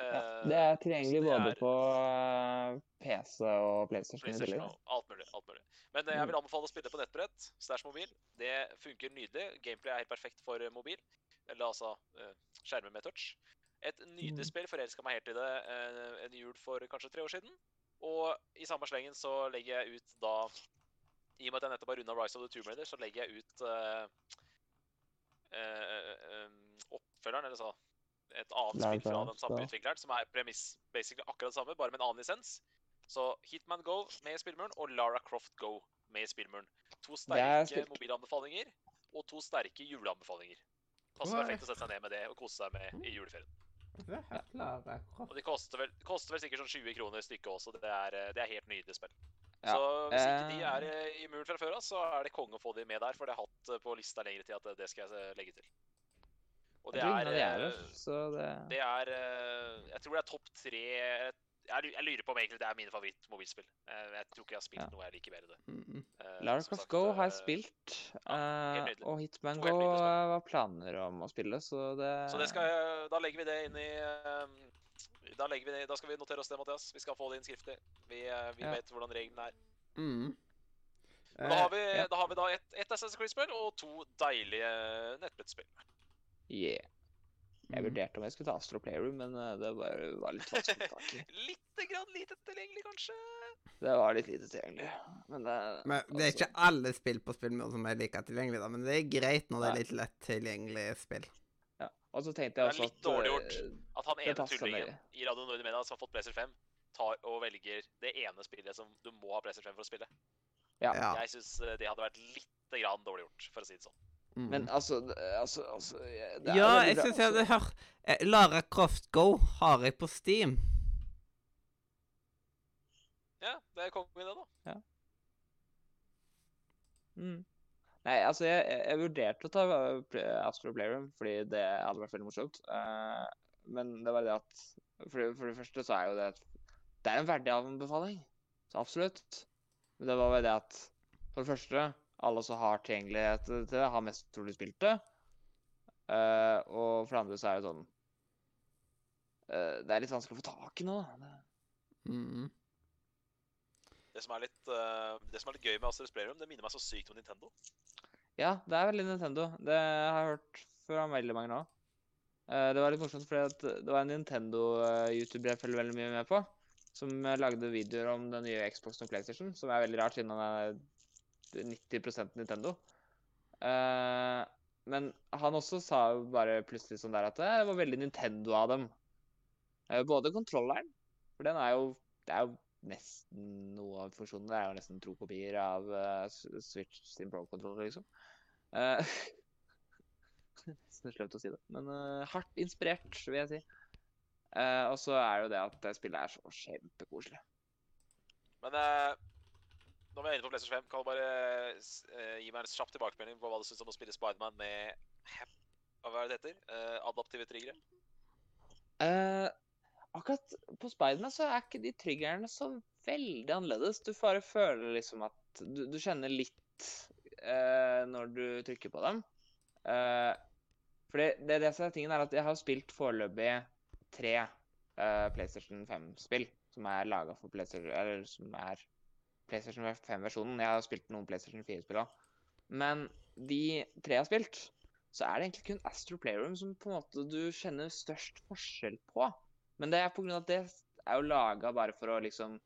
Ja, Eh, det er tilgjengelig det både er- på eh, PC og PlayStation. PlayStation og alt mulig. alt mulig. Men eh, jeg vil anbefale å spille på nettbrett stæsj mobil. Det funker nydelig. Gameplay er helt perfekt for mobil. Eller altså skjermer med touch. Et nydelig Mm. spill. Forelska meg helt i det en jul for kanskje tre år siden. Og i samme slengen så legger jeg ut da I og med at jeg nettopp har runda Rise of the Tomb Raider, så legger jeg ut uh, uh, uh, oppfølgeren, eller så et annet spill fra den samme utvikleren, som er premiss basically akkurat det samme, bare med en annen lisens. Så Hitman Go med i spillmuren og Lara Croft Go med i spillmuren. To er sterke mobilanbefalinger og to sterke juleanbefalinger. Passer perfekt å sette seg ned med det og kose seg med i juleferien. Er Og de koster vel, koster vel sikkert sånn 20 kroner stykket også. Det er, eh, det er helt nydelig spill. Ja, Så hvis ikke de eh, er eh, i muren fra før av, så er det konge å få de med der. For det har jeg hatt på lista lengre tid at det skal jeg legge til. Og det er, det er eh, det, så det er eh, Jeg tror det er topp tre jeg, jeg lurer på om egentlig det er mine favorittmobilspill. Eh, Jeg tror ikke jeg har spilt Ja. noe jeg liker bedre. Mm. Eh, Lara Croft Go har jeg spilt, ja, eh, og Hitman Go var planer om å spille, så det Så det skal, da legger vi det inn i da, vi det, da skal vi notere oss det, Mathias. Vi skal få det inn skriftlig. Vi, vi Ja. vet hvordan reglene er. Mm. Da har vi, da har vi da ett et Assassin's Creed-spill og to deilige nettbrettspill. Yeah. Jeg mm. vurderte om jeg skulle ta Astro Playroom, men eh, det var, var litt vanskelig å få tak i. *laughs* Litt grann lite tilgjengelig, kanskje? Det var litt lite tilgjengelig. Men det, Men det er altså, ikke alle spill på spillmuren som er like tilgjengelig, da. Men det er greit når det er litt lett tilgjengelig spill. ja. Og så tenkte jeg også at Det er litt at dårlig eh, gjort. At han ene tullingen i Radio Nord Media som har fått Blazer 5, tar og velger det ene spillet som du må ha Blazer 5 for å spille. Ja. Ja. Jeg syns det hadde vært litt grann dårlig gjort, for å si det sånn. Mm. Men altså, altså, altså det er ja, jeg syns jeg altså. hadde hørt eh, Lara Croft Go har jeg på Steam. Ja, det er kongen, det, da. Mm. Nei, altså, jeg, jeg, vurderte å ta uh, Astro Playroom fordi det hadde vært veldig morsomt. Uh, men det var det at for, for det første så er jo det Det er en verdig anbefaling. Så absolutt. Men det var bare det at for det første alle som har tilgjengelighet til det, har mest trolig spilt det. Uh, og for det andre så er det sånn uh, Det er litt vanskelig å få tak i nå. da. Det- -hmm. Det som er litt, uh, det som er litt gøy med Astrid Playroom, det minner meg så sykt om Nintendo. Ja, det er veldig Nintendo. Det har jeg hørt fra veldig mange nå. Eh, det var litt morsomt, fordi det var en Nintendo-youtuber jeg følger veldig mye med på, som lagde videoer om den nye Xboxen og PlayStation, som er veldig rart, siden han er 90% Nintendo. Uh, men han også sa jo bare plutselig sånn der at det var veldig Nintendo av dem. Uh, både kontrolleren, for den er jo Det er jo nesten noe av funksjonen. Det er jo nesten tro kopier av uh, Switch sin Pro-kontroller, liksom. Uh, Nesten slemt å si det, men eh, hardt inspirert, vil jeg si. Eh, og så er jo det at spillet er så kjempekoselig. Men eh, når vi er inne på PlayStation 5, kan du bare eh, gi meg en kjapp tilbakemelding på hva du syns om å spille Spiderman med Hva er det heter? Uh, adaptive triggere? Uh, akkurat på Spiderman så er ikke de triggerne så veldig annerledes. Du bare føler liksom at du, du kjenner litt når du trykker på dem. For det, det, det som er tingen er at jeg har spilt foreløpig tre PlayStation 5-spill som er laga for PlayStation Eller som er PlayStation 5-versjonen. Jeg har spilt noen PlayStation 4-spill òg. Men de tre jeg har spilt, så er det egentlig kun Astro Playroom som på en måte du kjenner størst forskjell på. Men det er av at det er jo laga bare for å liksom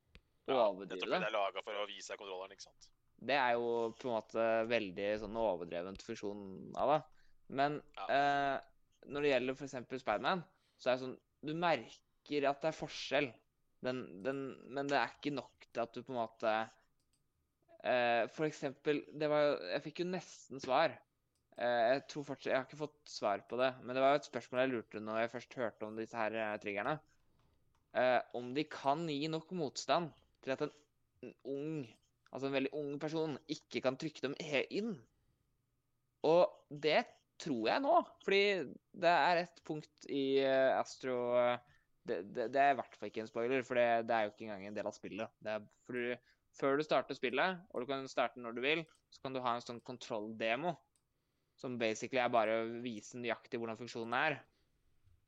overdrive det det. er laga for å vise deg kontrolleren, ikke sant? Det er jo på en måte veldig sånn overdrevent funksjon av det. Men Ja. eh, når det gjelder f.eks. Spiderman, så er det sånn Du merker at det er forskjell. Den, den, men det er ikke nok til at du på en måte eh, For eksempel det var, Jeg fikk jo nesten svar. Eh, jeg tror fortsatt, jeg har ikke fått svar på det, men det var jo et spørsmål jeg lurte når jeg først hørte om disse her eh, triggerne. Eh, om de kan gi nok motstand til at en en ung, altså en veldig ung person ikke kan trykke dem inn. Og det tror jeg nå, fordi det er et punkt i eh, Astro eh, det, det, det er i hvert fall ikke en spoiler, for det, det er jo ikke engang en del av spillet. Er, du, før du starter spillet, og du kan starte når du vil, så kan du ha en sånn kontroll-demo. Som basically er bare å vise nøyaktig hvordan funksjonen er.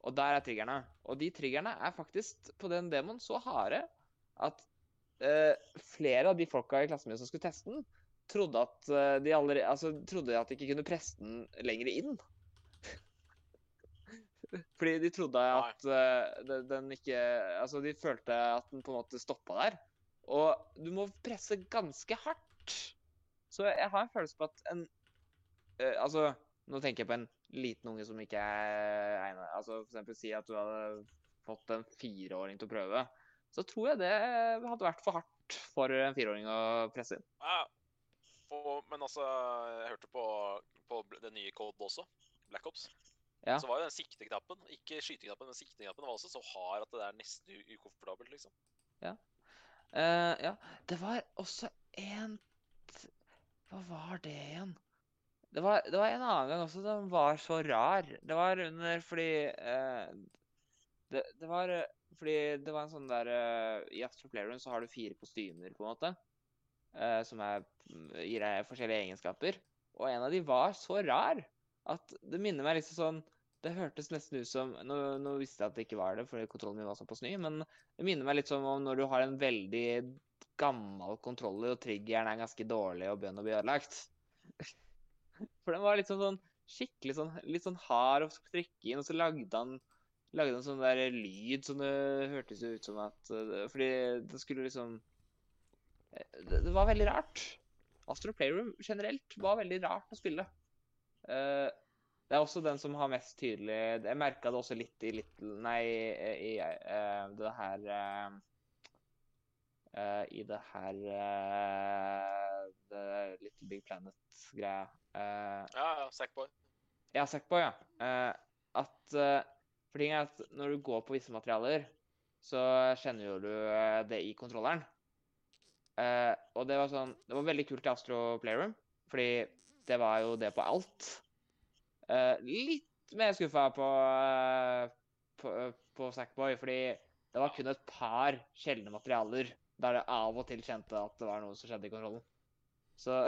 Og der er triggerne. Og de triggerne er faktisk på den demoen så harde at uh, flere av de folka i klassen min som skulle teste den, trodde at eh, de allerede, altså, trodde at de ikke kunne presse den lenger inn. Fordi de trodde at uh, den, ikke Altså, de følte at den på en måte stoppa der. Og du må presse ganske hardt. Så jeg har en følelse på at en uh, Altså, nå tenker jeg på en liten unge som ikke er egnet. Altså, for eksempel si at du hadde fått en fireåring til å prøve. Så tror jeg det hadde vært for hardt for en fireåring å presse inn. Ja. for, men altså, jeg hørte på, på den nye kodet også, Black Ops. Ja. Så var jo den sikteknappen, ikke skyteknappen, men sikteknappen var også så hard at det er nesten ukomfortabelt, liksom. Eh, ja, det var også en Hva var det igjen? Det var, det var en annen gang også den var så rar. Det var under fordi uh, det, det var eh, fordi det var en sånn der uh, I Astro Playroom så har du fire kostymer, på en måte. Uh, som er, gir deg forskjellige egenskaper. Og en av de var så rar at det minner meg liksom sånn Det hørtes nesten ut som Nå, nå visste jeg at det ikke var det, fordi kontrollen min var såpass ny, men det minner meg litt som om når du har en veldig gammel kontroller, og triggeren er ganske dårlig og begynner å bli ødelagt. *laughs* For den var litt sånn, sånn skikkelig sånn, litt sånn hard å trykke inn, og så lagde han lagde en sånn der lyd som det hørtes ut som at eh, Fordi det skulle liksom eh, Det, det var veldig rart. Astro Playroom generelt var veldig rart å spille. Eh, det er også den som har mest tydelig Jeg merka det også litt i Little Nei, i eh, det her uh, I det her uh, The Little Big Planet-greia. Ja, ja, Sackboy. ja, Sackboy, ja. At For ting er at når du går på visse materialer, så kjenner jo du det i kontrolleren. Og det var sånn Det var veldig kult i Astro Playroom, fordi det var jo det på alt. Eh, litt mer skuffa på, eh, på, på Sackboy, fordi det var kun et par sjeldne materialer der det av og til kjente at det var noe som skjedde i kontrollen. Så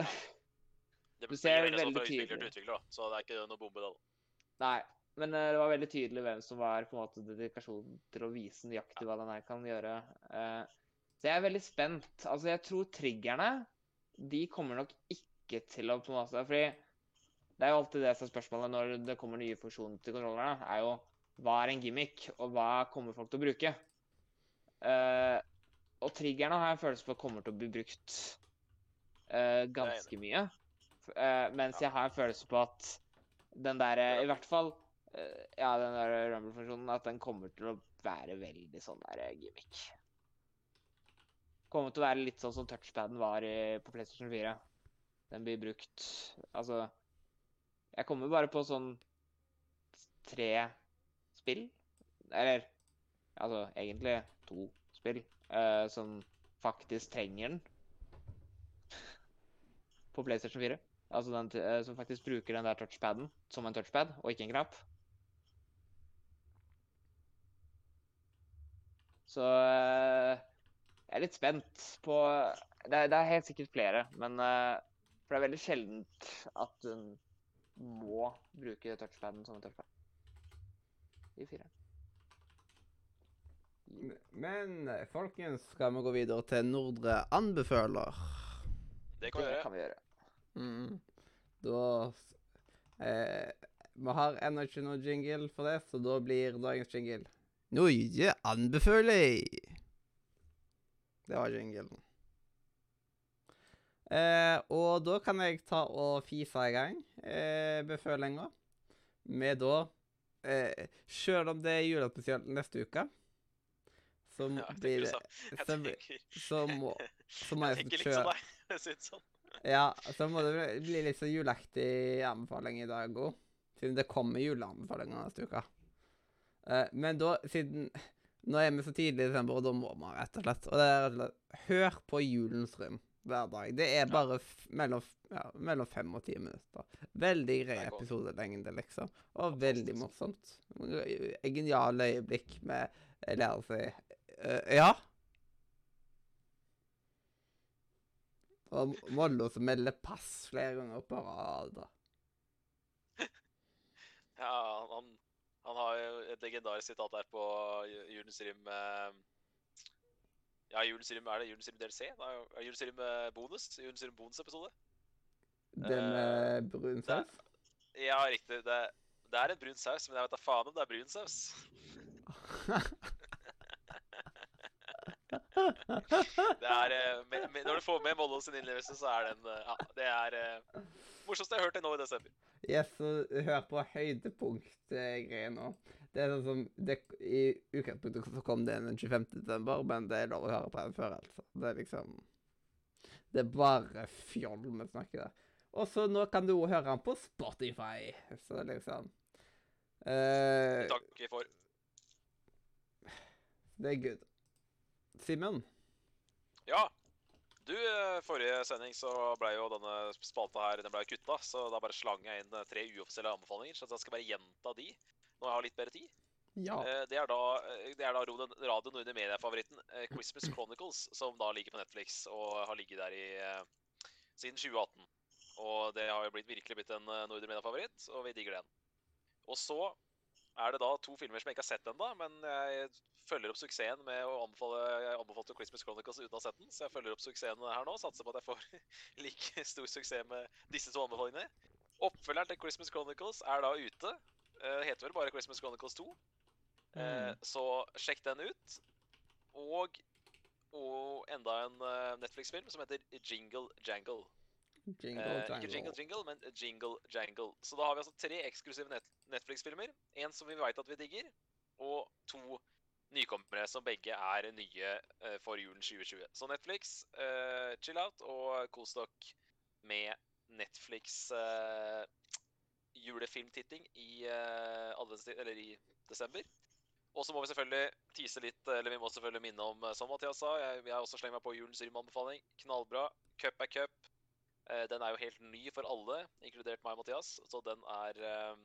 Det ser veldig sånn utvikler til tydelig. utvikler, da. Så det er ikke noe bombe, da. Nei, men eh, det var veldig tydelig hvem som var på en måte dedikasjonen til å vise nøyaktig hva den her kan gjøre. Eh, så jeg er veldig spent. Altså, jeg tror triggerne de kommer nok ikke til å på en måte Fordi det er jo alltid det som er spørsmålet når det kommer nye funksjoner til kontrollerne, er jo hva er en gimmick, og hva kommer folk til å bruke? Uh, og triggerne har jeg følelse på kommer til å bli brukt uh, ganske mye. Uh, mens jeg har en følelse på at den der, i hvert fall Ja, den der Rumble-funksjonen, at den kommer til å være veldig sånn der gimmick. Kommer til å være litt sånn som touchpaden var i, på PlayStation 4. Den blir brukt Altså Jeg kommer bare på sånn tre spill. Eller altså egentlig to spill uh, som faktisk trenger den. *laughs* På PlayStation 4. Altså den eh, som faktisk bruker den der touchpaden som en touchpad, og ikke en knapp. Så uh, jeg er litt spent på Det det er helt sikkert flere, men For det er veldig sjeldent at må bruke touchpaden som en touchpad. I fire. Men folkens, skal vi gå videre til Nordre anbefaler? Det kan vi Det gjøre. kan vi gjøre. Mm. Da eh, Vi har ennå ikke noe jingle for det, så da blir dagens jingle Norge anbefaler. Det var jinglen. Eh, og da kan jeg ta og fise i gang eh, befølinga med da eh, Selv om det er julespesial neste uke, så må- jeg blir det så- Jeg tenker, så må Så må *laughs* jeg jeg tenker litt *laughs* som deg, sånn. Ja, så må det bli- litt så juleaktig anbefaling i dag òg. Siden det kommer juleanbefalinger neste uke. Eh, men da, siden Nå er vi så tidlig i desember, og da må man rett og slett Og det er rett og slett Hør på Julens rym hver dag. Det er bare mellom, ja, mellom fem og ti minutter. Veldig grei episodelengde, liksom. Og veldig morsomt. En Geniale øyeblikk med eh, lære seg eh, Ja? Og Mollo som melder pass flere ganger på rad. *laughs* Ja, han, han har jo et legendarisk sitat der på Ju- Julens Rim eh, Ja, Julens Rim er det Julens Rim DLC? Nei, eh, bonus? Julens Rim bonusepisode? Det med med brun saus? Ja, riktig. Det, det er en brun saus, men jeg vet da faen om det er brun saus. *laughs* Det er, eh, med, med, når du får med Mollo sin innlevelse, så er den eh, Ja, det er uh, morsomste jeg har hørt det nå i desember. yes, så hør på høydepunkt-greier nå. Det er sånn som det, I utgangspunktet så kom det den 25. desember, men det er lov å høre på den før, altså. Det er liksom Det er bare fjoll vi snakker der. Og så nå kan du òg høre den på Spotify. Så liksom eh, Takk for. Det er good. Simen? Ja. Du, eh, forrige sending så ble jo denne spalta her den ble kutta, så da bare slang jeg inn eh, tre uoffisielle anbefalinger. Så jeg skal bare gjenta de når jeg har litt bedre tid. Ja. Eh, Det er da, eh, det er da Radio Nordre Media-favoritten eh, Christmas Chronicles, som da ligger på Netflix og har ligget der i siden 2018. Og det har jo blitt, virkelig blitt en Nordre Media-favoritt, og vi digger den. Og så er det da to filmer som jeg ikke har sett ennå, men jeg følger opp suksessen med å anbefale Christmas Chronicles uten å ha sett den, så jeg følger opp suksessen her nå. Satser på at jeg får *laughs* like stor suksess med disse to anbefalingene. Oppfølgeren til Christmas Chronicles er da ute. Eh, heter vel bare Christmas Chronicles 2. Eh, Mm. så sjekk den ut. Og, og enda en eh, Netflix-film som heter Jingle Jangle. Jingle, jangle. ikke Jingle Jingle, men Jingle Jangle. Så da har vi altså tre eksklusive net Netflix-filmer. En som vi veit at vi digger, og to nykommere som begge er nye for julen 2020. Så Netflix, eh, chill out og kos dere med Netflix eh, julefilmtitting i, eller i desember. Og så må vi selvfølgelig tise litt, eller vi må selvfølgelig minne om, eh, som Mathias sa, jeg, jeg også slengt meg på julens Rym-anbefaling. Knallbra. Cup er cup. Eh, Den er jo helt ny for alle, inkludert meg og Mathias, så den er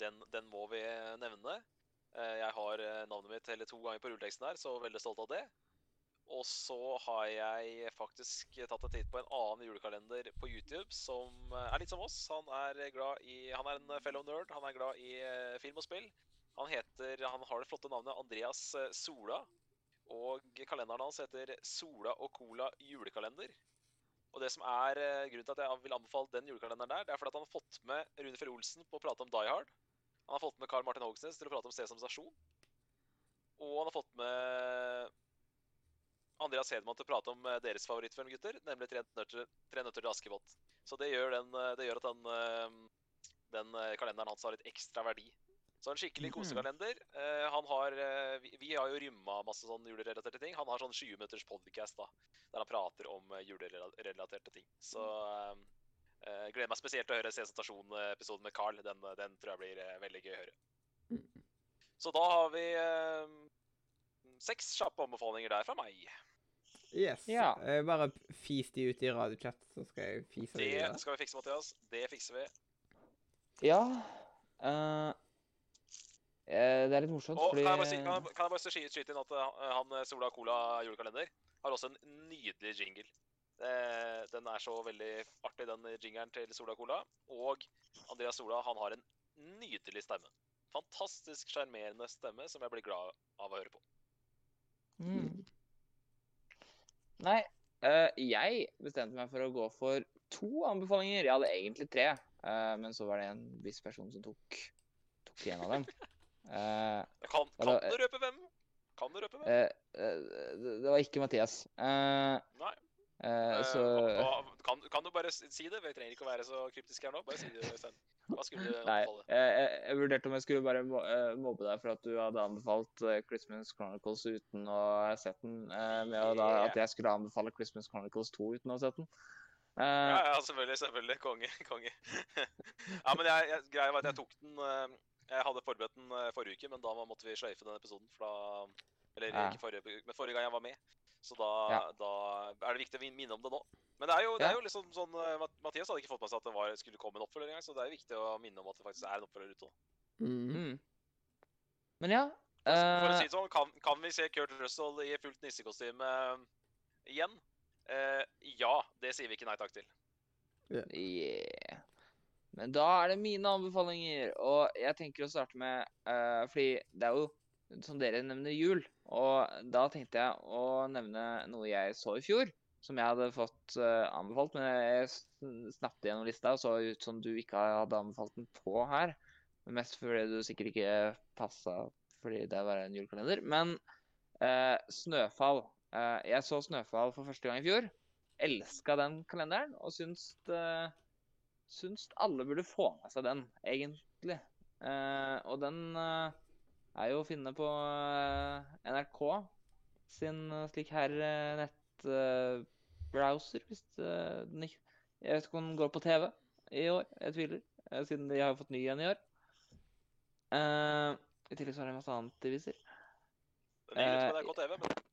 Den, den må vi nevne. Jeg har navnet mitt hele to ganger på rulleteksten her, så veldig stolt av det. Og så har jeg faktisk tatt en titt på en annen julekalender på YouTube som eh, er litt som oss. Han er i Han er en fellow nerd. Han er glad i eh, film og spill. Han heter Han har det flotte navnet Andreas eh, Sola. Og kalenderen hans heter Sola og Cola julekalender. Og det som er grunnen til at jeg vil anbefale den julekalenderen der, det er fordi han har fått med Rune Fjell Olsen på å prate om Die Hard. Han har fått med Carl Martin Hogsnes til å prate om Sesam Stasjon. Og han har fått med Andreas Hedman til å prate om eh, deres favorittfilm, gutter, nemlig Tre nøtter, Tre nøtter til Askepott. Så det gjør, den, eh, det gjør at den, eh, den eh, kalenderen hans har litt ekstra verdi. Så en skikkelig Mhm. kosekalender. Han har, vi, vi har jo rymma masse sånn julerelaterte ting. Han har sånn 20 minutters podcast da, der han prater om julerelaterte ting. Så eh, gleder meg spesielt til å høre Sesam Stasjon-episoden med Carl. Den, den tror jeg blir veldig gøy å høre. Mm. Så da har vi seks kjappe anbefalinger der fra meg. Yes. Ja. Eh, bare fis de ut i radiochat, så skal jeg fise de Det skal vi fikse, Mathias. Det fikser vi. Ja Uh, eh, Det er litt morsomt, Og fordi kan jeg bare, si, kan jeg, kan jeg bare sky- skyte inn at han Sola Cola julekalender har også en nydelig jingle. Den er så veldig artig, den jingeren til Sola Cola. Og Andreas Sola han har en nydelig stemme. Fantastisk sjarmerende stemme som jeg blir glad av å høre på. mm. Nei, eh, jeg bestemte meg for å gå for to anbefalinger. Jeg hadde egentlig tre, eh, men så var det en viss person som tok, tok en av dem. *laughs* Eh, Kan, kan du røpe hvem? Kan du røpe hvem? det var ikke Mathias. Nei. så kan, kan du bare si det? Vi trenger ikke å være så kryptiske her nå. Bare si det, Øystein. Hva skulle du anbefale? Nei, jeg, jeg vurderte om jeg skulle bare eh, mobbe deg for at du hadde anbefalt eh, Christmas Chronicles uten å ha sett den, eh, med da, at jeg skulle anbefale Christmas Chronicles 2 uten å ha sett den. Ja, ja, selvfølgelig. selvfølgelig. Konge. *laughs* konge. ja, men jeg, jeg, greia var at jeg tok den Jeg hadde forberedt den forrige uke, men da måtte vi sløyfe den episoden. For da Eller Ja. ikke forrige men forrige gang jeg var med. Så da, Ja. da er det viktig å minne om det nå. Men det er jo, det er jo liksom sånn eh, Mathias hadde ikke fått med seg at det var, skulle komme en oppfølger engang, så det er viktig å minne om at det faktisk er en oppfølger ute. nå. Mm. mm. Men ja For, for å eh, si det sånn, kan, kan vi se Kurt Russell i fullt nissekostyme eh, igjen? Eh, ja, det sier vi ikke nei takk til. Yeah. Men da er det mine anbefalinger, og jeg tenker å starte med uh, Fordi det er jo, som dere nevner, jul. Og da tenkte jeg å nevne noe jeg så i fjor, som jeg hadde fått eh, anbefalt. Men jeg sn- snappet gjennom lista og så ut som du ikke hadde anbefalt den på her. Mest fordi du sikkert ikke passa fordi det var en julekalender. Men eh, Snøfall. Eh, jeg så Snøfall for første gang i fjor. Elska den kalenderen og syns det Syns alle burde få med seg den, egentlig. Eh, og den eh, er jo å finne på eh, NRK sin eh, slik her eh, nettbrowser, hvis den ikke Jeg vet ikke om den går på TV i år. Jeg tviler, siden de har fått ny en i år. I tillegg så har de masse annet de viser. Det ligger ute på NRK TV, men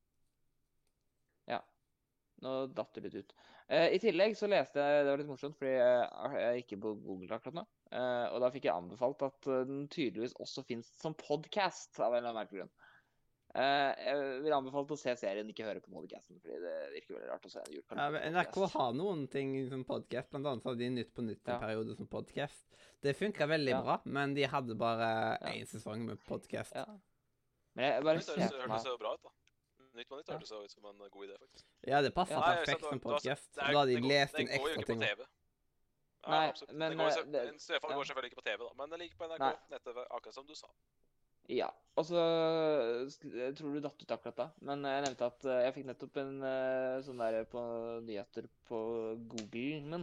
Nå datt det litt ut. Eh, I tillegg så leste jeg Det var litt morsomt, fordi jeg, jeg ikke på Google akkurat nå. Eh, og da fikk jeg anbefalt at eh, den tydeligvis også fins som podcast, av en eller annen merkelig grunn. Eh, jeg vil anbefale å se serien, ikke høre på podcasten, fordi det virker veldig rart å se en Ja, julekalender. Ja, NRK har noen ting som podkast, blant annet hadde de Nytt på nytt en Ja. som podkast. Det funka veldig Ja. bra, men de hadde bare Ja. sesong med podkast. Ja. Men jeg bare det ser for hørtes meg jo bra ut, da. Nytt på nytt Ja. hørtes jo ut som en god idé, faktisk. Ja, det passer Ja. Perfekt som podkast. det Da hadde de lest inn Den går jo ikke ting. på TV. Ja, Nei, absolutt. men, den går, eh, det- en går selvfølgelig ikke på TV, da, men den ligger på NRK nett-TV, akkurat som du sa. Ja. Og så Jeg tror du datt ut akkurat da, men jeg nevnte at eh, jeg fikk nettopp en eh, sånn der på nyheter på Google, men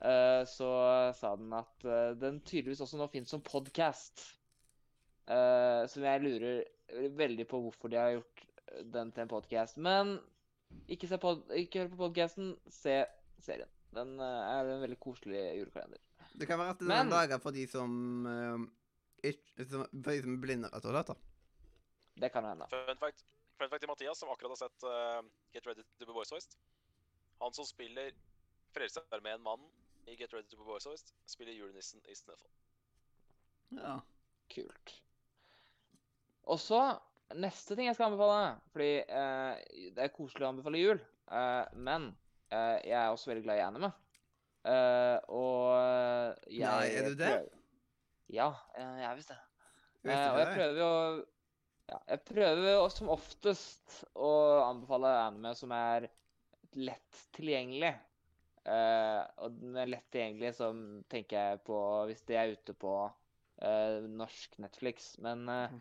eh, så sa den at eh, den tydeligvis også nå finnes som podcast. Som jeg lurer veldig på hvorfor de har gjort den til en podcast. Men ikke, se pod ikke hør på podcasten, se serien. Den eh, er en veldig koselig julekalender. Det kan være at det er noen dager for de som uh, ikke, For de som er blinde, rett og slett. da. Det kan hende. Fun fact, fun fact til Mathias, som akkurat har sett uh, Get Ready to be Boys Hoist. Han som spiller Frelsesarmeen-mannen i Get Ready to be Boys Hoist, spiller julenissen i Snøfall. Ja. Kult. Og så neste ting jeg skal anbefale, fordi eh, det er koselig å anbefale jul, eh, men eh, jeg er også veldig glad i anime. Eh, og jeg Nei, er du det? prøver- Ja, eh, jeg er visst det. Eh, og jeg det? prøver jo ja, Jeg prøver jo som oftest å anbefale anime som er lett tilgjengelig. Og med lett tilgjengelig så tenker jeg på hvis de er ute på norsk Netflix. Men eh,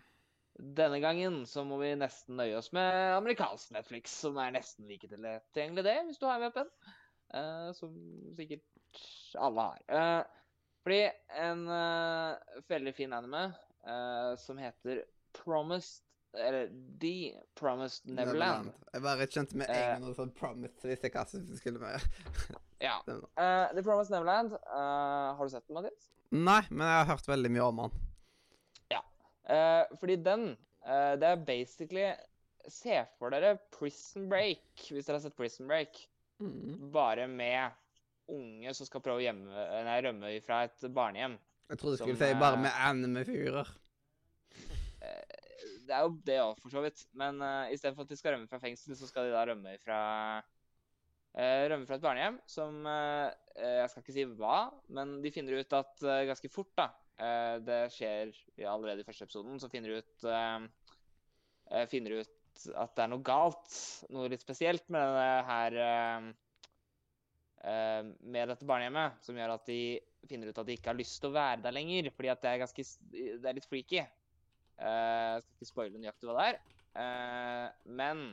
denne gangen så må vi nesten nøye oss med amerikansk Netflix, som er nesten like tilgjengelig, det, hvis du har VPN. Uh, som sikkert alle har. Uh, fordi en uh, veldig fin anime uh, som heter Promised Eller The Promised Neverland. Jeg bare kjente med en Eh. gang noe sånn promise, så visste jeg som skulle være. *laughs* Ja. Den. Eh, The Promised Neverland. eh, har du sett den, Mathias? Nei, men jeg har hørt veldig mye om han. Eh, fordi den uh, Det er basically Se for dere Prison Break, hvis dere har sett Prison Break. Mm. Bare med unge som skal prøve å gjemme, nei, rømme fra et barnehjem. Jeg trodde du skulle si bare eh, med anime-figurer. Eh, det er jo det òg, for så vidt. Men uh, istedenfor at de skal rømme fra fengsel, så skal de da rømme fra uh, Rømme fra et barnehjem som uh, Jeg skal ikke si hva, men de finner ut at uh, ganske fort, da Det skjer ja, allerede i første episoden, så finner du ut eh, eh, Finner ut at det er noe galt, noe litt spesielt med denne her eh, eh, Med dette barnehjemmet, som gjør at de finner ut at de ikke har lyst til å være der lenger, fordi at det er ganske Det er litt freaky. Eh, Jeg skal ikke spoile nøyaktig hva det er. Eh, men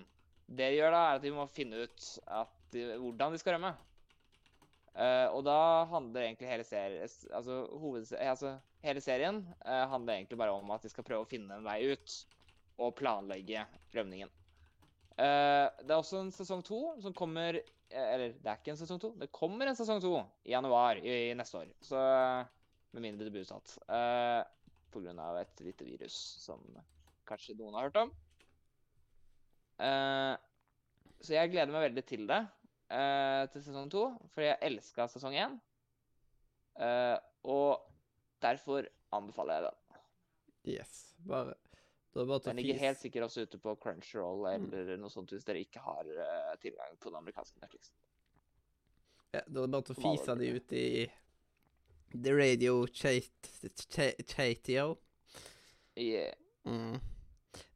det de gjør da, er at de må finne ut de, hvordan de skal rømme. Eh, og da handler egentlig hele serien Altså, eh, altså hele serien uh, handler egentlig bare om at de skal prøve å finne en vei ut og planlegge rømningen. Uh, det er også en sesong to som kommer Eller det er ikke en sesong to. Det kommer en sesong to i januar i, i neste år. Så med mindre det blir utsatt. Uh, av et lite virus som kanskje noen har hørt om. Så jeg gleder meg veldig til det eh, til sesong to, for jeg elska sesong én. Uh, og derfor anbefaler jeg den. Yes. Bare er Den ligger helt sikkert også ute på Crunchyroll Mm. eller noe sånt hvis dere ikke har uh, tilgang på den amerikanske Netflix. Ja, da er det bare å fise de ut i The Radio Chat- Chatio. Yeah. Mm.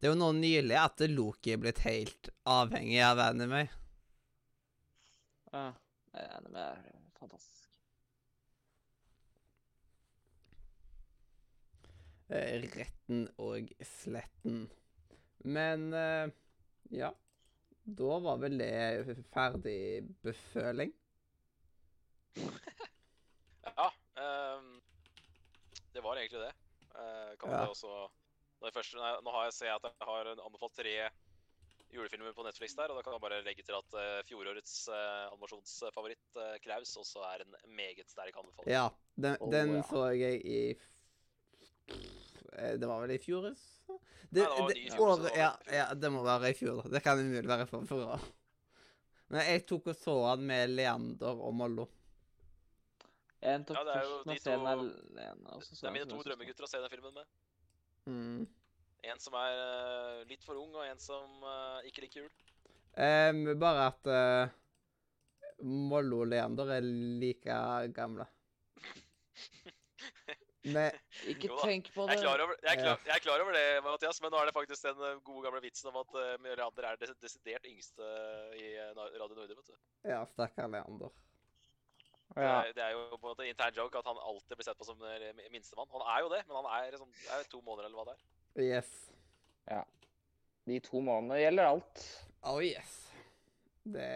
Det er jo nå nylig at Loki er blitt helt avhengig av anime. Ja, Det er. Fantastisk. Eh, retten og sletten. Men eh, ja. Da var vel det ferdig beføling. *laughs* Ja, Um, det var egentlig det. Uh, kan Ja. det også det første, nei, Nå har jeg ser jeg at jeg har anbefalt tre julefilmer på Netflix der, og da kan jeg bare legge til at uh, fjorårets uh, animasjonsfavoritt, uh, Kraus, også er en meget sterk anbefaling. Ja, den, oh, den ja. så jeg i eh, Det var vel i fjor? Det, Nei, det var det, i fjor, ja, ja, det må være i fjor. Det kan umulig være for forrige år. Men jeg tok og så han med Leander og Mollo. Tok Ja, det er jo de to- alene, Det er mine to drømmegutter å se den filmen med. Mm. En som er uh, litt for ung, og en som uh, ikke liker jul. Um, bare at uh, Mollo og Leander er like gamle. *laughs* Men Ikke Jo tenk på Jeg det. er, klar over, jeg, er klar, jeg er klar over det, Mathias, men nå er det faktisk den gode gamle vitsen om at uh, Leander er det desidert yngste i Radio Nordre. vet du. ja, stakkar Leander. Det, Ja. er, det er jo på en måte intern joke at han alltid blir sett på som minstemann. Han er jo det, men han er, liksom, er to måneder eller hva det er. Yes. Ja. De to månedene gjelder alt. Oh yes. Det,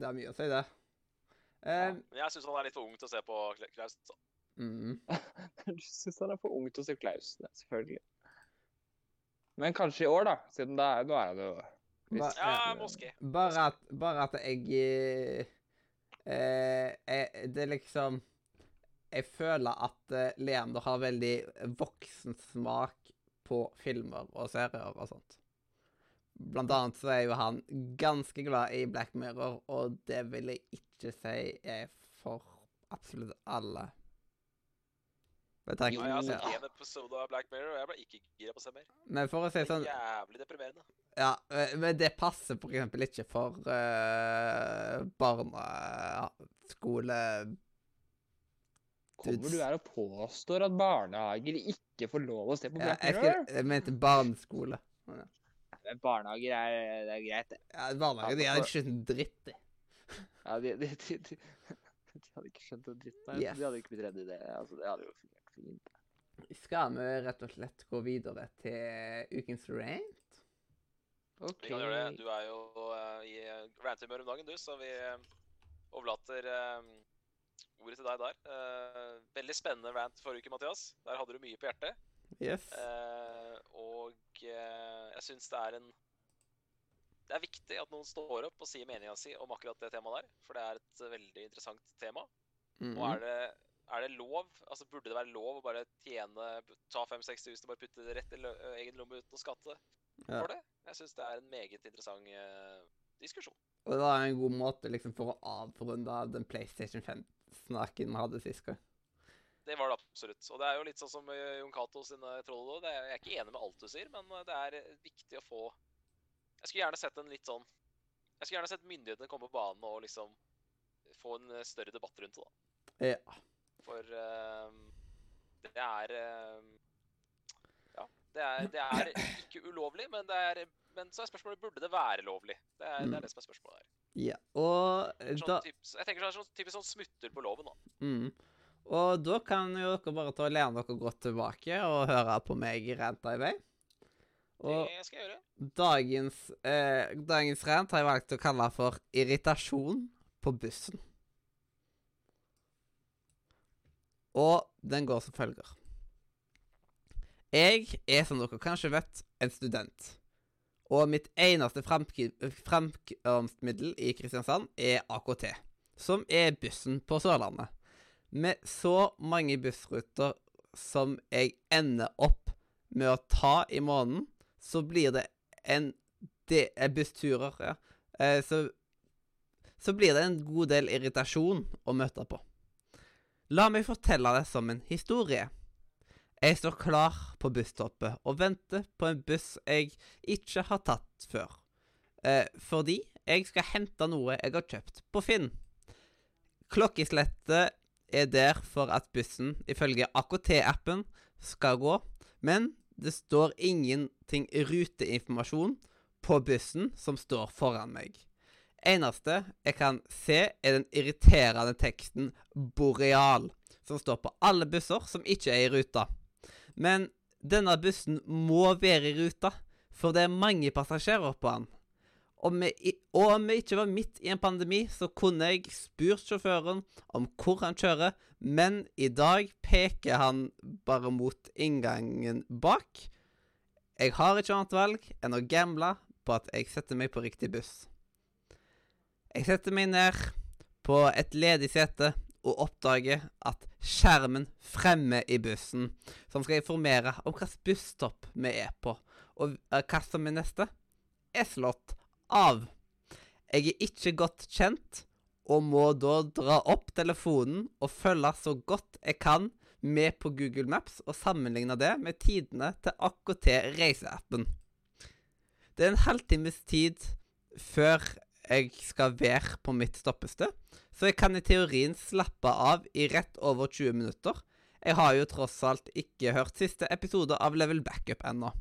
det er mye å si, det. Ja. Men jeg syns han er litt for ung til å se på Klaus. Så. mm. *laughs* Du syns han er for ung til å se Klaus. Det er selvfølgelig. Men kanskje i år, da. Siden da, nå er det jo Ba- Ja, eh, moské. Bare at, bare at jeg eh, eh, jeg- Det er liksom Jeg føler at eh, Leander har veldig voksen smak på filmer og serier og sånt. Blant annet så er jo han ganske glad i Black Mirror, og det vil jeg ikke si er for absolutt alle. Vet jeg jo, jeg har sett én episode av Black Mirror, og jeg ble ikke gira på å se mer. Men for å si Det sånn er jævlig deprimerende. Ja, eh, men det passer for eksempel ikke for uh, barneskole... Kommer du her og påstår at barnehager ikke får lov å se på Black Mirror? Ja, jeg mente barneskole. Ja. men barnehager er, det er greit, det. Ja, barnehager de hadde ikke skjønt en dritt de. Ja, de, de, de, de, de hadde ikke skjønt en dritt. Nei, Yes. De hadde ikke blitt redde i det. Altså, det hadde jo fungert fint. Skal vi rett og slett gå videre til ukens rant? OK. Vi kan gjøre det. Du er jo uh, i uh, ranthumør om dagen, du, så vi eh, overlater eh, ordet til deg der. Eh, veldig spennende rant forrige uke, Mathias. Der hadde du mye på hjertet. Yes. Eh, og eh, jeg syns det er en Det er viktig at noen står opp og sier meninga si om akkurat det temaet der. For det er et eh, veldig interessant tema. Mhm. Og er det, er det lov? Altså Burde det være lov å bare tjene Ta 5-6 000 og bare putte det rett i egen lomme uten å skatte Ja. for det? Jeg syns det er en meget interessant eh, diskusjon. Og det er en god måte liksom for å avrunde den PlayStation 5-snakken vi hadde sist gang. Det var det absolutt. Og det er jo litt sånn som eh, Jon Cato sine troll. Jeg er ikke enig med alt du sier, men eh, det er eh, viktig å få Jeg skulle gjerne sett en litt sånn Jeg skulle gjerne sett myndighetene komme på banen og liksom få en større debatt rundt det, da. Ja. For uh, det er uh, Ja. Det er, det er ikke ulovlig, men, det er, men så er spørsmålet burde det være lovlig. Det er det, er det som er spørsmålet her. Ja. Og Sånn da tips, jeg tenker sånn, sånn typisk sånn smutter på loven, da. mm. Og da kan jo dere bare ta og lene dere godt tilbake og høre på meg rente i vei. Og Det skal jeg gjøre. dagens, eh, dagens rent har jeg valgt å kalle for 'irritasjon på bussen'. Og den går som følger. Jeg er, som dere kanskje vet, en student. Og mitt eneste fremkomstmiddel i Kristiansand er AKT, som er bussen på Sørlandet. Med så mange bussruter som jeg ender opp med å ta i måneden, så blir det en det er bussturer, ja. Eh, så, så blir det en god del irritasjon å møte på. La meg fortelle det som en historie. Jeg står klar på busstoppet og venter på en buss jeg ikke har tatt før. Eh, fordi jeg skal hente noe jeg har kjøpt på Finn. Klokkeslettet er der for at bussen, ifølge AKT-appen, skal gå, men det står ingenting ruteinformasjon på bussen som står foran meg. Eneste jeg kan se, er den irriterende teksten 'Boreal', som står på alle busser som ikke er i ruta. Men denne bussen må være i ruta, for det er mange passasjerer på den. Og om vi ikke var midt i en pandemi, så kunne jeg spurt sjåføren om hvor han kjører, men i dag peker han bare mot inngangen bak. Jeg har ikke annet valg enn å gamble på at jeg setter meg på riktig buss. Jeg setter meg ned på et ledig sete og oppdager at skjermen fremme i bussen, som skal informere om hvilken busstopp vi er på, og eh, hva som er neste, er slått av. Jeg er ikke godt kjent, og må da dra opp telefonen og følge så godt jeg kan med på Google Maps og sammenligne det med tidene til AKT reiseappen. Det er en halvtimes tid før jeg skal være på mitt stoppested, så jeg kan i teorien slappe av i rett over 20 minutter. Jeg har jo tross alt ikke hørt siste episode av Level Backup ennå.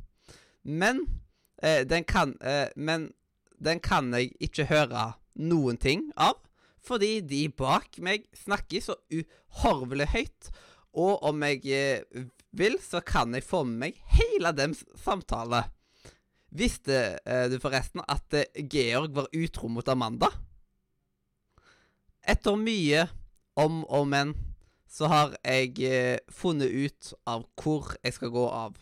Men, eh, eh, men den kan jeg ikke høre noen ting av, fordi de bak meg snakker så uhorvelig høyt, og om jeg eh, vil, så kan jeg få med meg hele deres samtale. Visste eh, du forresten at eh, Georg var utro mot Amanda? Etter mye om og men, så har jeg eh, funnet ut av hvor jeg skal gå av.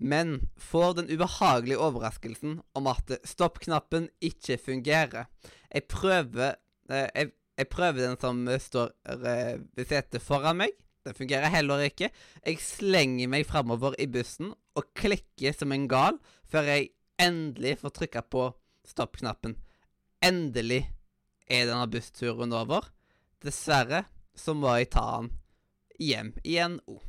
Men får den ubehagelige overraskelsen om at stopp-knappen ikke fungerer. Jeg prøver eh, jeg, jeg prøver den som står eh, ved setet foran meg. Den fungerer heller ikke. Jeg slenger meg framover i bussen og klikker som en gal før jeg endelig får trykka på stopp-knappen. Endelig er denne bussturen over. Dessverre så må jeg ta den hjem igjen. Oh.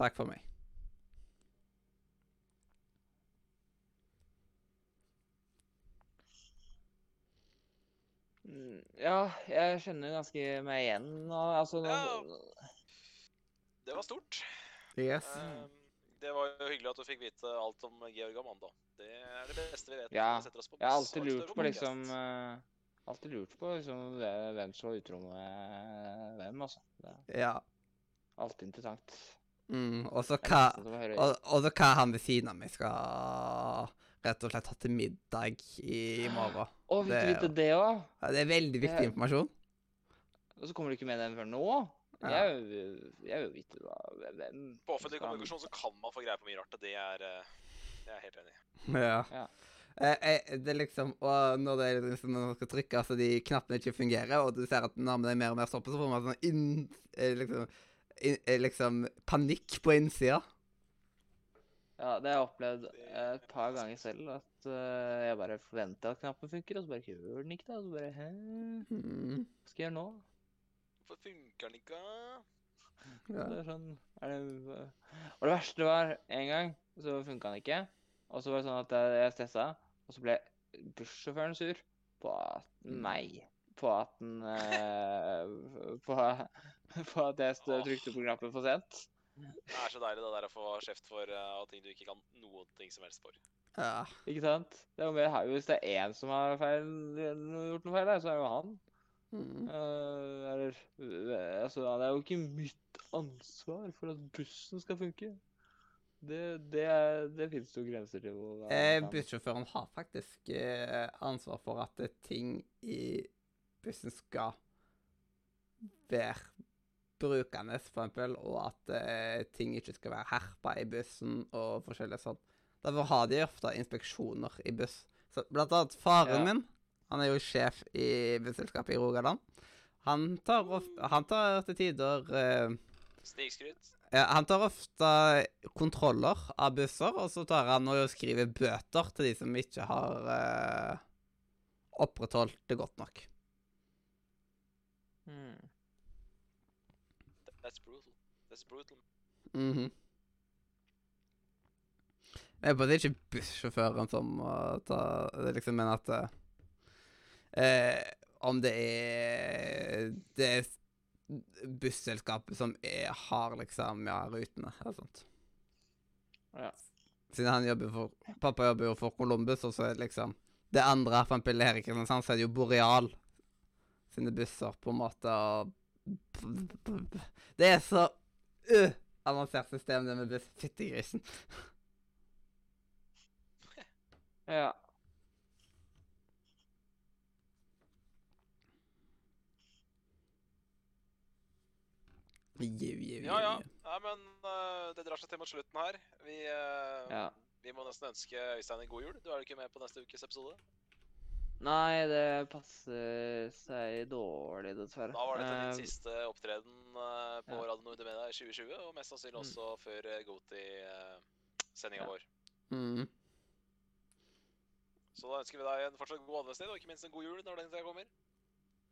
Takk for meg. Mm, Ja, jeg kjenner ganske meg igjen. Altså, nå, Det var stort. Yes. Eh, Det var jo hyggelig at du fikk vite alt om Georg Amanda. Det er det beste vi vet. Ja, når vi setter oss på jeg har alltid lurt på liksom uh, Alltid lurt på liksom det- hvem som var utro med hvem, altså. Det er Ja. alltid interessant. Mm, og så hva og, og så hva han ved siden av meg skal rett og slett ha til middag i morgen. Å, fikk du vite det òg? Ja, det er veldig viktig Det- informasjon. Og så kommer du ikke med den før nå? Ja. Jeg vil- jeg vil vite hva hvem På offentlig kommunikasjon så kan man få greie på mye rart. og Det er jeg er helt enig i. Ja. Ja. Eh, eh, det er liksom Og når det er liksom når man skal trykke, så de knappene ikke fungerer, og du ser at navnet er mer og mer stoppet, så får man sånn inn, eh, liksom, inn, eh, liksom panikk på innsida. Ja, det har jeg opplevd et par ganger selv. At eh, jeg bare forventer at knappen funker, og så bare gjør den ikke det. Og så bare Hæ? Mm, Hva skal jeg gjøre nå? Hvorfor funker den ikke? ja. Det er sånn er det, Og det verste var en gang så funka den ikke. Og så var det sånn at jeg stressa, og så ble bussjåføren sur på at meg På at den eh, på, på at jeg stod, trykte på knappen for sent. Det er så deilig det der å få kjeft for uh, ting du ikke kan noen ting som helst for. ja. Ikke sant? Det er jo mer, Hvis det er én som har feil, gjort noe feil, så er det jo han. Mm. Uh, eller eh, Altså, det er jo ikke mitt ansvar for at bussen skal funke. Det, det, er- det fins jo grenser til Eh, bussjåføren har faktisk eh, ansvar for at ting i bussen skal være brukende, for eksempel, og at eh, ting ikke skal være herpa i bussen og forskjellig sånn. Derfor har de ofte inspeksjoner i buss. Så blant annet faren Ja. min, han er jo sjef i busselskapet i Rogaland. Han tar, of- han tar til tider uh, Snikskryt. ja, han tar ofte kontroller av busser, og så tar han og skriver bøter til de som ikke har uh, opprettholdt det godt nok. Hmm. That's brutal. That's brutal. Mhm. er på det er ikke bussjåføren som må ta Det liksom, men at eh, eh, Om det er det busselskapet som er, har liksom ja, rutene og sånt. Ja. Siden han jobber for Pappa jobber jo for Columbus, og så er det liksom Det andre, for eksempel her i Kristiansand, så er det jo Boreal sine busser, på en måte, og Det er så uh, avansert system, det med buss. Fyttegrisen. ja. Jau, yeah. Ja, ja. Nei, men uh, det drar seg til mot slutten her. Vi, uh, Ja. vi må nesten ønske Øystein en god jul. Du er jo ikke med på neste ukes episode. Nei, det passer seg dårlig, dessverre. Da var dette Eh, din siste opptreden uh, på ja. Radio Nord Media i 2020, og mest sannsynlig Mm. også før uh, Goti-sendinga Ja. vår. Mm. Så da ønsker vi deg en fortsatt god adventstid, og ikke minst en god jul når den tida kommer.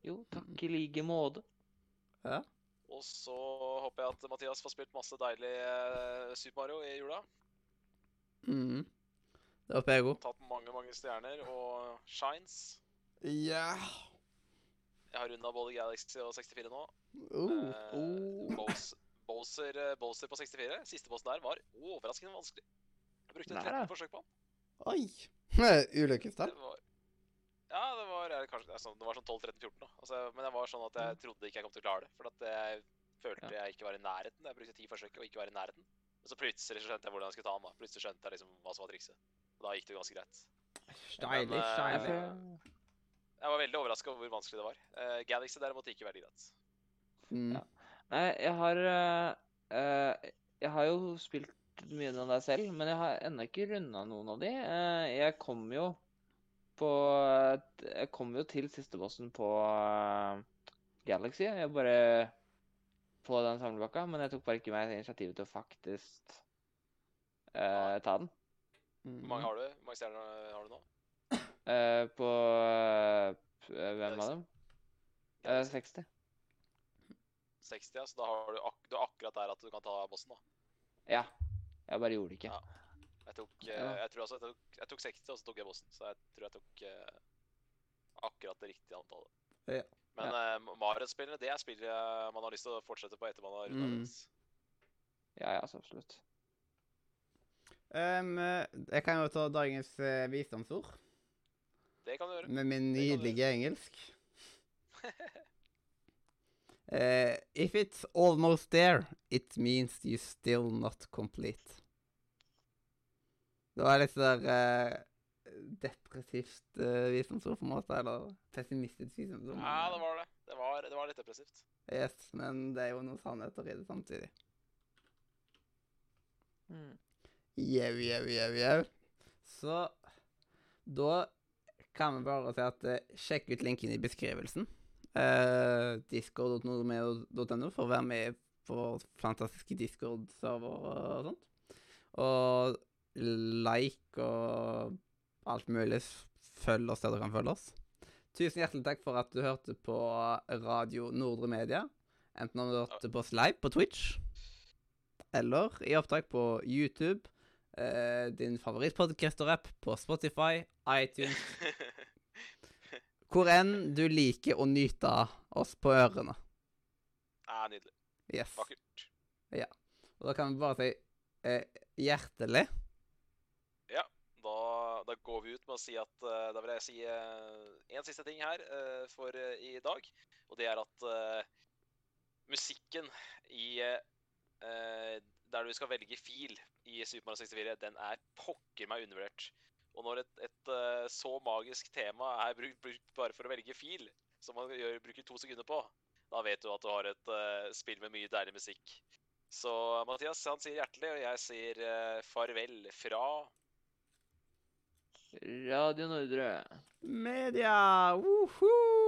Jo, takk i like måte. Ja. Og så håper jeg at Mathias får spilt masse deilig eh, Super Mario i jula. Mm. Det håper jeg òg. Tatt mange, mange stjerner og shines. Ja. Jeg har runda både Galaxy og 64 nå. Oh. Eh, Oh. Bowser, Bowser, eh, Bowser på 64. Siste bossen der var overraskende vanskelig. Jeg brukte Nei, 13 forsøk på den. Oi. *laughs* Ulykkestall. Det var Ja, det var kanskje det det var sånn 12-13-14, da. Altså, men jeg var sånn at jeg trodde ikke jeg kom til å klare det. For at jeg følte jeg ikke var i nærheten. Jeg brukte ti forsøk og ikke var i nærheten. Men så plutselig skjønte jeg hvordan jeg skulle ta den. da. Plutselig skjønte jeg liksom hva som var trikset. Og da gikk det ganske greit. Deilig, Men, eh, Jeg stylish. Jeg var veldig overraska over hvor vanskelig det var. Uh, Galaxy derimot gikk veldig greit. Mm. Ja. Nei, jeg har eh, eh, Jeg har jo spilt mye av deg selv, men jeg har ennå ikke runda noen av de. Uh, jeg kom jo på Jeg kom jo til sistebossen på eh, Galaxy. Jeg bare På den samlebakka, men jeg tok bare ikke meg initiativet til å faktisk uh, ta den. Mm. Hvor mange har du? Hvor mange stjerner har du nå? Uh, på uh, Hvem av dem? Eh, 60. 60, ja. Så da har du, ak du er akkurat der at du kan ta bossen, da. Ja. Jeg bare gjorde det ikke. Ja. Jeg tok, eh, Ja. jeg tror altså jeg tok, jeg tok 60, og så tok jeg bossen. Så jeg tror jeg tok eh, akkurat det riktige antallet. Ja. Men eh, Mario-spillene, det er spill eh, man har lyst til å fortsette på etter man har runda Mm. Ja, ja, så absolutt. Um, jeg kan jo ta dagens uh, visdomsord Det kan du gjøre. med min nydelige engelsk. uh, *laughs* if it's almost there, it means you still not complete. Det var litt sånn der eh, depressivt uh, visdomsord, på en måte. Eller pessimistisk visdomsord. Ja, det var det. Det var, det var litt depressivt. Yes, men det er jo noen sannheter i det samtidig. Mm. Jau, jau, jau, jau. Så da kan vi bare si at eh, sjekk ut linken i beskrivelsen. Uh, Discord.no for å være med på fantastiske Discord-server og sånt. Og like og alt mulig. Følg oss der du kan følge oss. Tusen hjertelig takk for at du hørte på Radio Nordre Media. Enten om du hørte på oss live på Twitch, eller i opptak på YouTube, eh, din favorittpodcaster-app på Spotify, iTunes *laughs* Hvor enn du liker å nyte oss på ørene. ja, nydelig. Yes. Vakkert. Og da kan vi bare si eh, hjertelig Da, da går vi ut med å si at eh, Da vil jeg si én siste ting her eh, for eh, i dag. Og det er at eh, musikken i eh, Der du skal velge fil i Super Mario 64, den er pokker meg undervurdert. Og når et, et eh, så magisk tema er brukt, brukt bare for å velge fil, som man gjør, bruker to sekunder på, da vet du at du har et eh, spill med mye deilig musikk. Så Mathias han sier hjertelig, og jeg sier eh, farvel fra Radio Nordre. Media! Woohoo!